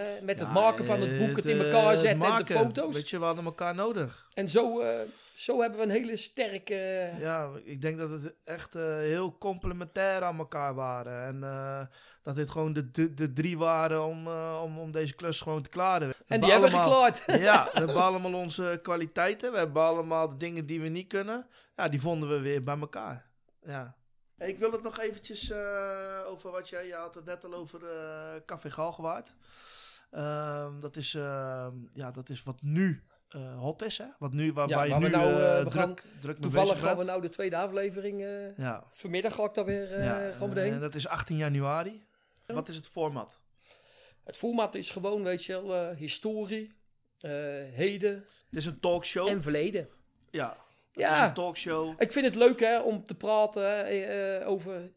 hè, met het maken van het boek. Het in elkaar eh, zetten en de foto's. Weet je, we hadden elkaar nodig. En zo, eh, zo hebben we een hele sterke... Ja, ik denk dat het echt eh, heel complementair aan elkaar waren. En eh, dat dit gewoon de, de, de drie waren om, eh, om, om deze klus gewoon te klaren. We En die hebben we geklaard. Ja, we hebben allemaal onze kwaliteiten. We hebben allemaal de dingen die we niet kunnen. Ja, die vonden we weer bij elkaar. Ja. Ik wil het nog eventjes eh, over wat jij... Je had het net al over eh Café Galgenwaard. Ehm, dat, is, ehm, ja, dat is wat nu eh, hot is, hè? Wat nu, waar, Ja, waar je nu nou, druk, gaan- druk mee Toevallig gaan we nou de tweede aflevering... eh, Ja. Vanmiddag ga ik daar weer eh Ja, erheen. dat is 18 januari. Wat is het format? Het format is gewoon, weet je wel, eh, historie, eh, heden. Het is een talkshow. En verleden. Ja. Ja. een talkshow. Ik vind het leuk hè, om te praten eh, eh, over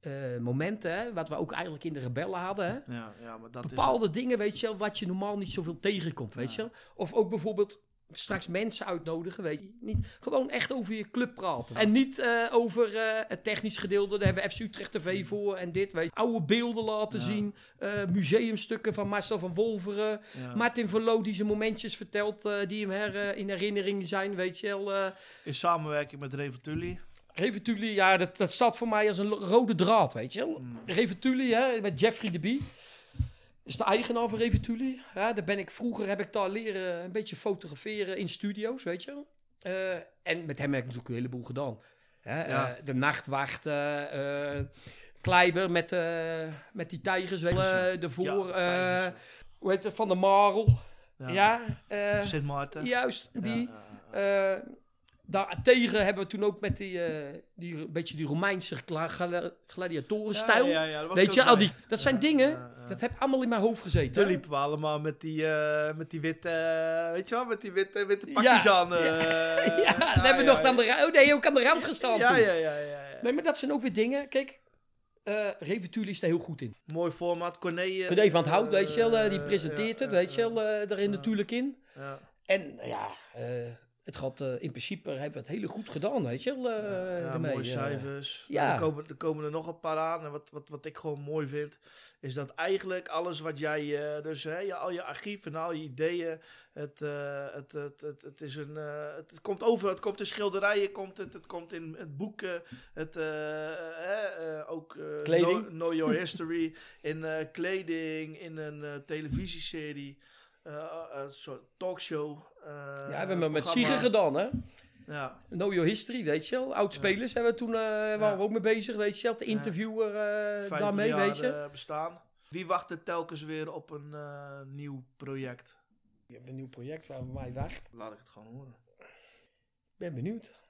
eh, momenten, hè, wat we ook eigenlijk in de rebellen hadden. Hè. Ja, ja, maar dat Bepaalde dingen, weet je wel, wat je normaal niet zoveel tegenkomt, weet je wel. Of ook bijvoorbeeld straks mensen uitnodigen, weet je. Niet, gewoon echt over je club praten. En niet eh, over eh, het technisch gedeelte, daar hebben we FC Utrecht TV voor en dit, weet je. Oude beelden laten zien, eh, museumstukken van Marcel van Wolveren. Ja. Martin Verloo die zijn momentjes vertelt die hem her, in herinnering zijn, weet je wel. In samenwerking met Reventuli. Reventuli, ja, dat, dat staat voor mij als een rode draad, weet je wel. Mm. Hè, met Jeffrey de Bie. Is de eigenaar van Reventuli. Ja, daar ben ik, vroeger heb ik daar leren een beetje fotograferen in studio's, weet je. Eh, en met hem heb ik natuurlijk een heleboel gedaan. Ja. eh, de nachtwacht, eh, eh, Kleiber met, met die tijgers, weet je wel, ervoor. Ja, eh, hoe heet het, Van de Marel. Ja. Sint Maarten. Juist, die. Daartegen hebben we toen ook met die, eh, die beetje die Romeinse gla- gla- gladiatorenstijl. Ja, Weet je, al die, dat zijn dingen, dat heb allemaal in mijn hoofd gezeten. Toen liepen we allemaal met die, eh, met die witte, eh, weet je wel, met die witte, witte pakjes Ja. aan. ja, we hebben nog aan de, oh nee, ook aan de rand gestaan Ja, ja, ja, ja, ja. Nee, maar dat zijn ook weer dingen. Kijk, Reventuur is daar heel goed in. Mooi format. Corné... Corné van het Hout, weet je wel, die presenteert het, weet je wel, daarin natuurlijk in. En ja, het gaat eh, in principe, hebben we het hele goed gedaan, weet je wel. eh, Ja, ermee, mooie eh. cijfers. Ja. Er, komen, er komen er nog een paar aan. En wat, wat, wat ik gewoon mooi vind, is dat eigenlijk alles wat jij, dus hè, je, al je archief en al je ideeën, het, het, het, het, het is een, het komt over, het komt in schilderijen, komt het, het komt in het boeken, het, ook. Know, Know Your History, in kleding, in een televisieserie, een soort talkshow. Eh, Ja, we hebben met. Siegen gedaan, hè? Ja. Know Your History, weet je wel. Oud-spelers hebben we toen, eh, waren we ook mee bezig, weet je wel. De interviewer eh 50 daarmee, jaar, weet je. eh, bestaan. Wie wacht er telkens weer op een eh, nieuw project? Je hebt een nieuw project waar mij wacht. Laat ik het gewoon horen. Ik ben benieuwd.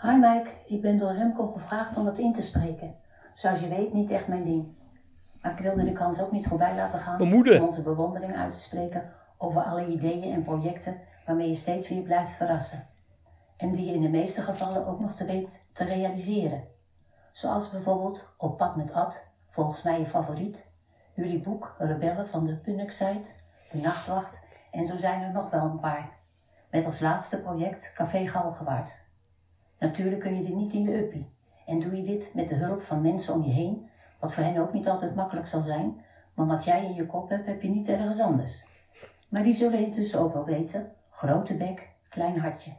Hi Mike, ik ben door Remco gevraagd om dat in te spreken. Zoals je weet, niet echt mijn ding. Maar ik wilde de kans ook niet voorbij laten gaan om onze bewondering uit te spreken over alle ideeën en projecten waarmee je steeds weer blijft verrassen. En die je in de meeste gevallen ook nog te weet te realiseren. Zoals bijvoorbeeld Op pad met Ad, volgens mij je favoriet, jullie boek Rebellen van de Punnik-site, De Nachtwacht en zo zijn er nog wel een paar. Met als laatste project Café Galgenwaard. Natuurlijk kun je dit niet in je uppie. En doe je dit met de hulp van mensen om je heen, wat voor hen ook niet altijd makkelijk zal zijn, maar wat jij in je kop hebt, heb je niet ergens anders. Maar die zullen intussen ook wel weten, grote bek, klein hartje.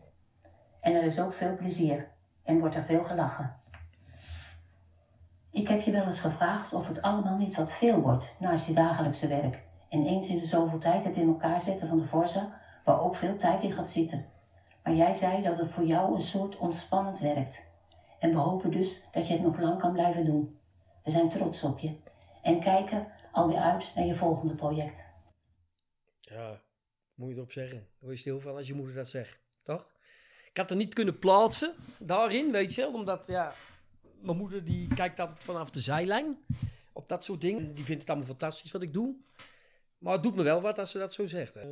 En er is ook veel plezier en wordt er veel gelachen. Ik heb je wel eens gevraagd of het allemaal niet wat veel wordt naast je dagelijkse werk en eens in de zoveel tijd het in elkaar zetten van de Forza, waar ook veel tijd in gaat zitten. Maar jij zei dat het voor jou een soort ontspannend werkt. En we hopen dus dat je het nog lang kan blijven doen. We zijn trots op je en kijken alweer uit naar je volgende project. Ja, moet je erop zeggen. Daar word je stil van als je moeder dat zegt, toch? Ik had er niet kunnen plaatsen daarin, weet je wel. Omdat, ja, mijn moeder die kijkt altijd vanaf de zijlijn op dat soort dingen. Die vindt het allemaal fantastisch wat ik doe. Maar het doet me wel wat als ze dat zo zegt. Eh,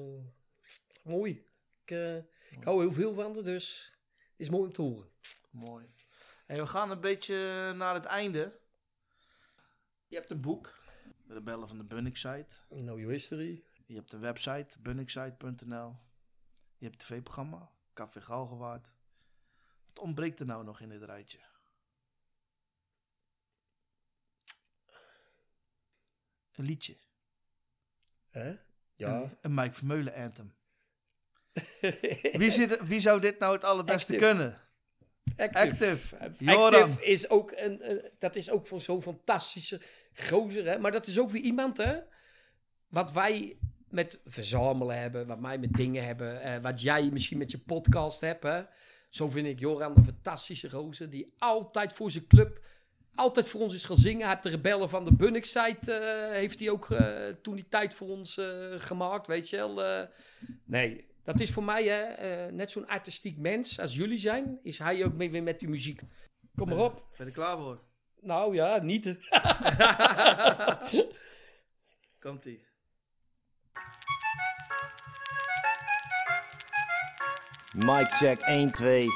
mooi. Ik, eh, ik hou heel veel van haar, dus het is mooi om te horen. Mooi. En we gaan een beetje naar het einde. Je hebt een boek, Rebellen van de Bunnik site. Know Your History. Je hebt een website, bunniksite.nl. Je hebt een tv-programma, Café Galgenwaard. Wat ontbreekt er nou nog in dit rijtje? Een liedje. Hè? Ja. Een, een Mike Vermeulen anthem. wie, zit, wie zou dit nou het allerbeste Active. kunnen? Active. Active. Active is ook een, een- dat is ook voor zo'n fantastische gozer. Hè? Maar dat is ook weer iemand, hè? Wat wij met verzamelen hebben, wat wij met dingen hebben, eh, wat jij misschien met je podcast hebt. Hè? Zo vind ik Joran een fantastische gozer die altijd voor zijn club, altijd voor ons is gaan zingen. Hij heeft de rebellen van de Bunnik-site, eh, heeft hij ook eh, toen die tijd voor ons gemaakt, weet je wel. nee, dat is voor mij hè, net zo'n artistiek mens als jullie zijn, is hij ook mee weer met die muziek. Kom maar op. Ben je klaar voor? Nou ja, niet. Komt-ie. Mic check 1, 2.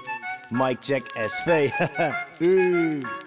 Mic check SV.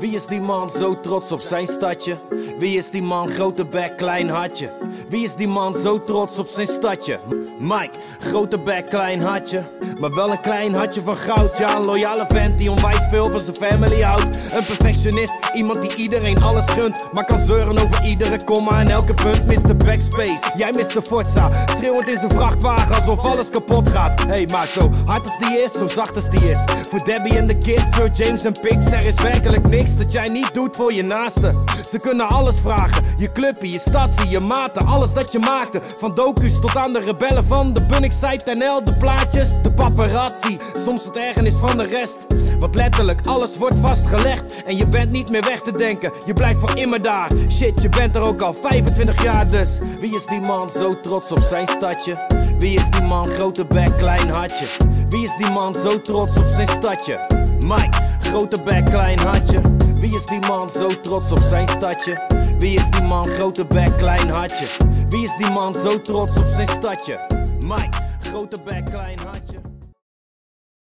Wie is die man zo trots op zijn stadje? Wie is die man grote bek, klein hartje? Wie is die man zo trots op zijn stadje? Mike, grote bek, klein hartje. Maar wel een klein hartje van goud. Ja, een loyale vent die onwijs veel van zijn family houdt. Een perfectionist, iemand die iedereen alles gunt. Maar kan zeuren over iedere komma en elke punt. Mr. Backspace, jij mist de Forza. Schreeuwend in zijn vrachtwagen alsof alles kapot gaat. Hey, maar zo hard als die is, zo zacht als die is. Voor Debbie en de kids, Sir James en Pix. Er is werkelijk niks dat jij niet doet voor je naasten. Ze kunnen alles vragen: je clubje, je stadsie, je maten, alles dat je maakte. Van docu's tot aan de rebellen van de Bunnickside NL, de plaatjes, de paparazzi. Soms tot ergernis van de rest. Want letterlijk alles wordt vastgelegd. En je bent niet meer weg te denken, je blijft voor immer daar. Shit, je bent er ook al 25 jaar dus. Wie is die man zo trots op zijn stadje? Wie is die man grote bek, klein hartje? Wie is die man zo trots op zijn stadje? Mike, grote bek, klein hartje. Wie is die man zo trots op zijn stadje? Wie is die man grote bek, klein hartje? Wie is die man zo trots op zijn stadje? Mike, grote bek, klein hartje.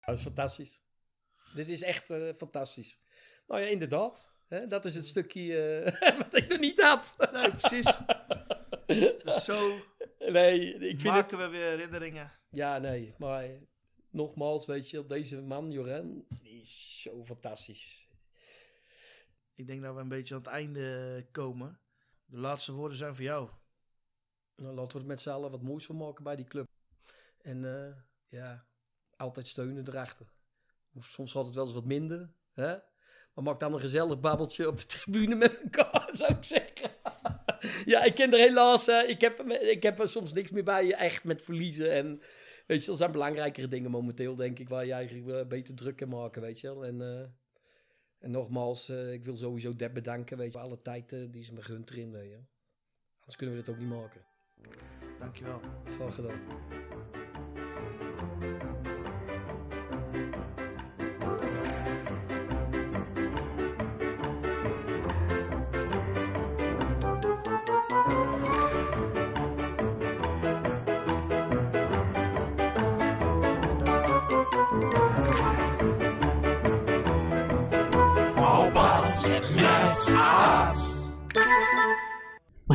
Dat is fantastisch. Dit is echt eh, fantastisch. Nou ja, inderdaad. Hè, dat is het stukje eh, wat ik er niet had. Nee, precies. Dus zo Nee, ik vind maken het... we weer herinneringen. Ja, nee, maar nogmaals, weet je, deze man, Joren, die is zo fantastisch. Ik denk dat we een beetje aan het einde komen. De laatste woorden zijn voor jou. Nou, laten we het met z'n allen wat moois van maken bij die club. En eh, ja, altijd steunen erachter. Soms gaat het wel eens wat minder, hè? Maar maak dan een gezellig babbeltje op de tribune met elkaar, zou ik zeggen. ja, ik ken er helaas, ik, heb, ik heb er soms niks meer bij, echt met verliezen. En weet je, er zijn belangrijkere dingen momenteel, denk ik, waar je eigenlijk eh, beter druk kan maken, weet je wel. En, eh, en nogmaals, eh, ik wil sowieso Deb bedanken, weet je, voor alle tijd die ze me gunt erin, weet je. Anders kunnen we dit ook niet maken. Dankjewel. Graag gedaan.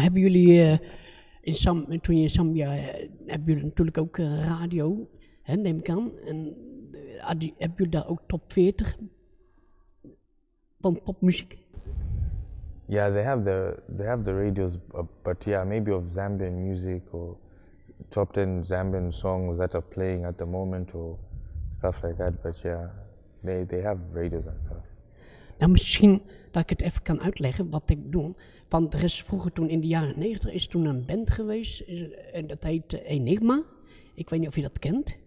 Hebben jullie eh, in Sam, toen je in Zambia, eh, hebben jullie natuurlijk ook eh, radio, hè, neem ik aan. En hebben jullie daar ook top 40 van popmuziek? Yeah, they have the they have the radios, uh, but yeah, maybe of Zambian music or top ten Zambian songs that are playing at the moment or stuff like that. But yeah, they they have radios and stuff. Nou, misschien dat ik het even kan uitleggen wat ik bedoel. Want er is vroeger toen in de jaren 90 is toen een band geweest eh, en dat heet eh, Enigma. Ik weet niet of je dat kent.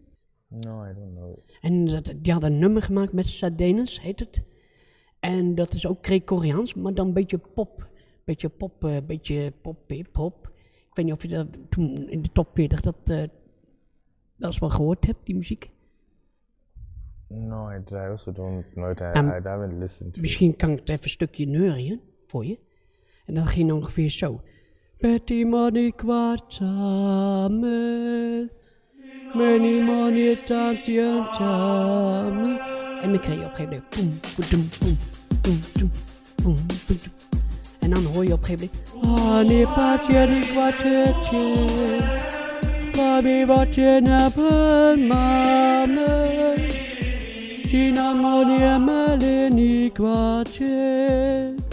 No, I don't know. En dat, die hadden een nummer gemaakt met Sardenes, heet het. En dat is ook Gregoriaans, maar dan een beetje pop. Beetje pop, een beetje pop, hip-hop. Ik weet niet of je dat toen in de top 40 dat, eh dat wel gehoord hebt, die muziek. No, I, I also don't know. I, Um, I haven't listened to. Misschien kan ik het even een stukje neurien voor je. En dat ging ongeveer zo. Betty money kwart samen. Many money tantian samen. En dan kreeg je op een gegeven moment boem, boem, boem, boem, boem, boem, boem. En dan hoor je op een gegeven moment. Honey patje die kwartetje. Baby wat je hebben mama. Gina money malini kwartje.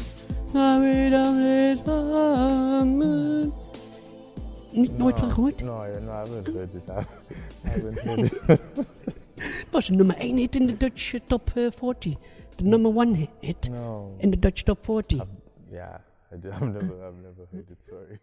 Nou weer dan weer samen. Niet nooit van gehoord? No, I, no, I haven't heard it. I haven't heard it. Het was nummer 1 hit in de Dutch eh, top eh, 40. De number 1 hit No. in de Dutch top 40. yeah, I do, I've never I've never heard it. Sorry.